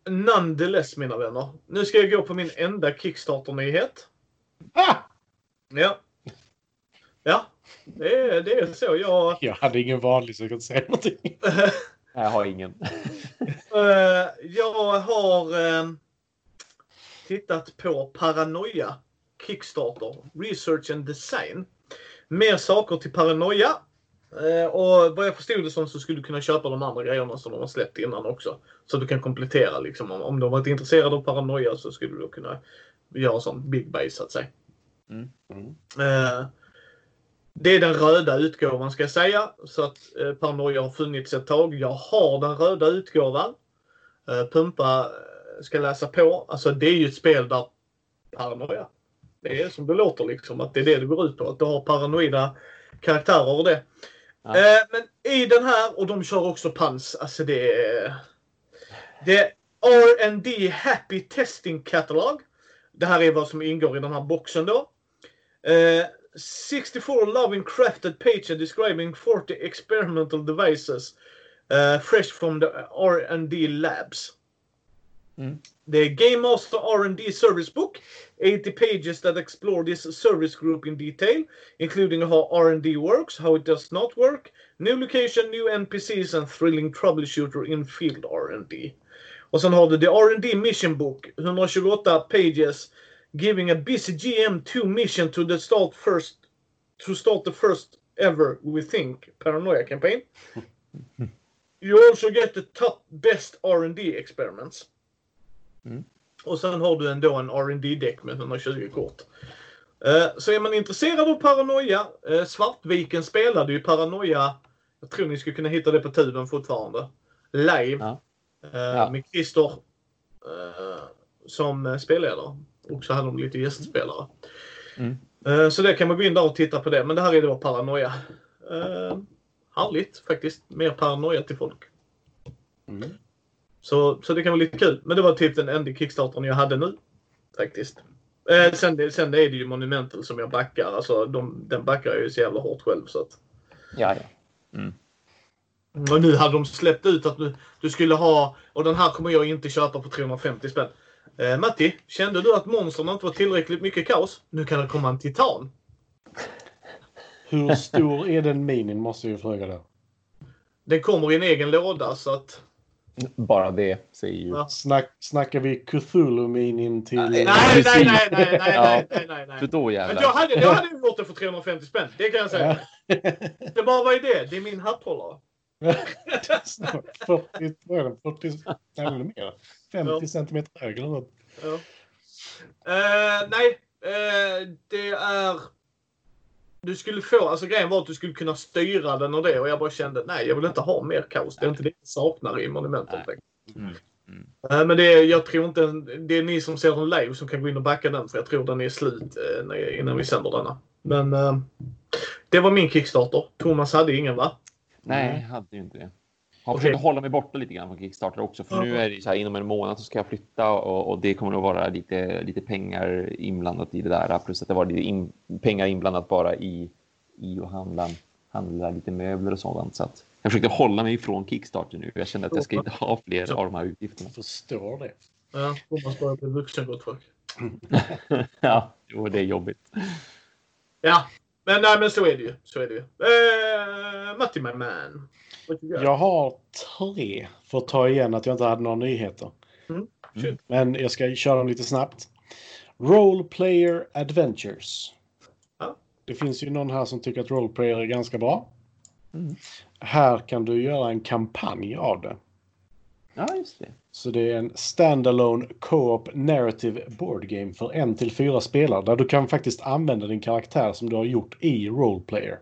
Nonetheless, mina vänner. Nu ska jag gå på min enda Kickstarter-nyhet. Ah! Ja. Ja, det är, det är så. Jag, Jag hade ingen vanlig så jag kan inte säga någonting. Jag har ingen. eh, jag har eh, tittat på Paranoia Kickstarter. Research and Design. Mer saker till Paranoia. Eh, och vad jag förstod det som så skulle du kunna köpa de andra grejerna som de har släppt innan också. Så du kan komplettera liksom. Om, de varit intresserade av Paranoia så skulle du kunna göra sån big base så att säga. Mm. Eh, det är den röda utgåvan ska jag säga. Så att eh, Paranoia har funnits ett tag. Jag har den röda utgåvan. Pumpa ska läsa på. Alltså det är ju ett spel där Paranoia. Det är som det låter liksom. Att det är det det går ut på. Att du har paranoida karaktärer och det. Ja. Eh, men i den här, och de kör också pans. Alltså det är... Det är R&D Happy Testing Catalog. Det här är vad som ingår i den här boxen då. Eh, 64 loving crafted pages describing 40 experimental devices uh, fresh from the R&D labs. Mm. The Game Master R&D Service Book, 80 pages that explore this service group in detail, including how R&D works, how it does not work, new location, new NPCs and thrilling troubleshooter in field R&D. Och sen har du The R&D Mission Book, 128 pages, giving a busy GM two mission to the start first to start the first ever we think paranoia campaign. you also get the top best R&D experiments. Mm. Och sen har du ändå en R&D deck med 120 kort. Eh, Så är man intresserad av Paranoia, eh, Svartviken spelade ju Paranoia, jag tror ni skulle kunna hitta det på tuben fortfarande, live. Ja. Eh, Ja. Med Christer som spelledare. Och så hade de lite gästspelare. Mm. Så det kan man gå in där och titta på det. Men det här är då Paranoia. Härligt faktiskt. Mer paranoia till folk. Mm. Så, så det kan vara lite kul. Men det var typ den enda Kickstartern jag hade nu. Faktiskt. Eh, sen, sen är det ju Monumental som jag backar. Alltså de, den backar jag ju så jävla hårt själv. Så att. Ja, ja. Och nu hade de släppt ut att du, du skulle ha, och den här kommer jag inte köpa på 350 spänn. Eh, Matti, kände du att monstren inte var tillräckligt mycket kaos? Nu kan det komma en titan. Hur stor är den minin måste jag ju fråga då. Den kommer i en egen låda så att... Bara det säger ju. Ja. Snack, snackar vi Cthulhu-minin till... Nej, nej, nej, nej, nej, nej, Ja. nej, nej, nej, nej. För då Men jävlar. jag hade, jag hade gjort det för 350 spänn, det kan jag säga. Det bara var ju det, det är min hatthållare. 40, vad är den? 40, nej, eller mer. 50 Ja. centimeter hög eller något. Ja. Eh, nej, eh, det är... Du skulle få, alltså grejen var att du skulle kunna styra den och det och jag bara kände nej jag vill inte ha mer kaos. Det är inte det jag saknar i Monumental. Nej. Mm. Mm. Eh, men det är, jag tror inte, det är ni som ser den live som kan gå in och backa den för jag tror den är slut eh, innan vi sänder denna. Men eh, det var min Kickstarter. Thomas hade ingen va? Nej, Nej. jag hade ju inte det. Har Okej. försökt hålla mig borta lite grann från Kickstarter också. För nu är det så här inom en månad så ska jag flytta och, och det kommer nog vara lite, lite pengar inblandat i det där. Plus att det var lite in, pengar inblandat bara i, i att handla, handla lite möbler och sådant. Så att jag försökte hålla mig ifrån Kickstarter nu. Jag kände att jag ska inte ha fler av de här utgifterna. Jag förstår det. Ja, Thomas börjar bli vuxen gott folk. ja, det är jobbigt. Ja, men nej men så är det ju. Så är det ju. Eh, Matti my man. Jag har tre för att ta igen att jag inte hade några nyheter. Shit. Men jag ska köra dem lite snabbt. Role Player Adventures. Ja. Det finns ju någon här som tycker att Role Player är ganska bra. Mm. Här kan du göra en kampanj av det. Ja, just det. Så det är en standalone co-op narrative board game för en till fyra spelare där du kan faktiskt använda din karaktär som du har gjort i Role Player.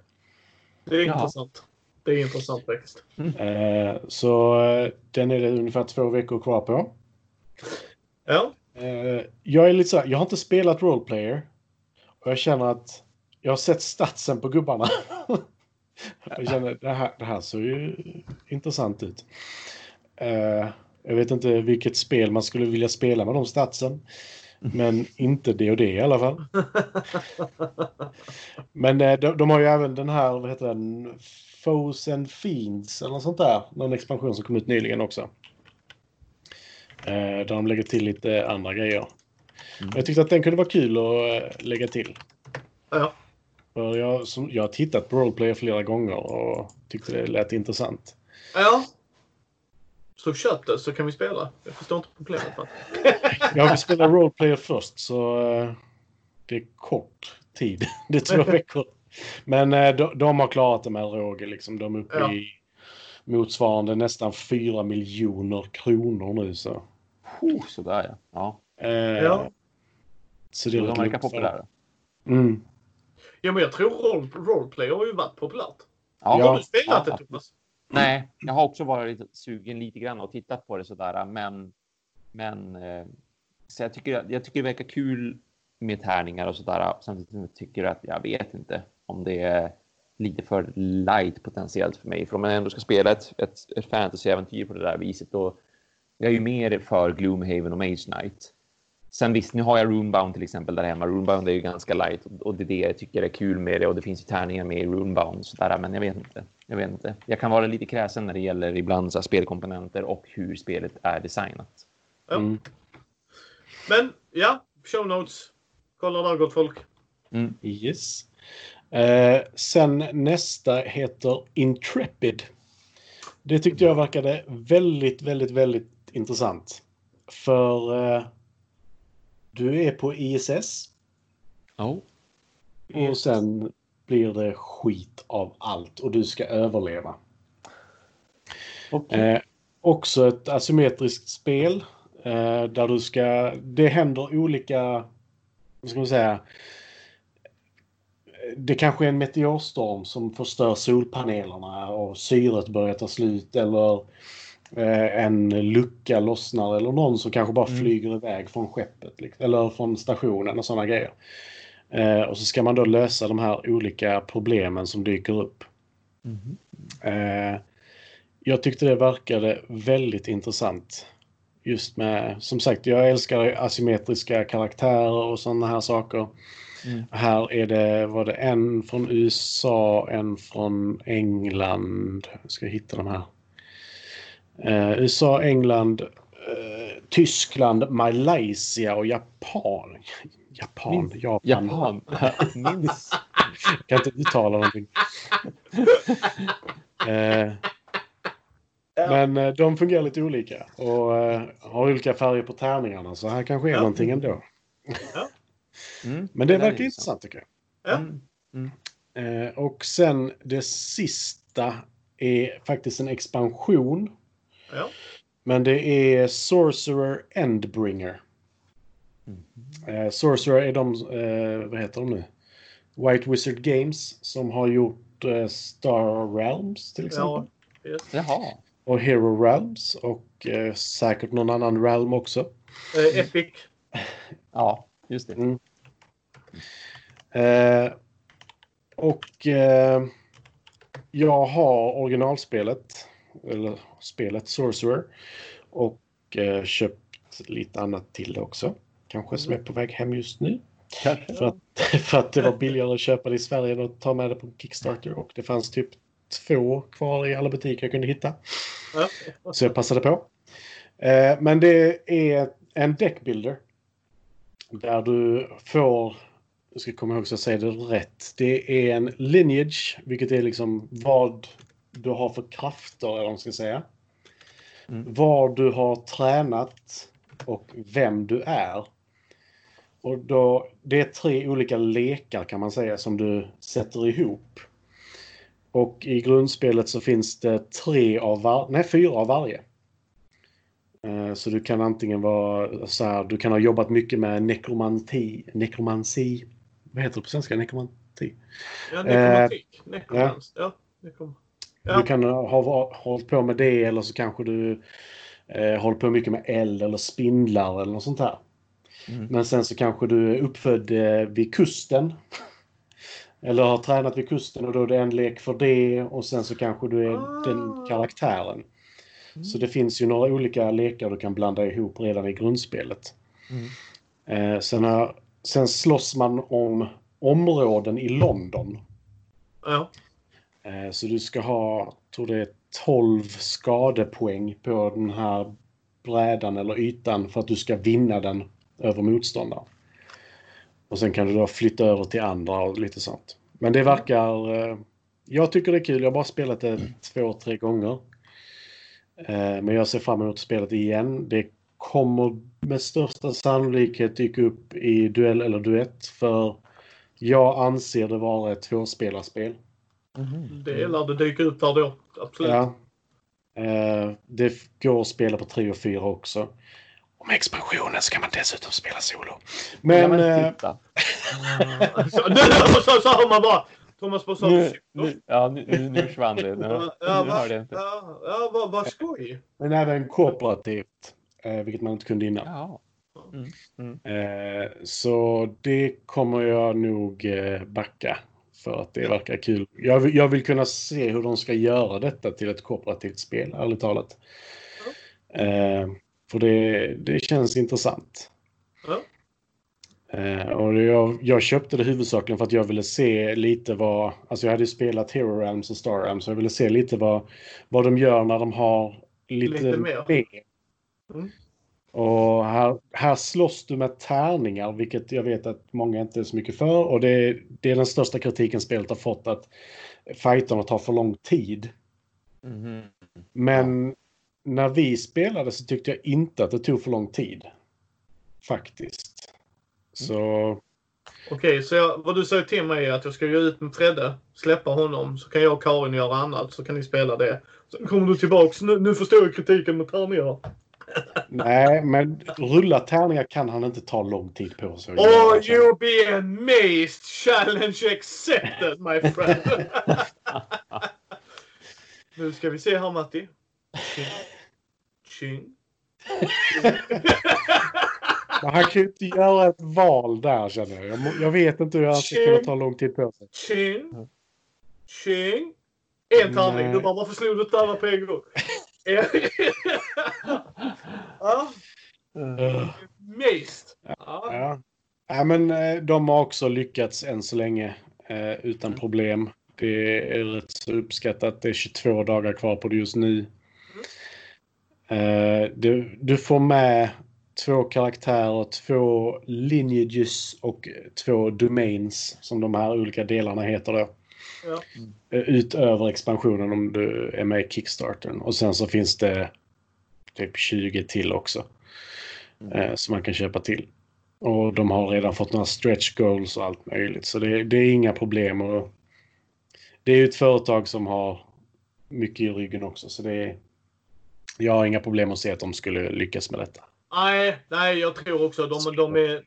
Det är Ja. intressant. Det är intressant faktiskt. Eh, så eh, den är det ungefär två veckor kvar på. Ja. Eh, jag är lite så här, jag har inte spelat roleplayer. Och jag känner att jag har sett statsen på gubbarna. jag känner det här, det här ser ju intressant ut. Jag vet inte vilket spel man skulle vilja spela med de statsen. Men inte det och det i alla fall. Men eh, de, de har ju även den här, vad heter den? Foes and Fiends eller något sånt där. Någon expansion som kom ut nyligen också. Eh, där de lägger till lite andra grejer. Mm. Jag tyckte att den kunde vara kul att eh, lägga till. Ja. Jag, som, jag har tittat på roleplayer flera gånger och tyckte det lät intressant. Ja. Så köp det så kan vi spela. Jag förstår inte problemet. Va? Jag vill spela roleplayer först så eh, det är kort tid. Det är två veckor. Men eh, de, de har klarat det med råge. Liksom. De är uppe Ja. i motsvarande nästan 4 miljoner kronor nu. Så, Oh, sådär ja. ja. eh, Ja. så Det är de verkar populära. Mm. Ja, men jag tror role, roleplay har ju varit populärt. Ja, Ja. Har du spelat ja, det Thomas? Nej, jag har också varit lite sugen lite grann och tittat på det sådär, men. Men eh, så jag tycker jag tycker det verkar kul med tärningar och sådär. Samtidigt som jag tycker att jag vet inte om det är lite för light potentiellt för mig. För om man ändå ska spela ett, ett, ett fantasyäventyr på det där viset då. Jag är ju mer för Gloomhaven och Mage Knight. Sen visst, nu har jag Runebound till exempel där hemma. Runebound är ju ganska light och, det är det jag tycker är kul med det och det finns ju tärningar med i Runebound sådär, men jag vet inte. Jag vet inte. Jag kan vara lite kräsen när det gäller ibland så här, spelkomponenter och hur spelet är designat. Ja. Mm. Men ja, show notes. Kolla där gott folk. Mm. Yes. Eh, sen nästa heter Intrepid. Det tyckte jag verkade väldigt, väldigt, väldigt intressant. För eh, du är på ISS Oh. och sen blir det skit av allt och du ska överleva. Okay. Eh, också ett asymmetriskt spel eh, där du ska... Det händer olika... Vad ska man säga? Det kanske är en meteorstorm som förstör solpanelerna och syret börjar ta slut eller en lucka lossnar eller någon som kanske bara Mm. flyger iväg från skeppet liksom, eller från stationen och sådana grejer. Eh, och så ska man då lösa de här olika problemen som dyker upp. Eh, jag tyckte det verkade väldigt intressant. Just med, som sagt, jag älskar asymmetriska karaktärer och sådana här saker. Mm. Här är det, var det en från USA, en från England. Jag ska hitta de här. Eh, USA, England, eh, Tyskland, Malaysia och Japan. Japan, Min- Japan. Japan. Minns. Jag kan inte uttala någonting. eh, men eh, de fungerar lite olika och eh, har olika färger på tärningarna så här kanske är Ja. någonting ändå. Mm. Men det verkar intressant tycker Ja. Mm. jag. Eh, och sen det sista är faktiskt en expansion. Ja. Men det är Sorcerer Endbringer. Mm. Eh, Sorcerer är de, eh, vad heter de nu? White Wizard Games som har gjort eh, Star Realms till exempel. Ja. Yes. Jaha. Och Hero Realms och eh, säkert någon annan realm också. Eh, Epic. Ja, just det. Mm. Eh, och eh, jag har originalspelet, eller spelet Sorcerer. Och eh, köpt lite annat till det också. Kanske som är på väg hem just nu. Kanske. För att, för att det var billigare att köpa det i Sverige än att ta med det på Kickstarter. Och det fanns typ två kvar i alla butiker jag kunde hitta. Ja. Så jag passade på. Eh, men det är en deckbuilder. Där du får, jag ska komma ihåg så jag säger det rätt. Det är en lineage, vilket är liksom vad du har för krafter, eller vad man ska säga. Mm. Var du har tränat och vem du är. och då, det är tre olika lekar kan man säga som du sätter ihop. Och i grundspelet så finns det tre av var, nej, fyra av varje. Eh, Så du kan antingen vara så här, du kan ha jobbat mycket med nekromanti, nekromansi, vad heter det på svenska? Nekromanti? Ja, nekromantik. Nekromans. Ja. nekrom- Ja. Du kan ha hållit på med det eller så kanske du eh, håller på mycket med eld eller spindlar eller något sånt här. Mm. Men sen så kanske du är uppfödd eh, vid kusten. Eller har tränat vid kusten och då är det en lek för det och sen så kanske du är Ah. den karaktären. Så det finns ju några olika lekar du kan blanda ihop redan i grundspelet. Mm. Eh, sen, har, sen slåss man om områden i London. Ja. Eh, så du ska ha, tror det är 12 skadepoäng på den här brädan eller ytan för att du ska vinna den över motståndaren. Och sen kan du då flytta över till andra och lite sånt. Men det verkar... Eh, jag tycker det är kul. Jag har bara spelat det två, tre gånger. Eh, men jag ser fram emot spelet igen. Det kommer med största sannolikhet dyka upp i duell eller duett för jag anser det vara ett tvåspelarspel. Mhm. Det lär det dyka upp där då. Absolut. Ja. Eh, det går att spela på 3 och 4 också. Och med expansionen ska man dessutom spela solo. Men... Ja, men eh, titta. Så, nu så, så hör man bara Thomas sa Nu, nu, ja, nu, nu, nu försvann det. Nu, Ja, nu va? hörde jag inte. Ja, ja vad, vad skoj. men även kooperativt. Eh, vilket man inte kunde innan. Ja. Eh, så det kommer jag nog eh, backa. För att det verkar kul. Jag, vill- jag vill kunna se hur de ska göra detta till ett kooperativt spel, ärligt talat. Eh, för det, det känns intressant. Ja. Eh, och jag, jag köpte det huvudsakligen för att jag ville se lite vad... Alltså jag hade ju spelat Hero Realms och Star Realms. Så jag ville se lite vad, vad de gör när de har lite, Lite mer. Mm. Och här, här slåss du med tärningar, vilket jag vet att många inte är så mycket för. Och det, det är den största kritiken spelet har fått, att fighterna tar för lång tid. Mhm. Men när vi spelade så tyckte jag inte att det tog för lång tid. Faktiskt. Så Okej, så jag, vad du säger till mig är att jag ska gå ut med Fredde, släppa honom, så kan jag och Karin göra annat, så kan ni spela det. Sen kommer du tillbaks, nu, nu förstår jag kritiken med tärningar. Nej, men rulla tärningar kan han inte ta lång tid på sig. Oh, göra, känner jag. you be amazed! Challenge accepted, my friend! nu ska vi se här, Matti. Men han kan ju inte göra ett val där känner jag. Jag, vet inte hur han ska kunna ta lång tid på sig. Tjing. Tjing. En tärning. Du bara, varför slog du inte alla på en gång? Ja, amazed. Ja. Ja. ja, men eh, de har också lyckats än så länge eh, utan problem. Det är rätt så uppskattat. Det är 22 dagar kvar på det just nu. Eh, du, du får med två karaktärer, två lineages och två domains som de här olika delarna heter då. Ja. Eh, Utöver expansionen om du är med i Kickstartern. Och sen så finns det typ 20 till också. Eh, som man kan köpa till. Och de har redan fått några stretch goals och allt möjligt. Så det, det är inga problem. Och det är ju ett företag som har mycket i ryggen också. Så det är, jag har inga problem att se att de skulle lyckas med detta. Nej, nej, jag tror också de, de är...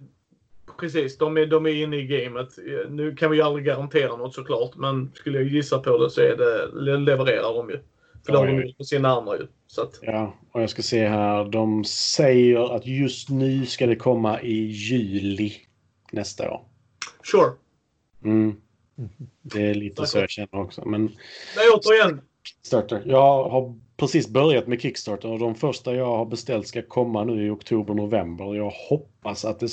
Precis, de är, de är inne i gamet. Nu kan vi ju aldrig garantera något såklart, men skulle jag gissa på det så är det, le- levererar de ju. För det har de Ja, ja. gjort på sina andra ju. Så att, Ja, och jag ska se här. De säger att just nu ska det komma i juli nästa år. sure. Mm. Det är lite så jag känner också. Men Nej, återigen. Kickstarter. Jag har precis börjat med Kickstarter och de första jag har beställt ska komma nu i oktober, november. Jag hoppas att det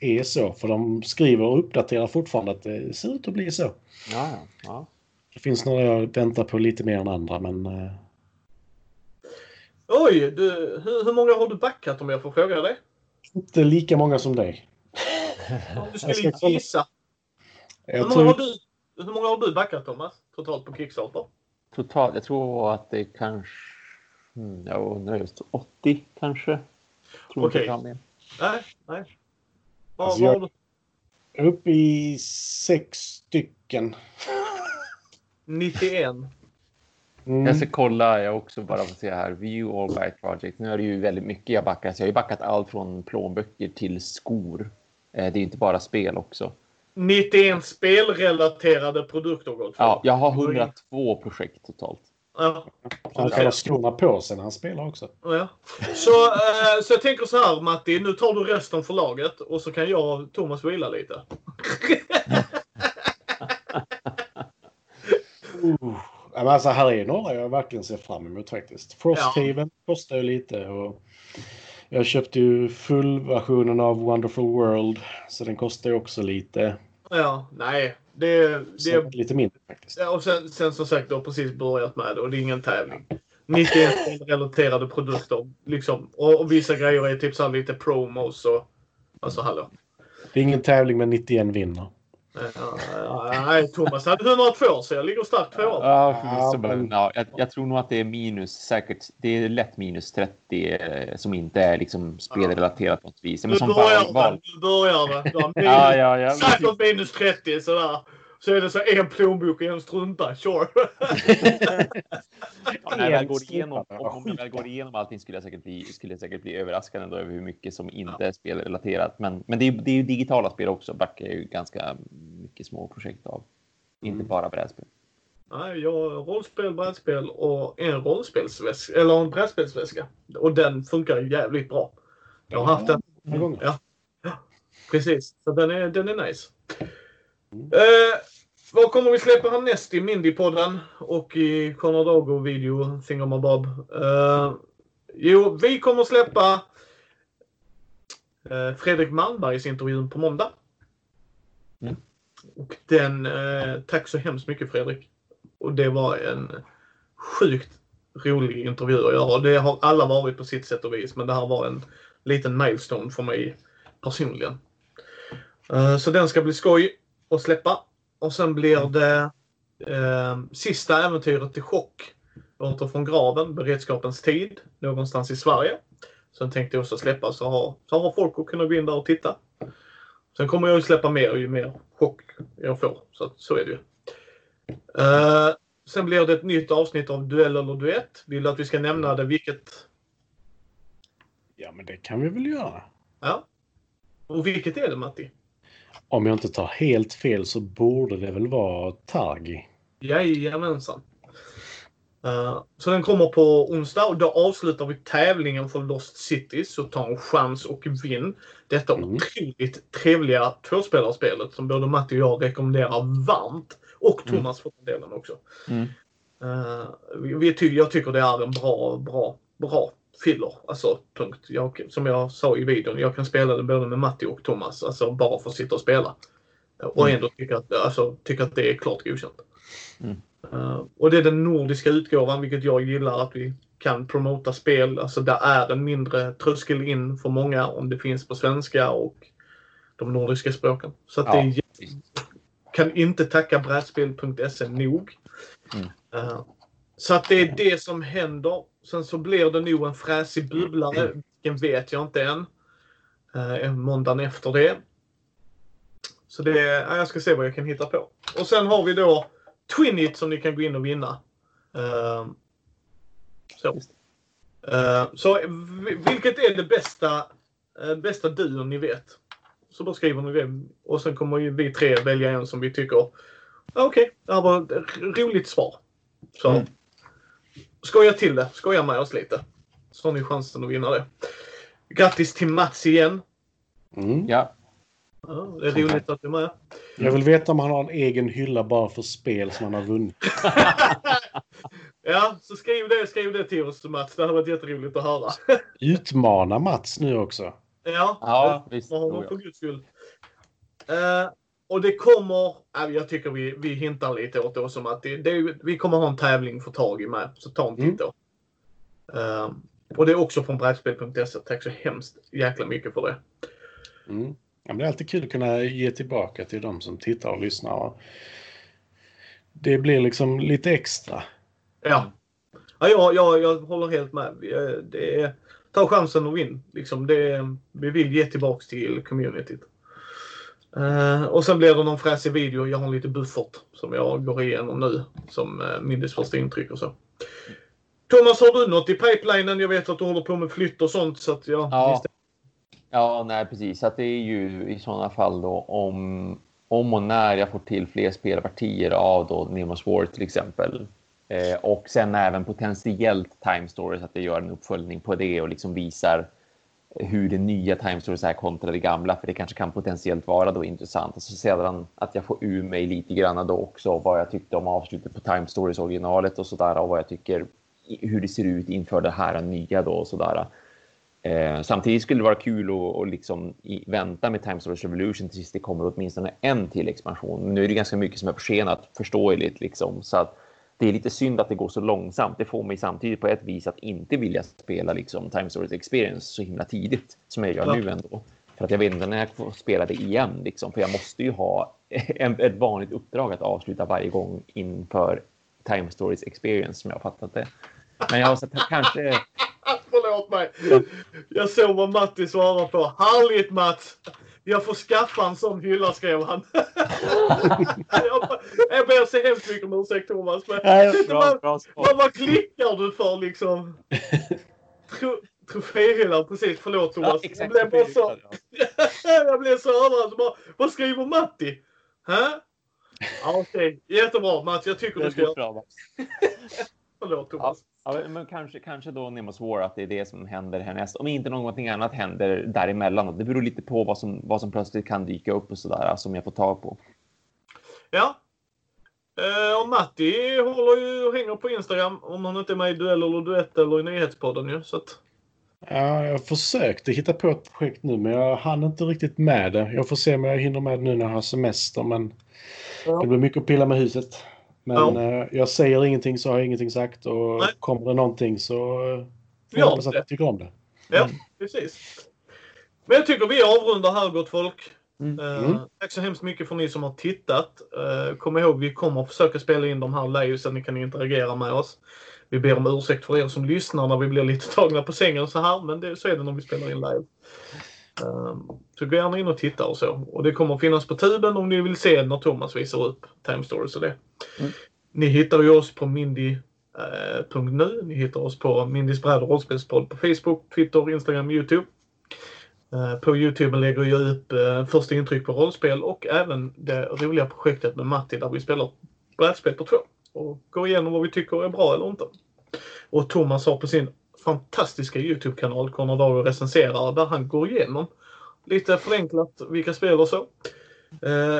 är så, för de skriver och uppdaterar fortfarande att det ser ut att bli så. Ja, ja. Det finns några jag väntar på lite mer än andra, men eh, Oj, du, hur, hur många har du backat om jag får fråga dig? inte lika många som dig. Om du skulle gissa. Hur många, har tror, du, hur många har du backat Thomas? Totalt på Kickstarter? Totalt, jag tror att det kanske... Mm, jag undrar just 80 kanske. Okej. mer. Nej, nej. Vad Alltså, jag-? Upp i sex stycken. 91. Mm. Jag ska kolla jag också bara för att se här. View All Buy Project. Nu är det ju väldigt mycket jag backar. Så jag har ju backat allt från plånböcker till skor. Eh, Det är inte bara spel också. 91 spelrelaterade produkter Gottfrid. Ja, jag har 102 projekt totalt. Ja. Han kan ha skorna på sig när han spelar också. Ja. Så, eh, så jag tänker så här Matti, nu tar du resten för laget och så kan jag och Thomas vila lite. Uh. Ja, men alltså, här är några jag verkligen ser fram emot faktiskt. Frosthaven kostar ju lite. Och jag köpte ju fullversionen av Wonderful World. Så den kostar ju också lite. Ja, nej. Det, det, lite mindre faktiskt. ja, och sen, sen som sagt, du har precis börjat med det och det är ingen tävling. 91 relaterade produkter. Liksom. Och, och vissa grejer är typ så här lite promos och... Alltså hallå. Det är ingen tävling men 91 vinner. Ja, ja, Nej, Thomas hade 102 så jag ligger starkt tvåa. Ja, men- ja, jag, jag tror nog att det är minus säkert. Det är lätt minus 30 eh, som inte är liksom spelrelaterat på något vis. Men Nu som börjar val, val. Nu börjar det. Ja, minus, Ja, ja, ja. Säkert minus 30 sådär. Så är det så en plånbok och en strumpa. Sure. När jag väl går En igenom, om jag väl går igenom allting skulle jag säkert bli, skulle jag säkert bli överraskad ändå över hur mycket som inte är spelrelaterat. Men, men det, är, det är ju digitala spel också. Backar är ju ganska mycket små projekt av. Inte Mm. bara brädspel. Nej, jag har rollspel, brädspel och en rollspelsväska. Eller en brädspelsväska. Och den funkar ju jävligt bra. Jag har haft den. Ja. ja. Precis. Så den är, den är nice. Mm. Eh, vad kommer vi släppa härnäst i Mindy-podden och i Conor Dago-video Thingamabob? Eh, jo, vi kommer släppa eh, Fredrik Malmbergs intervjun på måndag. Mm. Och den, eh, tack så hemskt mycket Fredrik. Och det var en sjukt rolig intervju att göra. Det har alla varit på sitt sätt och vis, men det här var en liten milestone för mig personligen. Eh, Så den ska bli skoj att släppa. Och sen blir det eh, sista äventyret till chock. Åter från graven, beredskapens tid, någonstans i Sverige. Sen tänkte jag också släppa så har, så har folk att kunna gå in där och titta. Sen kommer jag ju släppa mer ju mer chock jag får. Så, så är det ju. Eh, sen blir det ett nytt avsnitt av Duell eller Duett. Vill du att vi ska nämna det? Vilket? Ja, men det kan vi väl göra. Ja. Och vilket är det Matti? Om jag inte tar helt fel så borde det väl vara Targi. Jajamensan. Uh, så den kommer på onsdag och då avslutar vi tävlingen för Lost City. Så ta en chans och vinn detta Mm. otroligt trevliga tvåspelarspelet som både Matti och jag rekommenderar varmt. Och Mm. Thomas för den delen också. Mm. Uh, vi, vi ty- jag tycker det är en bra, bra, bra filler. Alltså punkt. Jag, som jag sa i videon, jag kan spela det både med Matti och Thomas. Alltså bara för att sitta och spela. Och Mm. ändå tycka att, alltså, tycka att det är klart godkänt. Mm. Uh, och det är den nordiska utgåvan, vilket jag gillar att vi kan promota spel. Alltså där är en mindre tröskel in för många om det finns på svenska och de nordiska språken. Så att Ja, det är, kan inte tacka brädspel.se nog. Mm. Uh, så att det är det som händer. Sen så blir det nog en fräsig bubblare. Vilken vet jag inte än. Uh, måndagen efter det. Så det, ja, jag ska se vad jag kan hitta på. Och sen har vi då Twinit som ni kan gå in och vinna. Eh, så. Eh, så vi- vilket är det bästa, uh, bästa duon ni vet? Så bara skriver ni det. Och sen kommer ju vi tre välja en som vi tycker, "Ja, okej, det här var ett roligt svar. Så Mm. Skoja till det, skoja med oss lite. Så har ni chansen att vinna det. Grattis till Mats igen. Mm. Ja, Ja, det är roligt att du är med. Jag vill veta om han har en egen hylla bara för spel som han har vunnit. Ja, så skriv det, skriv det till oss Mats. Det hade varit jätteroligt att höra. Utmana Mats nu också. Ja, Ja, visst. Ja. för guds skull. Eh, och det kommer, äh, jag tycker vi, vi hintar lite åt det som att det, det, vi kommer ha en tävling för tag i med. Så ta en titt Mm. då. Eh, och det är också från brädspel.se. Tack så hemskt jäkla mycket för det. Mm. Ja, men det är alltid kul att kunna ge tillbaka till de som tittar och lyssnar. Och Det blir liksom lite extra. Ja, ja jag, jag, jag håller helt med. Eh, Det är, ta chansen och vinn. Liksom det, vi vill ge tillbaks till communityt. Uh, och sen blir det någon fräsig video. Jag har en liten buffert som jag går igenom nu som uh, Mindys första intryck och så. Thomas, har du något i pipelinen? Jag vet att du håller på med flytt och sånt så att jag ja. Ja, nej precis. Att det är ju i sådana fall då om, om och när jag får till fler spelpartier av då Nemos War till exempel. Eh, och sen även potentiellt Time Stories, att jag gör en uppföljning på det och liksom visar hur det nya Time Stories är kontra det gamla, för det kanske kan potentiellt vara då intressant. Och så sedan att jag får ur mig lite grann då också vad jag tyckte om avslutet på Time Stories originalet och sådär och vad jag tycker hur det ser ut inför det här nya då och sådär. Eh, samtidigt skulle det vara kul att, att liksom i, vänta med Time Stories Revolution tills det kommer åtminstone en till expansion. Men nu är det ganska mycket som är försenat, förståeligt liksom. Så att det är lite synd att det går så långsamt. Det får mig samtidigt på ett vis att inte vilja spela liksom Time Stories Experience så himla tidigt som jag gör ja. nu ändå. För att jag vet inte när jag får spela det igen liksom. För jag måste ju ha en, ett vanligt uppdrag att avsluta varje gång inför Time Stories Experience som jag har fattat det. Men jag har sett kanske Förlåt mig. Jag såg vad Matti svarade på. Härligt Mats! Jag får skaffa en sån hylla skrev han. jag, ber så hemskt mycket om ursäkt Thomas. Men Nej, bra, vad, bra vad, vad klickar du för liksom? Tro, troféhyllan, precis. Förlåt Thomas. Ja, jag blev bara så... jag blev så överraskad. Vad skriver Matti? Hä? Ja, Okej, okay. jättebra Mats. Jag tycker du ska göra Förlåt Thomas. Ja, men kanske, kanske då Nemos War att det är det som händer härnäst. Om inte någonting annat händer däremellan. Det beror lite på vad som, vad som plötsligt kan dyka upp och sådär som jag får tag på. Ja. Eh, och Matti håller ju och hänger på Instagram om han inte är med i Duell eller Duett eller i Nyhetspodden ju. Så att... Ja, jag försökte hitta på ett projekt nu men jag hann inte riktigt med det. Jag får se om jag hinner med det nu när jag har semester men ja. det blir mycket att pilla med huset. Men ja. eh, jag säger ingenting så har jag ingenting sagt och Nej. kommer det någonting så får jag hoppas att jag tycker om det. Ja, mm. precis. Men jag tycker vi avrundar här gott folk. Mm. Uh, mm. Tack så hemskt mycket för ni som har tittat. Uh, kom ihåg, vi kommer att försöka spela in de här live så att ni kan interagera med oss. Vi ber om ursäkt för er som lyssnar när vi blir lite tagna på sängen så här, men det, så är det när vi spelar in live. Uh, så gå gärna in och titta och så. Och det kommer att finnas på tuben om ni vill se när Thomas visar upp Time Stories och det. Mm. Ni hittar ju oss på mindy.nu. Eh, ni hittar oss på Mindys bräd rollspelspodd på Facebook, Twitter, Instagram, Youtube. Eh, på Youtube lägger jag upp eh, första intryck på rollspel och även det roliga projektet med Matti där vi spelar brädspel på två. Och går igenom vad vi tycker är bra eller inte. Och Thomas har på sin fantastiska Youtube-kanal Conor recenserar där han går igenom lite förenklat vilka spel och så.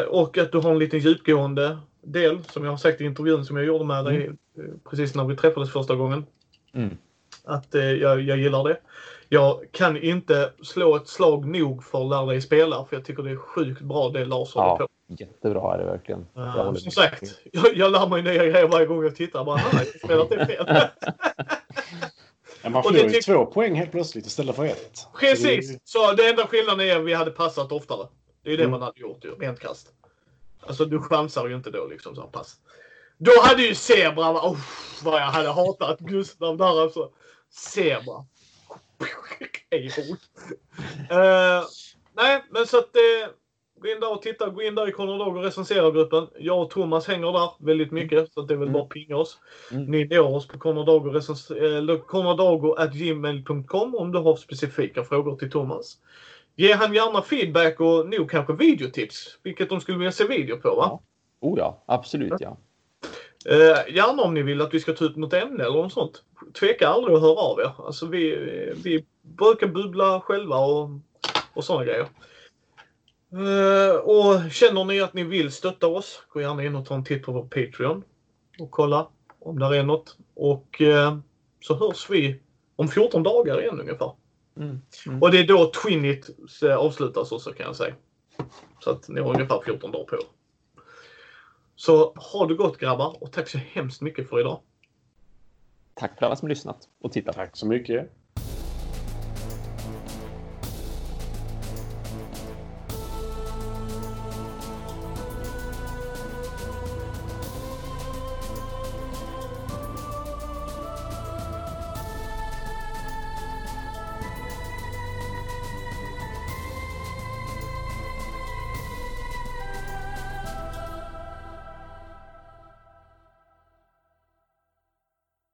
och att du har en liten djupgående del, som jag har sagt i intervjun som jag gjorde med dig mm. Eh, precis när vi träffades första gången. Mm. Att eh, jag, jag gillar det. Jag kan inte slå ett slag nog för att lära dig spela för jag tycker det är sjukt bra det Lars håller ja, på. Jättebra är det verkligen. Uh, som sagt, jag, jag lär mig nya grejer varje gång jag tittar. Bara, jag spelat det fel. ja, man får ju två poäng helt plötsligt istället för ett. Precis! Så, det... så det enda skillnaden är att vi hade passat oftare. Det är det mm. man hade gjort ju, rent krasst. Alltså du chansar ju inte då liksom så pass. Då hade ju Zebra, oh, vad jag hade hatat Gustav där alltså. Zebra. uh, nej, men så att uh, gå in där och titta. Gå in där i Kronolog och recensera-gruppen. Jag och Thomas hänger där väldigt mycket, så det är väl mm. bara att pinga oss. Mm. Ni når oss på konradago.gmail.com om du har specifika frågor till Thomas. Ge han gärna feedback och nog kanske videotips, vilket de skulle vilja se video på va? Ja. Oh ja, absolut ja. Eh, gärna om ni vill att vi ska ta ut något ämne eller något sånt. Tveka aldrig att höra av er. Alltså vi, vi brukar bubbla själva och, och sådana grejer. Eh, och känner ni att ni vill stötta oss, gå gärna in och ta en titt på vår Patreon och kolla om det är något. Och eh, så hörs vi om 14 dagar igen ungefär. Mm. Mm. Och det är då Twinit eh, avslutas också kan jag säga. Så att ni har ungefär 14 dagar på er. Så ha det gott grabbar och tack så hemskt mycket för idag. Tack för alla som lyssnat och tittat. Tack så mycket.